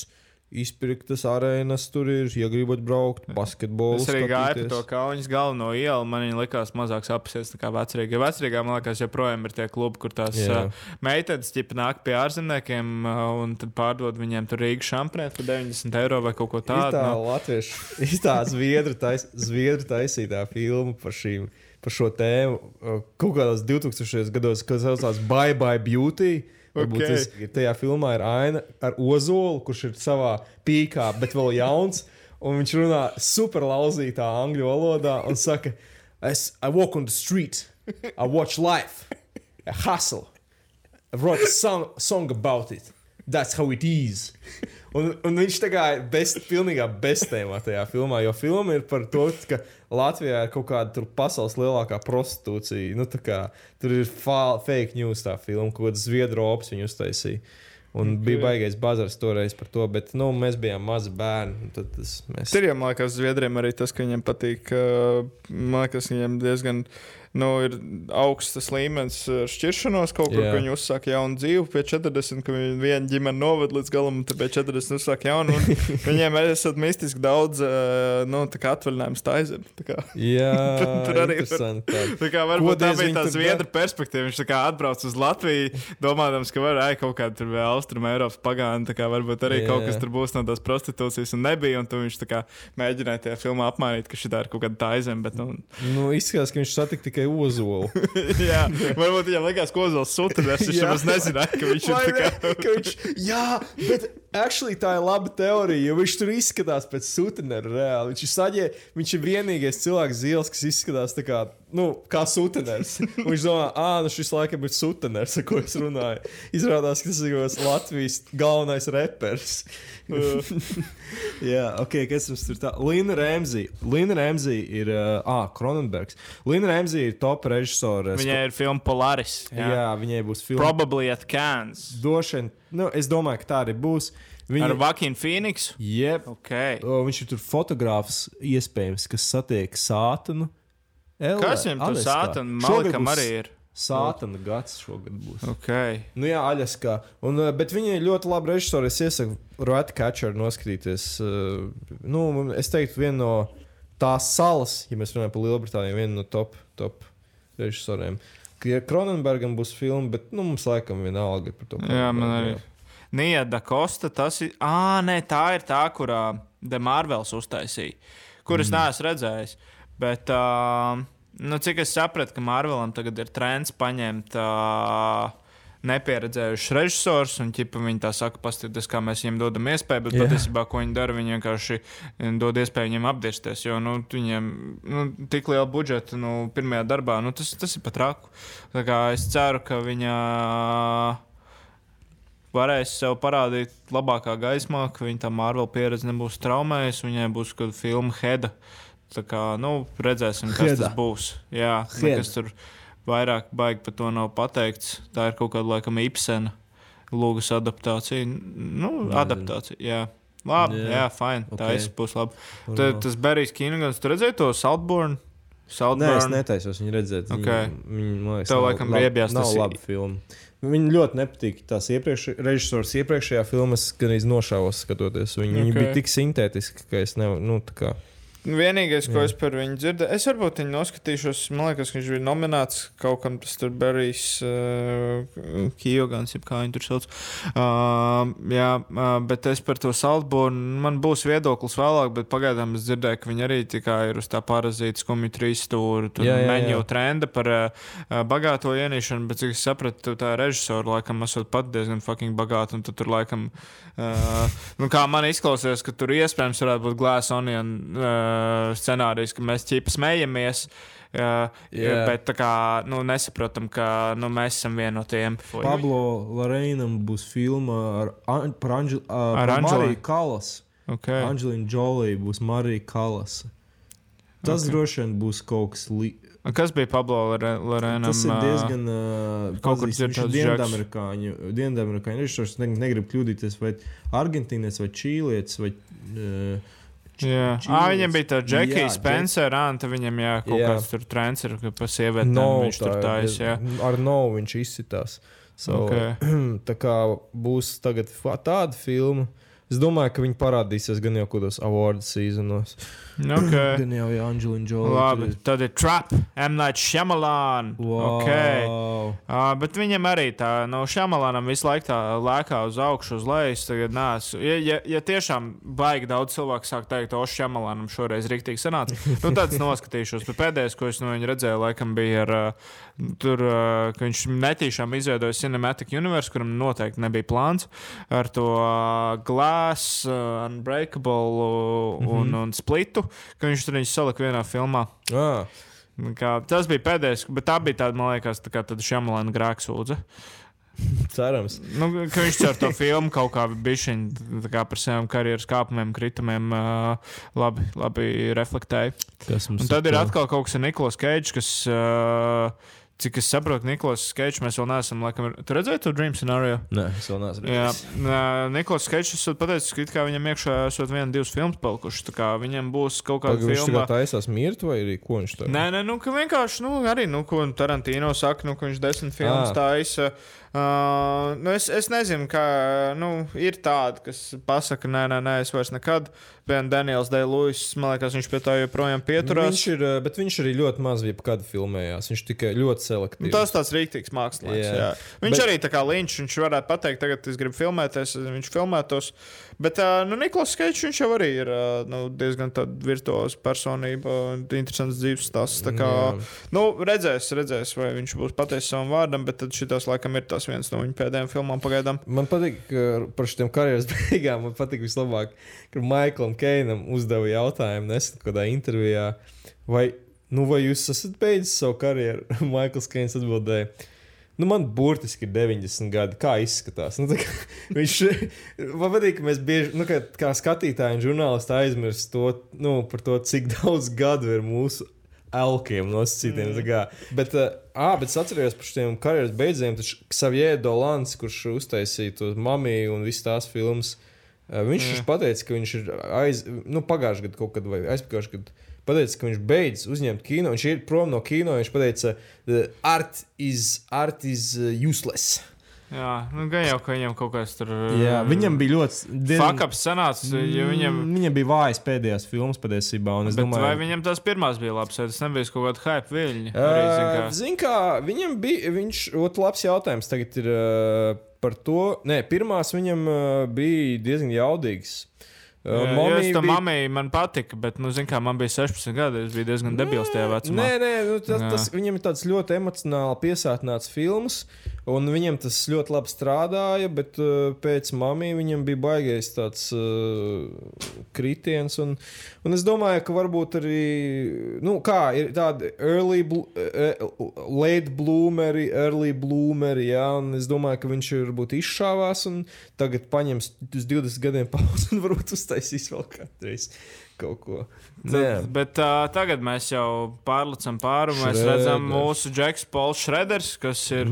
Speaker 8: Izpirktas arēnas tur ir, ja gribat braukt, basketbolu.
Speaker 4: Es arī gāju pa to kaunas galveno ielu. Man viņa likās mazāk apsies nekā vecrīgā. Vecrīgā, man liekas, joprojām ir tie klubi, kur tās uh, meitenes ķipa nāk pie ārzemniekiem uh, un tad pārdod viņiem tur Rīgas šampanieti par 90 eiro vai kaut ko tādu.
Speaker 8: Tā
Speaker 4: nu.
Speaker 8: latviešu, tā zviedru, tais, zviedru taisītā filma par šīm. Par šo tēmu uh, kaut kādos 2000. gados, kad saucās Bye Bye Beauty. Varbūt
Speaker 4: Ok.
Speaker 8: tas tajā filmā ir aina ar Ozolu, kurš ir savā pīkā, bet vēl jauns. Un viņš runā super lauzītā angļu valodā un saka, es, I walk on the street, I watch life, I hustle. I wrote a song, song about it. That's how it is. Un, un viņš tā kā ir bez, pilnīgā beztēmā tajā filmā, jo filma ir par to, ka Latvijā ir kaut kāda tur pasaules lielākā prostitūcija. Nu, kā, tur ir fa- fake news tā filma, ko Zviedru ops viņu uztaisīja. Un okay. bija baigais bazars toreiz par to, bet nu, mēs bijām mazi bērni. tad Tas, mēs...
Speaker 4: Tur jau, man liekas, Zviedriem arī tas, ka viņiem patīk. uh, Man liekas, viņiem diezgan nu, ir augsts līmenis uh, šķiršanos kaut kur, viņi uzsāk jaunu dzīvi pie 40, ka viņi viena ģimene noved līdz galam, un tad pie 40 uzsāk jaunu. un Viņiem ir mistiski daudz uh, nu, tā kā atvaļinājumu staizem.
Speaker 8: Jā,
Speaker 4: Tur arī ir-
Speaker 8: tā.
Speaker 4: Tā kā varbūt tā bija tā
Speaker 8: tur
Speaker 4: zviedru perspektīva. Viņš tā atbrauc uz Latviju, domājams, ka var arī kaut kāda tur vēl austrum Eiropas pagāna. Tā kā varbūt arī
Speaker 8: Jā.
Speaker 4: kaut kas tur būs no tās prostitūcijas un nebija. Un tu viņš tā kā mēģināja tajā filmā apmainīt, ka šī ir kaut kāda taizem. Bet, nu,
Speaker 8: Nu, izskatās, ka viņš satika tikai ozolu.
Speaker 4: jā, varbūt viņam likās, ko Ozols sūtījis. Viņš nemaz nezināja, ka viņš ir
Speaker 8: Vai
Speaker 4: tā kā.
Speaker 8: Ka viņš, jā, bet actually, tā ir laba teorija, jo viņš tur izskatās pēc sutenera reāli. Viņš ir, saģē, viņš ir vienīgais cilvēks zils, kas izskatās tā kā, nu, kā suteners. Un viņš domā, ah, nu šis laikam ir suteners, ar ko es runāju. Izrādās, ka tas ir Latvijas galvenais reperis. jā, ok, kas mums tur tā? Lina Remzi. Lina Remzi ir, uh, ah, Kronenbergs. Lina Remzi ir top režisore.
Speaker 4: Viņai ir filma Polaris.
Speaker 8: jā. jā, viņai būs filma.
Speaker 4: Probably at Cannes.
Speaker 8: Vien, nu, es domāju, ka tā arī būs.
Speaker 4: Ar Vakinu Phoenixu.
Speaker 8: Jep,
Speaker 4: Okay.
Speaker 8: o, viņš ir tur fotogrāfs, iespējams, kas satiek sātanu. Elē,
Speaker 4: Kas viņam tur sātana? Malikam arī ir.
Speaker 8: Sātana gads šogad būs.
Speaker 4: Okay.
Speaker 8: Nu, jā, Aļaskā. Un, uh, bet viņa ir ļoti laba režisore. Es iesaku Ratcatcher noskatīties. Uh, nu, es teiktu, viena no tās salas, ja mēs runājam par Lielbritāniju, viena no top, top režisoriem. Kronenbergam būs filma, bet nu, mums laikam vienalga par to.
Speaker 4: Jā, man arī.
Speaker 8: Jā.
Speaker 4: Nē, Da Costa, tas ir. Ah, nē, tā ir tā, kurā The Marvels uztaisīja, kuras mm. neesmu redzējis. Bet, uh, nu, cik es sapratu, ka Marvelam tagad ir trends paņemt. Uh, Nepieredzējušs režisors, un ķipa, viņi tā saka, paskatieties, kā mēs viņiem dodam iespēju, bet
Speaker 8: Jā.
Speaker 4: patiesībā, ko viņi dara, viņi vienkārši dod iespēju viņiem apdirsties. Jo nu, viņiem nu, tik liela budžeta nu, pirmajā darbā, nu, tas, tas ir pat raku. Es ceru, ka viņa varēs sev parādīt labākā gaismā, ka viņa tā Marvel pieredze nebūs traumējusi, viņai būs kāda filma Heda. Tā kā, nu, redzēsim, kas
Speaker 8: Heda.
Speaker 4: tas būs. Jā, nekas tur vairāk baigi par to nav pateikts. Tā ir kaut kāda, laikam, Ibsena lūgas adaptācija. Nu, adaptācija, jā. Labi,
Speaker 8: Jā.
Speaker 4: jā, jā fine. Okay. Tā būs labi. Tad tas Berijs Kinogans, tu redzēji to Saltburn?
Speaker 8: Nē, es netaisos viņu redzēt.
Speaker 4: Ok.
Speaker 8: Viņa, viņa, man liekas,
Speaker 4: Tev laikam riebjās
Speaker 8: nav
Speaker 4: tas-
Speaker 8: laba filma. Viņa ļoti nepatīk. Tās iepriekš, režisors iepriekšējā filmā gan arī nošāvos skatoties. Viņa, okay. viņa bija tik sintētiska, ka es nevaru. Nu,
Speaker 4: Vienīgais, ko es par viņu dzirdēju, es varbūt viņu noskatīšos. Man liekas, ka viņš bija nominēts kaut kam, tas tur Berijs, uh, Kijogans, kā viņi tur sauc. Uh, jā, uh, bet es par to Saltbornu, man būs viedoklis vēlāk, bet pagaidām es dzirdēju, ka viņi arī tikai ir uz tā parazīta skumju trīs stūra, tur
Speaker 8: Jā, jā, jā.
Speaker 4: trenda par uh, bagāto ienīšanu, bet cik es sapratu, tā režisora laikam esot pat diezgan fucking bagāta, un tu tur laikam, uh, nu kā man izklausās, ka tur iespējams varētu būt Glass Onion uh, scenārijs, ka mēs ķipa smējamies. Uh,
Speaker 8: Jā.
Speaker 4: Bet kā nu, nesaprotam, ka nu, mēs esam vieni no tiem.
Speaker 8: Pablo Lorēnam būs filma ar, An par, Anģel, uh,
Speaker 4: Ar
Speaker 8: par. Mariju Kalas.
Speaker 4: Okay.
Speaker 8: Anģelīna Džolija būs Marija Kalas. Tas
Speaker 4: Ok.
Speaker 8: okay. droši vien būs kaut kas līdzīgs.
Speaker 4: Kas bija Pablo Lorēnam?
Speaker 8: Tas ir diezgan uh,
Speaker 4: kaut kur dzirdēts
Speaker 8: dienvidamerikāņu. Dienvidamerikāņu režisors, ne, negribu kļūdīties, vai argentīnietis, vai čīlietis, vai. Uh,
Speaker 4: Jā, ah, viņam bija tā Džekija Spencer, un viņam jā, kaut
Speaker 8: Jā.
Speaker 4: kāds tur trends ir, ka pa sievietēm
Speaker 8: no,
Speaker 4: viņš tur tājas. Jā.
Speaker 8: Ar no viņš izsitās. So,
Speaker 4: Ok.
Speaker 8: tā kā būs tagad tāda filma. Es domāju, ka viņi parādīsies gan jau kādos award sezonos.
Speaker 4: Okay.
Speaker 8: Gan jau jau Anģelina Džolija.
Speaker 4: Labi, tad ir Trap, M. Night Shyamalan.
Speaker 8: Wow.
Speaker 4: Okay. Uh, bet viņam arī tā, no Šamalānam visu laiku tā lēkā uz augšu, uz leju. Tagad, nāc, ja, ja, ja tiešām baigi daudz cilvēku sāk teikt, o Šamalānam šoreiz rīktīgi sanāca, nu tad es noskatīšos. Bet pēdējais, ko es no viņa redzēju, laikam bija ar, uh, tur, uh, ka viņš netīšām izveidoja Cinematic Universe, kuram noteikti nebija plāns ar to uh, Glass, uh, Unbreakable uh, un, un Splitu, ka viņš tur salika vienā filmā.
Speaker 8: Ah,
Speaker 4: Kā, tas bija pēdējais, bet tā bija tāda, man liekas, tā kā tāda šamalēna grēksūdze.
Speaker 8: cerams.
Speaker 4: Nu, ka viņš ar to filmu kaut kā bišķiņ, tā kā par saviem karjeras kāpumiem, kritumiem uh, labi, labi reflektēja. Un tad ir
Speaker 8: tā?
Speaker 4: atkal kaut kas ar Niklaus Keidžu, kas, uh, cik es saprotu, Niklaus Keidžs mēs vēl neesam, laikam, tu redzēji to Dream scenārio?
Speaker 8: Nē, es vēl neesmu
Speaker 4: Jā,
Speaker 8: redzējis.
Speaker 4: uh, Niklaus Keidžs esot pateicis, ka it kā viņam iekšā esot viena, divas filmas palikušas, tā kā viņam būs kaut kāda
Speaker 8: Pagaid, Viņš
Speaker 4: filma.
Speaker 8: tikai taisās mirt, vai arī ko viņš tur
Speaker 4: Nē, nē, nu, ka vienkārši, nu, arī, nu, ko Tarantino saka, nu, ka viņš desmit filmas
Speaker 8: Ā.
Speaker 4: taisa. Uh, nu, es, es nezinu, kā, nu, ir tādi, kas pasaka, nē, nē, nē, es vairs nekad. Vien Daniels Dēlūis, man liekas, viņš pie tā joprojām pieturās.
Speaker 8: Viņš ir, eh, bet viņš arī ļoti maz bija kāda filmējās. Viņš tikai ļoti selektīvi.
Speaker 4: Nu, tas tāds rīktīgs mākslinieks.
Speaker 8: Jā.
Speaker 4: Jā. Viņš
Speaker 8: Bet-
Speaker 4: arī tā kā līnč, viņš varētu pateikt, tagad es gribu filmēties, viņš filmētos. Bet, uh, nu, Niklaus Keits, viņš jau arī ir uh, nu, diezgan virtuozs personība, un interesants dzīves stāsts. Tā kā,
Speaker 8: Jā.
Speaker 4: nu, redzēs, redzēs, vai viņš būs pateicis savam vārdam, bet tad šitās laikam ir tas viens no viņa pēdējām filmām pagaidām.
Speaker 8: Man patīk ka par šiem karjeras beigām. Man patīk vislabāk, ka Maiklam Keinam uzdeva jautājumu nesen kādā intervijā, vai, nu, vai jūs esat beidzis savu karjeru? Maikls Keins atbildēja. Nu, man burtiski ir 90 gadi. Kā izskatās? Nu, kā, viņš man patīk, ka mēs bieži, nu, kā, kā skatītāji un žurnālisti aizmirst to, nu, par to, cik daudz gadu ir mūsu elkiem nosacītiem. Mm. Bet, uh, bet es atceros par šiem karjeras beidzējiem. Taču Xavier Dolans, kurš uztaisīja to mamiju un visas tās filmas, uh, viņš mm. pateica, ka viņš ir aiz, nu, pagājušajā gadā kaut kad vai aizpagājušajā gadā. Pateica, ka viņš beidz uzņemt kino. Viņš ir prom no kino. Viņš teica, art is, art is uh, useless.
Speaker 4: Jā, nu, gan jau, ka viņam kaut kas tur.
Speaker 5: Jā, viņam bija ļoti.
Speaker 4: Fakaps sanāca, jo viņam.
Speaker 5: Mm, Viņam bija vājas pēdējās filmas patiesībā. domāju,
Speaker 4: vai viņam tās pirmās bija labas, vai tas nebija kaut kāda hype viļņa?
Speaker 8: Uh, Ziniet, kā viņam bija. Viņš otrs labs jautājums tagad ir uh, par to. Nē, pirmās viņam uh, bija diezgan jaudīgs.
Speaker 4: Tam
Speaker 8: bija-
Speaker 4: mammai man patika, bet, nu, zin kā, man bija 16 gadi. Es biju diezgan debils tajā vecumā.
Speaker 8: Nē, nē, nu, tas,
Speaker 4: Jā.
Speaker 8: tas viņam ir tāds ļoti emocionāli piesātināts films, un viņam tas ļoti labi strādāja, bet uh, pēc mamijas viņam bija baigais tāds uh, kritiens. Un, un es domāju, ka varbūt arī nu, kā, ir tādi early, bl uh, late bloomeri, early bloomeri, jā, un es domāju, ka viņš varbūt izšāvās un tagad paņems uz 20 gadiem pauzi un varbūt uztaisīs vēl kādreiz kaut ko.
Speaker 4: Tad, bet uh, tagad mēs jau pārlecam pāri. un Mēs redzam mūsu Džeks, Pols Šreders, kas ir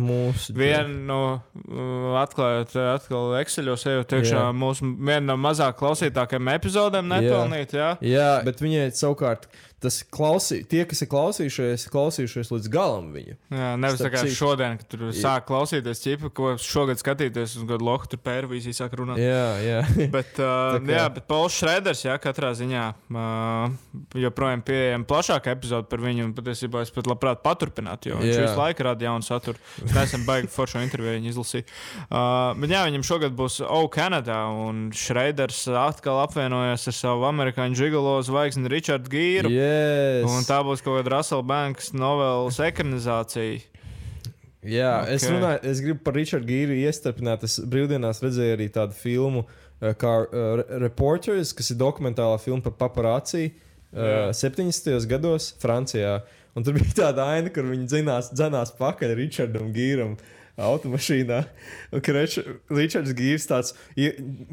Speaker 4: viena no, uh, atklājot, atkal Exceļos, ejot iekšā
Speaker 8: Jā.
Speaker 4: mūsu viena no mazāk klausītākajām epizodēm, nepelnīt. Jā.
Speaker 8: Jā, bet viņai savukārt tas klausī, tie, kas ir klausījušies, klausījušies līdz galam viņu.
Speaker 4: Jā, nevis tā kā
Speaker 8: citu-
Speaker 4: šodien, kad tur sāk klausīties ķipa, ko šogad skatīties uz gadu loku, tur pērvīzija sāk runāt.
Speaker 8: Jā, jā.
Speaker 4: Bet, uh,
Speaker 8: kā-
Speaker 4: jā, bet Pols Šreders, jā, katrā ziņā uh, joprojām pieejama plašāka epizode par viņu. Patiesībā es pat labprāt paturpinātu, jo viņš
Speaker 8: Jā.
Speaker 4: visu laiku rada jaunu saturu. Es nesen baigi foršo interviju viņa izlasīju. Uh, bet jā, viņam šogad būs O Canada, un Šreiders atkal apvienojas ar savu amerikāņu žigolo zvaigzni Richardu Gīru.
Speaker 8: Yes.
Speaker 4: Un tā būs kaut kāda Russell Banks novelas ekranizācija.
Speaker 8: Jā, okay. es, runāju, es gribu par Richardu Gīru iestarpināt. Es brīvdienās redzēju arī tādu filmu, kā uh, Reporters, kas ir dokumentālā filma par paparāciju uh, 70. gados Francijā. Un tur bija tāda aina, kur viņi dzinās, dzinās pakaļ Richardam Gīram. Automašīnā. Ričards Gīrs tāds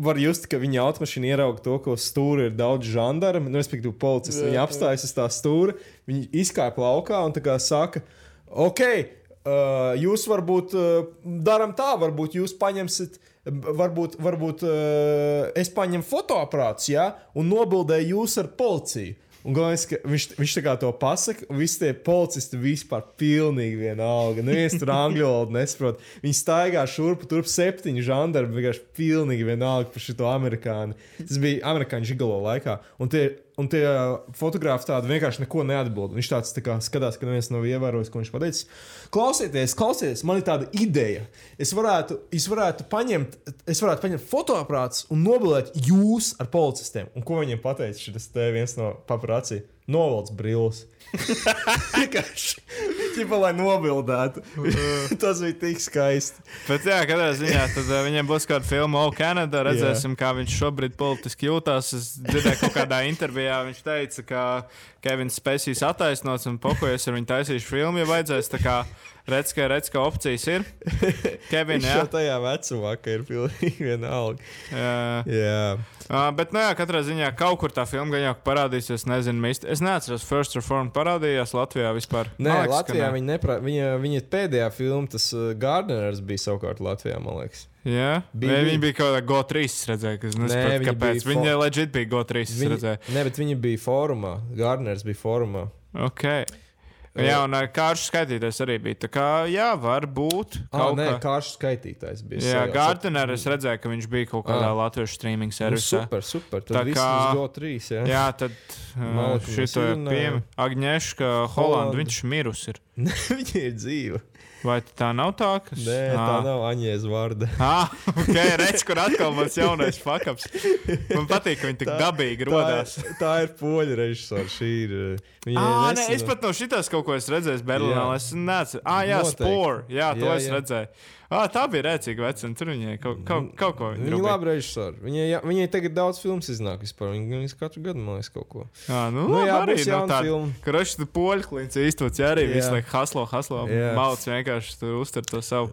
Speaker 8: var just, ka viņa automašīna ierauga to, ka uz stūra ir daudz žandarmu, nu, respektīvi, policisti. Viņi apstājas uz tā stūra, viņi izkāpa laukā un tā kā saka, ok, uh, jūs varbūt uh, darām tā, varbūt jūs paņemsiet. Varbūt, varbūt uh, es paņemu fotoaparātus, ja, un nobildēju jūs ar policiju. Un galvenais, ka viņš, viņš tā kā to pasaka, un visi tie policisti vispār pilnīgi vienalga. Neviens tur angļu valodu nesaprot. Viņi staigā šurpu, turp septiņi žandarmi, vienkārši pilnīgi vienalga par šo amerikāni. Tas bija amerikāņu žigalo laikā. Un tie, un tie fotografi tādi vienkārši neko neatbild. Viņš tāds tā kā skatās, ka neviens nav ievērojis, ko viņš pateicis. Klausieties, klausieties, man ir tāda ideja. Es varētu, es varētu paņemt, es varētu paņemt fotoaparātus un nobilēt jūs ar policistiem. Un ko viņiem pateica šis te viens no paparācī? Novelc brilles. Ķipa, lai nobildētu. Tas bija tik skaisti.
Speaker 4: Bet, jā, katrā ziņā tad, uh, viņiem būs kāda filma, O, Canada. Redzēsim, kā viņš šobrīd politiski jūtas. Es dzirdēju, kaut kādā intervijā viņš teica, ka Kevins Spēcīs attaisnots un pokojas ar viņu taisīšu filmu, ja vajadzēs. Redz, ka, redz, ka opcijas ir. Kevin,
Speaker 8: Viņš
Speaker 4: jā.
Speaker 8: jau tajā vecumā, ka ir pilnīgi vienalga.
Speaker 4: jā.
Speaker 8: Jā.
Speaker 4: Uh, bet, nu, jā, katrā ziņā kaut kur tā filma gan jau parādīsies. Nezinu, īsti. es neatceros, First Reform parādījās Latvijā vispār.
Speaker 8: Nē,
Speaker 4: liekas, ka
Speaker 8: Latvijā
Speaker 4: nē.
Speaker 8: viņa, nepra... viņa, viņa pēdējā filma, tas Gardners bija savukārt Latvijā, man liekas.
Speaker 4: Jā,
Speaker 8: Bija-
Speaker 4: bija, viņa bija kaut kāda GO3. Es redzēju, es
Speaker 8: viņa
Speaker 4: kāpēc.
Speaker 8: bija
Speaker 4: Viņa
Speaker 8: fo-
Speaker 4: legit bija GO3. Es
Speaker 8: Viņa,
Speaker 4: redzēju.
Speaker 8: ne, bet viņa bija fórumā. Gardners bija fórumā.
Speaker 4: Okay. Jā, un uh, kāršu skaitītājs arī bija. Tā kā, jā, var būt.
Speaker 8: Ah,
Speaker 4: kaut
Speaker 8: nē,
Speaker 4: kā-
Speaker 8: kāršu skaitītājs bija.
Speaker 4: Jā. Gardner, es redzēju, ka viņš bija kaut kādā
Speaker 8: Ah.
Speaker 4: latviešu streaming
Speaker 8: Nu,
Speaker 4: servisā.
Speaker 8: super, super.
Speaker 4: Tā
Speaker 8: Tad viss
Speaker 4: kā-
Speaker 8: uz GO3. Jā.
Speaker 4: Jā, tad uh,
Speaker 8: mēs
Speaker 4: šito ir pieejama. Agnieszka Holanda,
Speaker 8: Holanda.
Speaker 4: viņš ir mirusi. Ir.
Speaker 8: viņa ir dzīva.
Speaker 4: Vai tā nav tā? Kas...
Speaker 8: Nē, tā nav Aņēs vārda.
Speaker 4: Ah, ok, redz, kur atkal mans jaunais fakaps. Man patīk, ka viņi tik dabīgi rodās.
Speaker 8: Tā, ir- tā ir poļu režisora. Šī ir. uh, Viņa
Speaker 4: Ah, nē, es pat no šitas kaut ko esmu redzējis Berlīnā. Es nezinu, ah, jā, spore. Jā, to
Speaker 8: Jā,
Speaker 4: es
Speaker 8: jā.
Speaker 4: redzēju. Ah, tā bija rēcīga vecuma. Tur viņai kaut, kaut, kaut ko
Speaker 8: Viņa ir labi režisori. Viņai, jā, viņai tagad daudz filmas iznāk vispār. Viņa viņas katru gadu man liekas kaut ko.
Speaker 4: Jā, nu,
Speaker 8: Nu, jā,
Speaker 4: jā, arī
Speaker 8: jauna
Speaker 4: tā. Krošs tu poļu klints īstots, jā, arī
Speaker 8: Jā.
Speaker 4: visu laiku haslo, haslo.
Speaker 8: Jā.
Speaker 4: Malts vienkārši tur uztver to savu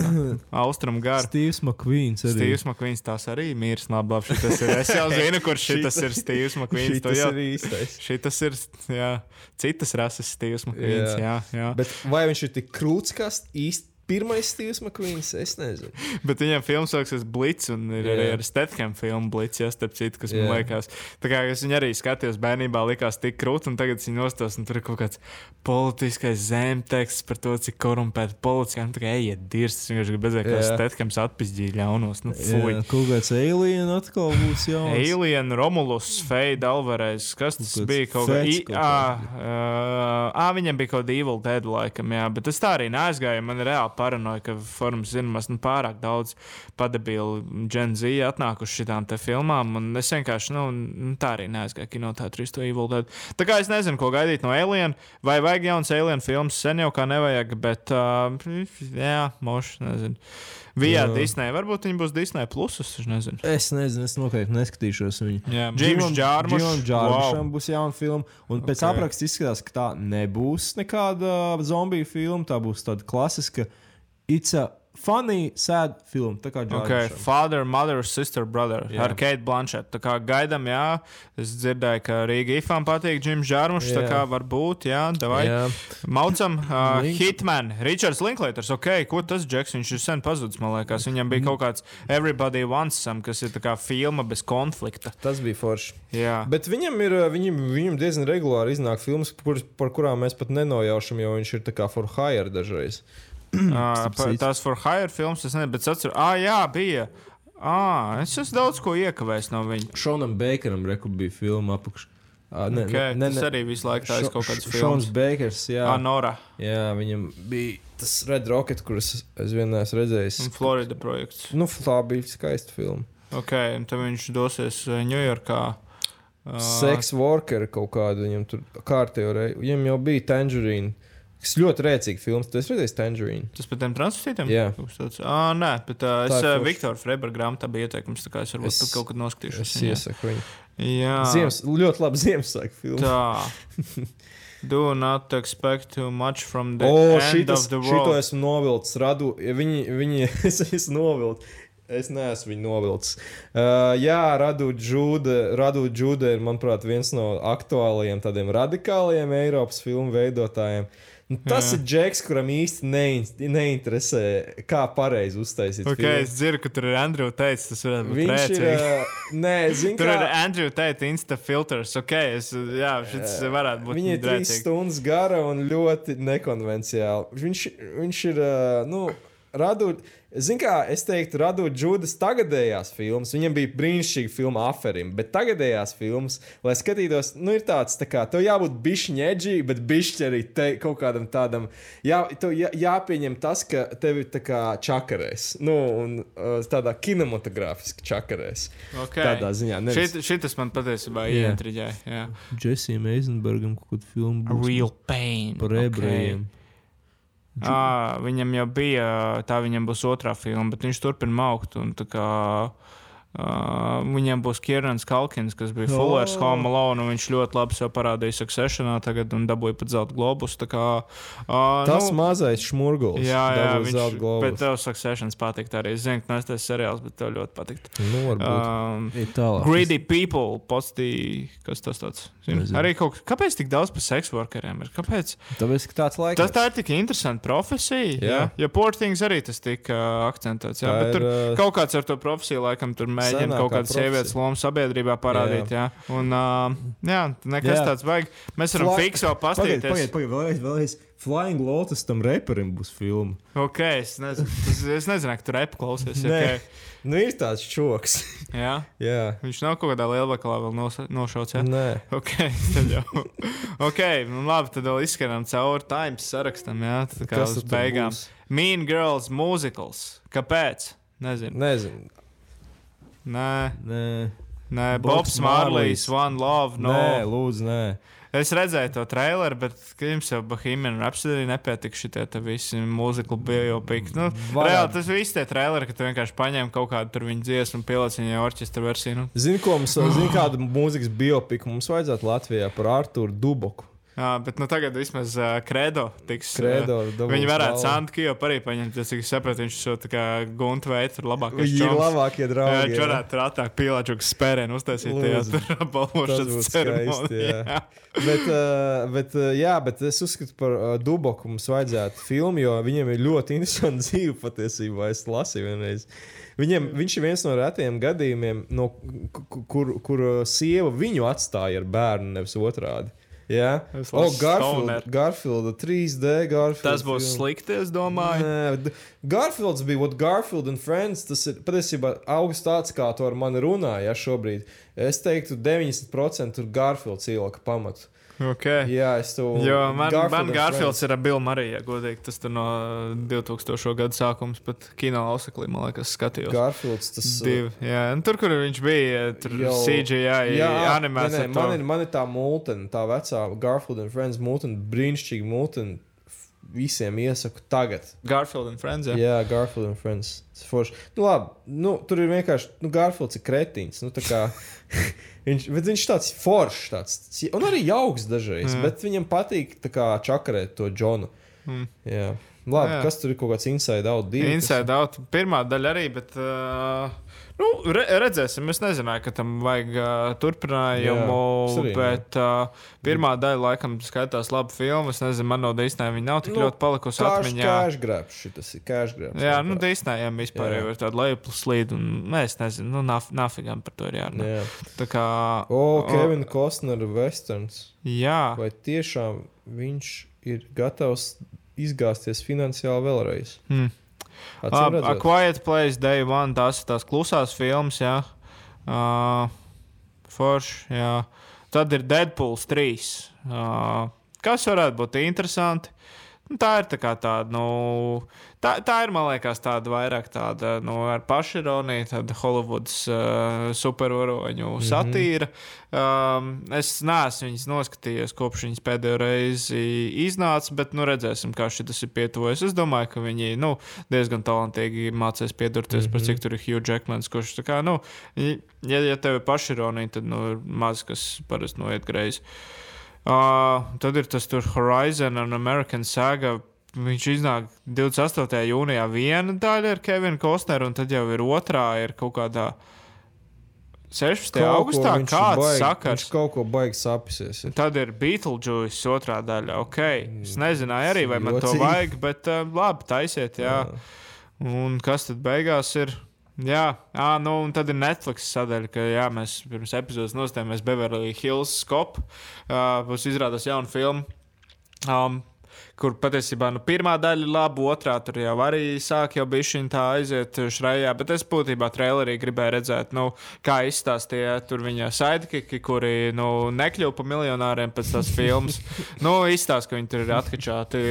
Speaker 4: austrumu garu.
Speaker 5: Steve's McQueens arī.
Speaker 4: Steve's McQueens tās arī mirs. Labi, labi, šitas ir. Es jau zinu, kurš šitas ir Steve's McQueens.
Speaker 8: Tas
Speaker 4: jau-
Speaker 8: ir īstais.
Speaker 4: Šitas ir, jā, citas rases Steve's McQueens, jā, jā.
Speaker 8: Bet vai viņš ir tik krūts, kā īsti pirmais Steve's McQueens? Es nezinu.
Speaker 4: Bet viņam filmas sauksies Blitz, un ir
Speaker 8: Jā.
Speaker 4: arī ar Stetham filmu Blitz, ja starp citu, kas
Speaker 8: Jā.
Speaker 4: man liekas. Tā kā es viņu arī skatījos bērnībā, likās tik krūti, un tagad viņi nostās, un tur ir kaut kāds politiskais zemteksts par to, cik korumpēta policija. Tā kā ejiet, dirs, es vienkārši gribu redzēt, kā
Speaker 8: Jā.
Speaker 4: Stethams atpizdīja ļaunos. Nu, fuj.
Speaker 5: Jā, kaut kāds alien atkal būs jauns.
Speaker 4: Alien, Romulus, Feida, Alvarez. Kas tas
Speaker 5: Kaut
Speaker 4: bija? Kaut kā,
Speaker 5: fets
Speaker 4: i,
Speaker 5: kaut
Speaker 4: ā,
Speaker 5: kāds.
Speaker 4: ā, ā, viņam bija kaut kāda Evil Dead laikam, jā, bet es tā arī neaizgāju. Man reāli paranoja, ka formas zināmas, nu pārāk daudz padabīlu Gen Z atnākuši šitām te filmām, un es vienkārši, nu, nu, tā arī neaizgāju kinoteātrī uz to Evil Dead. Tā kā es nezinu, ko gaidīt no Alien, vai vajag jauns Alien filmas, sen jau kā nevajag, bet, uh, jā, moši, nezinu. Vijā
Speaker 8: Jā.
Speaker 4: Disney, varbūt viņi būs Disney plusus, es nezinu.
Speaker 5: Es nezinu, es noteikti neskatīšos viņu.
Speaker 4: Jā.
Speaker 5: Džimam Džārmušam
Speaker 4: Wow.
Speaker 5: būs jauna filma. Un pēc
Speaker 4: Ok.
Speaker 5: okay. apraksta izskatās, ka tā nebūs nekāda zombiju filma. Tā būs tāda klasiska. It's a funny, sad film. Tā kā
Speaker 4: Okay,
Speaker 5: Džārmušam.
Speaker 4: father, mother, sister, brother. Jā. Ar Kate Blanchett. Tā kā gaidām, jā. Es dzirdēju, ka Rīga ifām patīk Džims Džārmušs. Tā kā varbūt, jā, davai.
Speaker 8: Jā.
Speaker 4: Maucam, uh,
Speaker 5: Link.
Speaker 4: Hitman, Richards Linklaters. Ok, ko tas Džeks? Viņš ir sen pazudis, man liekas. Viņam bija kaut kāds Everybody Wants Some, kas ir tā kā filma bez konflikta.
Speaker 8: Tas bija forši.
Speaker 4: Jā.
Speaker 8: Bet viņam ir viņam, viņam diezgan regulāri iznāk filmas, kur, par kurām mēs pat nenojaušam, jo viņš ir tā kā for hire dažreiz.
Speaker 4: Uh,
Speaker 5: citu.
Speaker 4: tās for hire filmas, es nezinu, bet es atceros, ah, jā, bija. Ah, es esmu daudz ko iekavējis no viņa.
Speaker 8: Šonam reku bija filma apakš. Uh, ne,
Speaker 4: Okay,
Speaker 8: ne, ne,
Speaker 4: tas arī visu laiku tāds kaut kāds filmas.
Speaker 8: Šons Beikers, jā.
Speaker 4: Ah, Nora
Speaker 8: jā, viņam bija tas Red Rocket, kurus es vien neesmu redzējis.
Speaker 4: un Florida projekts.
Speaker 8: Nu, tā bija skaista filma.
Speaker 4: Ok, un tad viņš dosies Ņujorkā. Uh,
Speaker 8: Sex worker kaut kādu viņam tur kārtējo reizi. Viņam jau bija Tangerine. Tas ļoti rēcīgs filmas. Tu esi redzējis Tangerine?
Speaker 4: Tas par tiem transvestītiem?
Speaker 8: Jā.
Speaker 4: Kas tāds. Ah, nē, bet uh, es uh,
Speaker 8: forša.
Speaker 4: Viktoru Freibergu grāmatā bija ieteikums, tā kā es varbūt
Speaker 8: Es-
Speaker 4: es, kaut kad noskatīšos.
Speaker 8: Es iesaku viņu.
Speaker 4: Jā,
Speaker 8: Ziemas, ļoti labi Ziemassvētku filma.
Speaker 4: tā. Do not expect too much from the
Speaker 8: O,
Speaker 4: end
Speaker 8: šitas,
Speaker 4: of the
Speaker 8: šito
Speaker 4: world.
Speaker 8: esmu novilcis. Radu, viņi, viņi es esmu novilcis. Es neesmu viņu novilcis. Uh, jā, Radu Džude, ir, manuprāt, viens no aktuālajiem tādiem radikālajiem Eiropas filmu veidotājiem. Nu, Tas
Speaker 4: Jā.
Speaker 8: ir Džeks, kuram īsti nein, neinteresē, kā pareizi uztaisīt.
Speaker 4: Ok,
Speaker 8: filmu.
Speaker 4: es dzirdu, ka tur ir Andrew Teits. Tas varētu būt
Speaker 8: Viņš ir.
Speaker 4: rēcīgi.
Speaker 8: Uh, nē, zinu,
Speaker 4: Tur ir
Speaker 8: kā.
Speaker 4: Andrew Tate insta filters. Ok, es, jā, šis varētu būt
Speaker 8: Viņa ir trīs
Speaker 4: rēcīgi.
Speaker 8: stundas gara un ļoti nekonvenciāla. Viņš, viņš ir. ā, Nu, Radot, zin kā, es teiktu, radot Džudas tagadējās filmas. Viņam bija brīnišķīga filma Aferim, bet tagadējās filmas, lai skatītos, nu, ir tāds, tā kā, tev jābūt bišķiņģi, bet bišķi arī te, kaut kādam tādam, jā, tev jā, jāpieņem tas, ka tevi tā kā čakarēs, nu, un tādā kinematogrāfiski čakarēs.
Speaker 4: Okay.
Speaker 8: Tādā ziņā, nevis-
Speaker 4: Šit, šitas man patiesībā
Speaker 8: Jā.
Speaker 4: ieintriģēja. jā.
Speaker 8: Džesijam Eizenbergam kaut kādu filmu
Speaker 4: Real pain.
Speaker 8: par ebrejiem.
Speaker 4: À, viņam jau bija, tā viņam būs otrā filma, bet viņš turpina maukt. un Kā, uh, viņam būs Kierans Kalkins, kas bija Fullers
Speaker 8: Oh.
Speaker 4: Home Alone, un viņš ļoti labi sev parādīja Successionā tagad un dabūja pat zelta globus. Kā, uh,
Speaker 8: Tas
Speaker 4: nu,
Speaker 8: mazais šmurgulis.
Speaker 4: Jā, jā, viņš,
Speaker 8: globus.
Speaker 4: bet tev Successions patikt arī. Es zinu, ka tas ir seriāls, bet tev ļoti patikt.
Speaker 8: Nu, varbūt.
Speaker 4: Um,
Speaker 8: Ir tālāk.
Speaker 4: Greedy people, postī, kas tas tāds? Arī kaut kas, kāpēc tik daudz par seksu workeriem ir? Kāpēc?
Speaker 8: Tāpēc, ka tāds laiks.
Speaker 4: Tas tā ir tik interesanta profesija. Jā,
Speaker 8: Jā.
Speaker 4: ja Poor Things arī tas tika uh, akcentēts. Jā,
Speaker 8: Tā
Speaker 4: bet tur
Speaker 8: ir, uh,
Speaker 4: kaut kāds ar to profesiju laikam tur mēģina
Speaker 8: senākā
Speaker 4: kaut kādas sievietes lomu sabiedrībā parādīt. Jā, un uh, jā, nekas
Speaker 8: Jā.
Speaker 4: tāds vajag. Mēs varam
Speaker 8: Fly-
Speaker 4: fikso pastīties.
Speaker 8: pagaidiet, pagaidiet, vēlreiz, vēlreiz. Flying Lotus tam reperim būs filma.
Speaker 4: Ok, es nezinu, tas, es nezinu, ka tur repu klausies. Okay.
Speaker 8: Nu, ir tāds čoks.
Speaker 4: Jā,
Speaker 8: jā.
Speaker 4: viņš nav kaut kādā lielveikalā vēl nos, nošauts. Jā?
Speaker 8: Nē.
Speaker 4: Ok, tad jau. ok, nu labi, tad vēl izskanām cauri Times sarakstam, jā, tad kā
Speaker 8: Kas
Speaker 4: uz beigām.
Speaker 8: būs?
Speaker 4: Mean Girls musicals. Kāpēc? Nezinu.
Speaker 8: Nezinu.
Speaker 4: Nē,
Speaker 8: Nē.
Speaker 4: nē
Speaker 8: Bobs
Speaker 4: Marley's. One Love. No.
Speaker 8: Nē, lūdzu, nē.
Speaker 4: Es redzēju to traileru, bet jums jau Bohemian Rhapsody nepietiek šitie te visi mūzikli biopiki. Nu, reāli tas viss tie traileri, ka tu vienkārši paņem kaut kādu tur viņa dziesmu un pieliec viņai orķestra versiju. Nu.
Speaker 8: Zini, ko mums, zini, kādu mūzikas biopiku mums vajadzētu Latvijā par Arturu Duboku.
Speaker 4: Jā, bet nu, tagad vismaz uh, Credo tiks.
Speaker 8: Credo
Speaker 4: uh, viņi varētu. Santu Kio arī paņemt, es sapratu, viņš šo guntu veidu tur labākais.
Speaker 8: Viņi ir labākie draugi.
Speaker 4: viņš varētu tur ātrāk pielāgot spērienu, uztaisīt tajā
Speaker 8: Lūdzu.
Speaker 4: tur
Speaker 8: Tas
Speaker 4: balvošanas
Speaker 8: būtu
Speaker 4: ceremonijā.
Speaker 8: bet, uh, bet, uh, jā, bet es uzskatu par uh, Duboku mums vajadzētu filmu, jo viņam ir ļoti interesanti dzīve patiesībā. Es lasīju vienreiz. Viņam, viņš ir viens no retajiem gadījumiem, no, ku- kur, kur uh, sieva viņu atstāja ar bērnu, nevis otrādi. Jā, oh, Garfield. Garfield, 3D Garfield.
Speaker 4: Tas būs slikti, es domāju.
Speaker 8: Nē, Garfields bija what Garfield and Friends. Tas ir patiesībā augsts tāds, kā to ar mani runāja ja, šobrīd. Es teiktu, 90% tur Garfields ielika pamatu.
Speaker 4: Okay.
Speaker 8: Jā, es to
Speaker 4: Jo man,
Speaker 8: Garfield
Speaker 4: man Garfields
Speaker 8: Friends.
Speaker 4: ir Mariju, ja godīgi. Tas tur no 2000. gada sākums, pat kino auseklī, man liekas, skatījos.
Speaker 8: Garfields tas
Speaker 4: Divi, jā, un tur, kur viņš bija, tur
Speaker 8: Jau-
Speaker 4: CGI,
Speaker 8: Jā,
Speaker 4: to.
Speaker 8: man, ir, man ir tā mūtene, tā vecā Garfield and Friends mūtene, brīnišķīga mūtene. Visiem iesaku tagad.
Speaker 4: Garfield and Friends. Jā.
Speaker 8: Jā, Garfield and Friends. Nu, labi, nu, tur ir vienkārši, nu, Garfields ir kretīns. Nu, kā, viņš, bet viņš tāds foršs, tāds, un arī jauks dažreiz,
Speaker 4: Jā.
Speaker 8: bet viņam patīk tā kā čakarēt to Džonu.
Speaker 4: Mm.
Speaker 8: Jā. Labi,
Speaker 4: Jā.
Speaker 8: kas tur ir kaut kāds inside out divi?
Speaker 4: Inside out. Pirmā daļa arī, bet. Uh, nu, re, redzēsim, es nezināju, ka tam vajag uh,
Speaker 8: Jā,
Speaker 4: turpinājumu.
Speaker 8: ne.
Speaker 4: Bet uh, pirmā daļa, laikam, skaitās laba filma. Es nezinu, man no Disneja viņa nav tik
Speaker 8: Nu,
Speaker 4: ļoti palikusi atmiņā.
Speaker 8: cash grabs, šitas ir cash grabs.
Speaker 4: Jā, nu, Disneyam vispār
Speaker 8: Jā.
Speaker 4: jau ir tāda lejuplslīde, un nē, es nezinu, nu, naf nafigam par to ir jārunā.
Speaker 8: Jā.
Speaker 4: Tā kā.
Speaker 8: O, Kevin Costner Westerns.
Speaker 4: Jā,
Speaker 8: Vai tiešām viņš ir gatavs izgāzties finansiāli vēlreiz?
Speaker 4: Hmm. Uh, A
Speaker 8: redzot.
Speaker 4: Quiet Place, Day One, tās ir tās klusās filmas, jā. Uh, Forši, jā. Tad ir Deadpools 3. Uh, kas varētu būt interesanti? Nu, tā ir tā kā tāda, nu, tā, tā ir, man liekas, tāda vairāk tāda, nu, ar pašironiju, tāda Hollywoods uh, supervaroņu mm -hmm. satīra. Um, es neesmu viņas noskatījies, kopš viņas pēdējo reizi iznāca, bet, nu, redzēsim, kā šis ir pietuvojies. Es domāju, ka viņi, nu, diezgan talantīgi mācīs piedurties, mm -hmm. par cik tur ir Hugh Jackmans, kurš, tā kā, nu, ja, ja tev ir pašironija, tad, nu, maz kas parasti noiet greizi. Uh, tad ir tas Horizon un American Saga. Viņš iznāk 28. jūnijā viena daļa ar Kevinu Kostneru, un tad jau ir otrā, ir kaut kādā 16.
Speaker 8: Kaut
Speaker 4: augustā. Kāds
Speaker 8: baigi-
Speaker 4: sakars?
Speaker 8: Viņš kaut ko baigi sapisies. ir.
Speaker 4: Tad ir Beetlejuice otrā daļa. Okay. Es nezināju arī, vai man to vajag, bet uh, labi, taisiet. Jā. Un kas tad beigās ir? Jā, à, nu, un tad ir Netflix sadaļa, ka jā, mēs pirms epizodes nostājāmies Beverly Hills Skop. Uh, būs izrādās jauna filma. Um, kur patiesībā nu, pirmā daļa ir laba, otrā tur jau arī sāk jau bija šī tā aiziet šrajā. Bet es būtībā trailerī gribēju redzēt, nu, kā izstāstīja tur viņa sidekiki, kuri nu, nekļuva par miljonāriem pēc tās filmas. nu, izstāsta, ka viņi tur ir atkačāti,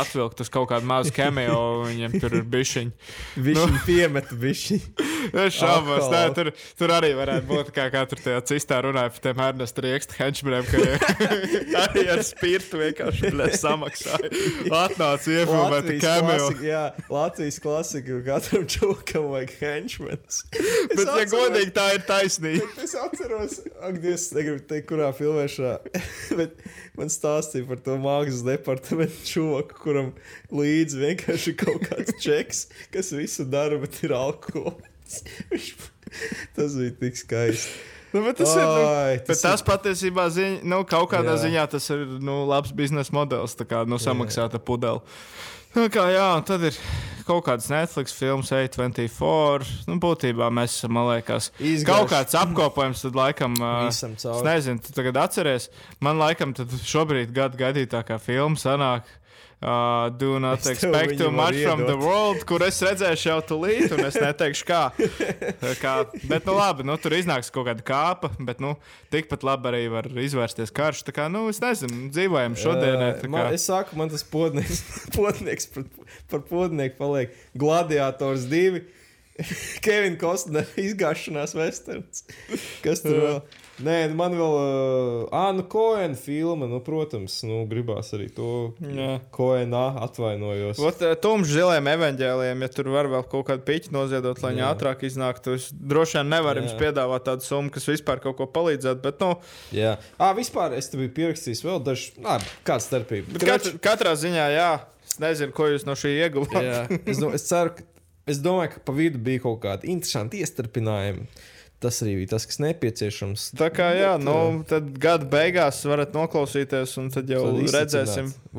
Speaker 4: atvilkt uz kaut kādu mazu cameo, viņiem tur ir bišķiņi.
Speaker 8: Viņš nu. piemeta bišķi.
Speaker 4: Es šaubos,
Speaker 8: Alkoholu.
Speaker 4: tur, tur arī varētu būt kā, kā tur tajā cistā runāja par tiem Ernesta Rieksta henčmeniem, ka arī ar spirtu vienkārši samaksāja. Atnāca iefilmēt cameo.
Speaker 8: jā, Latvijas klasika, katram čūkam vajag henchmens.
Speaker 4: Bet, ja godīgi, tā ir taisnība.
Speaker 8: Es atceros, ak, Dievs, negribu teikt, kurā filmēšanā, bet man stāstīja par to mākslas departamentu čūku, kuram līdzi vienkārši kaut kāds čeks, kas visu dara, bet ir alkohols. Tas bija tik skaisti.
Speaker 4: Nu, bet tas, ir, nu,
Speaker 8: Ai,
Speaker 4: bet tas patiesībā ziņ, nu, kaut kādā
Speaker 8: Jā.
Speaker 4: ziņā tas ir nu, labs biznesa modelis, tā kā nu, samaksāta pudele. Nu, kā, jā, un tad ir kaut kāds Netflix filmas, A24. Nu, būtībā mēs esam, man liekas,
Speaker 8: Izgājuši.
Speaker 4: kaut kāds apkopojums, tad laikam,
Speaker 8: cauri.
Speaker 4: nezinu, tu tagad atceries, man laikam tad šobrīd gada gaidītākā filma sanāk. Uh, do not
Speaker 8: Es
Speaker 4: expect too much from the
Speaker 8: iedot.
Speaker 4: world, kur es redzēšu jau tūlīt, un es neteikšu, kā. Kā bet, nu, labi, nu, tur iznāks kaut kāda kāpa, bet nu, tikpat labi arī var izvērsties karš. Tā kā, nu, es nezinu, dzīvojam šodienai.
Speaker 8: Uh, man, es saku, man tas podnieks, podnieks par, par podnieku paliek Gladiators 2. Kevina Kostnera izgāšanās westerns. Kas tur vēl? Nē, man vēl. Uh, nu, Koena filma, nu, protams, nu, gribās arī to. Koena atvainojos.
Speaker 4: Ot, Tumšs ziliem evanģēliem, ja tur var vēl kaut kādu piķi noziedot, lai viņi ātrāk iznāktu. Es droši vien nevaru jums piedāvāt tādu summu, kas vispār kaut ko palīdzētu. Bet, nu,
Speaker 8: Jā, ah, vispār es te biju pierakstījis vēl dažs, ah, kāda starpība.
Speaker 4: bet katr, katrā ziņā, jā, es nezinu, ko jūs no šī ieguvāt.
Speaker 8: Es, es ceru, ka. Es domāju, ka pa vidu bija kaut kādi interesanti iestarpinājumi. Tas arī bija tas, kas nepieciešams.
Speaker 4: Tā kā, jā,
Speaker 8: Bet,
Speaker 4: nu, tad gada beigās varat noklausīties, un tad jau
Speaker 8: Tad
Speaker 4: redzēsim,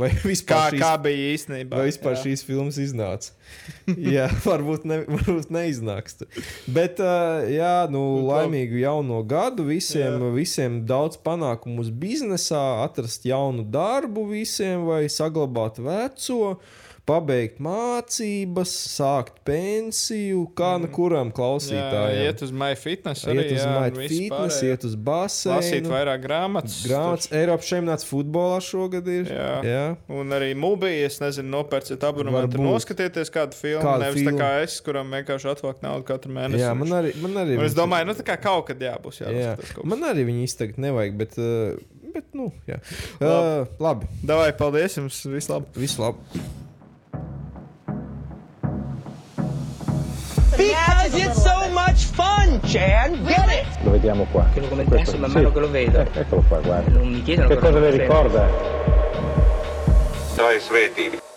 Speaker 4: kā,
Speaker 8: šīs,
Speaker 4: kā bija īstenībā.
Speaker 8: vai vispār
Speaker 4: Jā.
Speaker 8: šīs filmas iznāca. jā, varbūt, ne, varbūt neiznāks. Bet, uh, jā, nu, laimīgu jauno gadu visiem, jā. visiem daudz panākumu biznesā, atrast jaunu darbu visiem vai saglabāt veco. Pabeigt mācības, sākt pensiju, kā nu kuram
Speaker 4: Jā,
Speaker 8: klausītājam.
Speaker 4: iet uz MyFitness, arī
Speaker 8: Iet uz
Speaker 4: jā,
Speaker 8: Maita
Speaker 4: viss
Speaker 8: Fitness,
Speaker 4: pārējo.
Speaker 8: iet uz
Speaker 4: lasīt
Speaker 8: basēnu.
Speaker 4: vairāk grāmatas.
Speaker 8: Grāmatas Eiropas čempionāts futbolā šogad ir.
Speaker 4: Jā.
Speaker 8: Jā.
Speaker 4: Un arī mūbija, es nezinu, nopērciet abonementu, noskatieties kādu filmu.
Speaker 8: Kādu
Speaker 4: nevis tā
Speaker 8: filmu.
Speaker 4: kā es, kuram vienkārši atvēlk naudu katru mēnesi.
Speaker 8: Jā, man arī, man arī
Speaker 4: Un es domāju, nu tā kā kaut kad jābūs.
Speaker 8: jā.
Speaker 4: kaut kas.
Speaker 8: man arī viņi izteikt nevajag, bet, uh, bet nu, jā. Uh, labi,
Speaker 4: Davai, paldies jums, vislabāk!
Speaker 8: viss
Speaker 7: Because it's so much fun, Chan. Get it?
Speaker 9: Lo vediamo qua.
Speaker 10: Che lo commenti adesso man mano che lo vedo.
Speaker 9: Eh, eccolo qua, guarda.
Speaker 10: Non mi chiedono
Speaker 9: Che
Speaker 10: cosa
Speaker 9: cosa le ricorda?
Speaker 1: Ir svētība.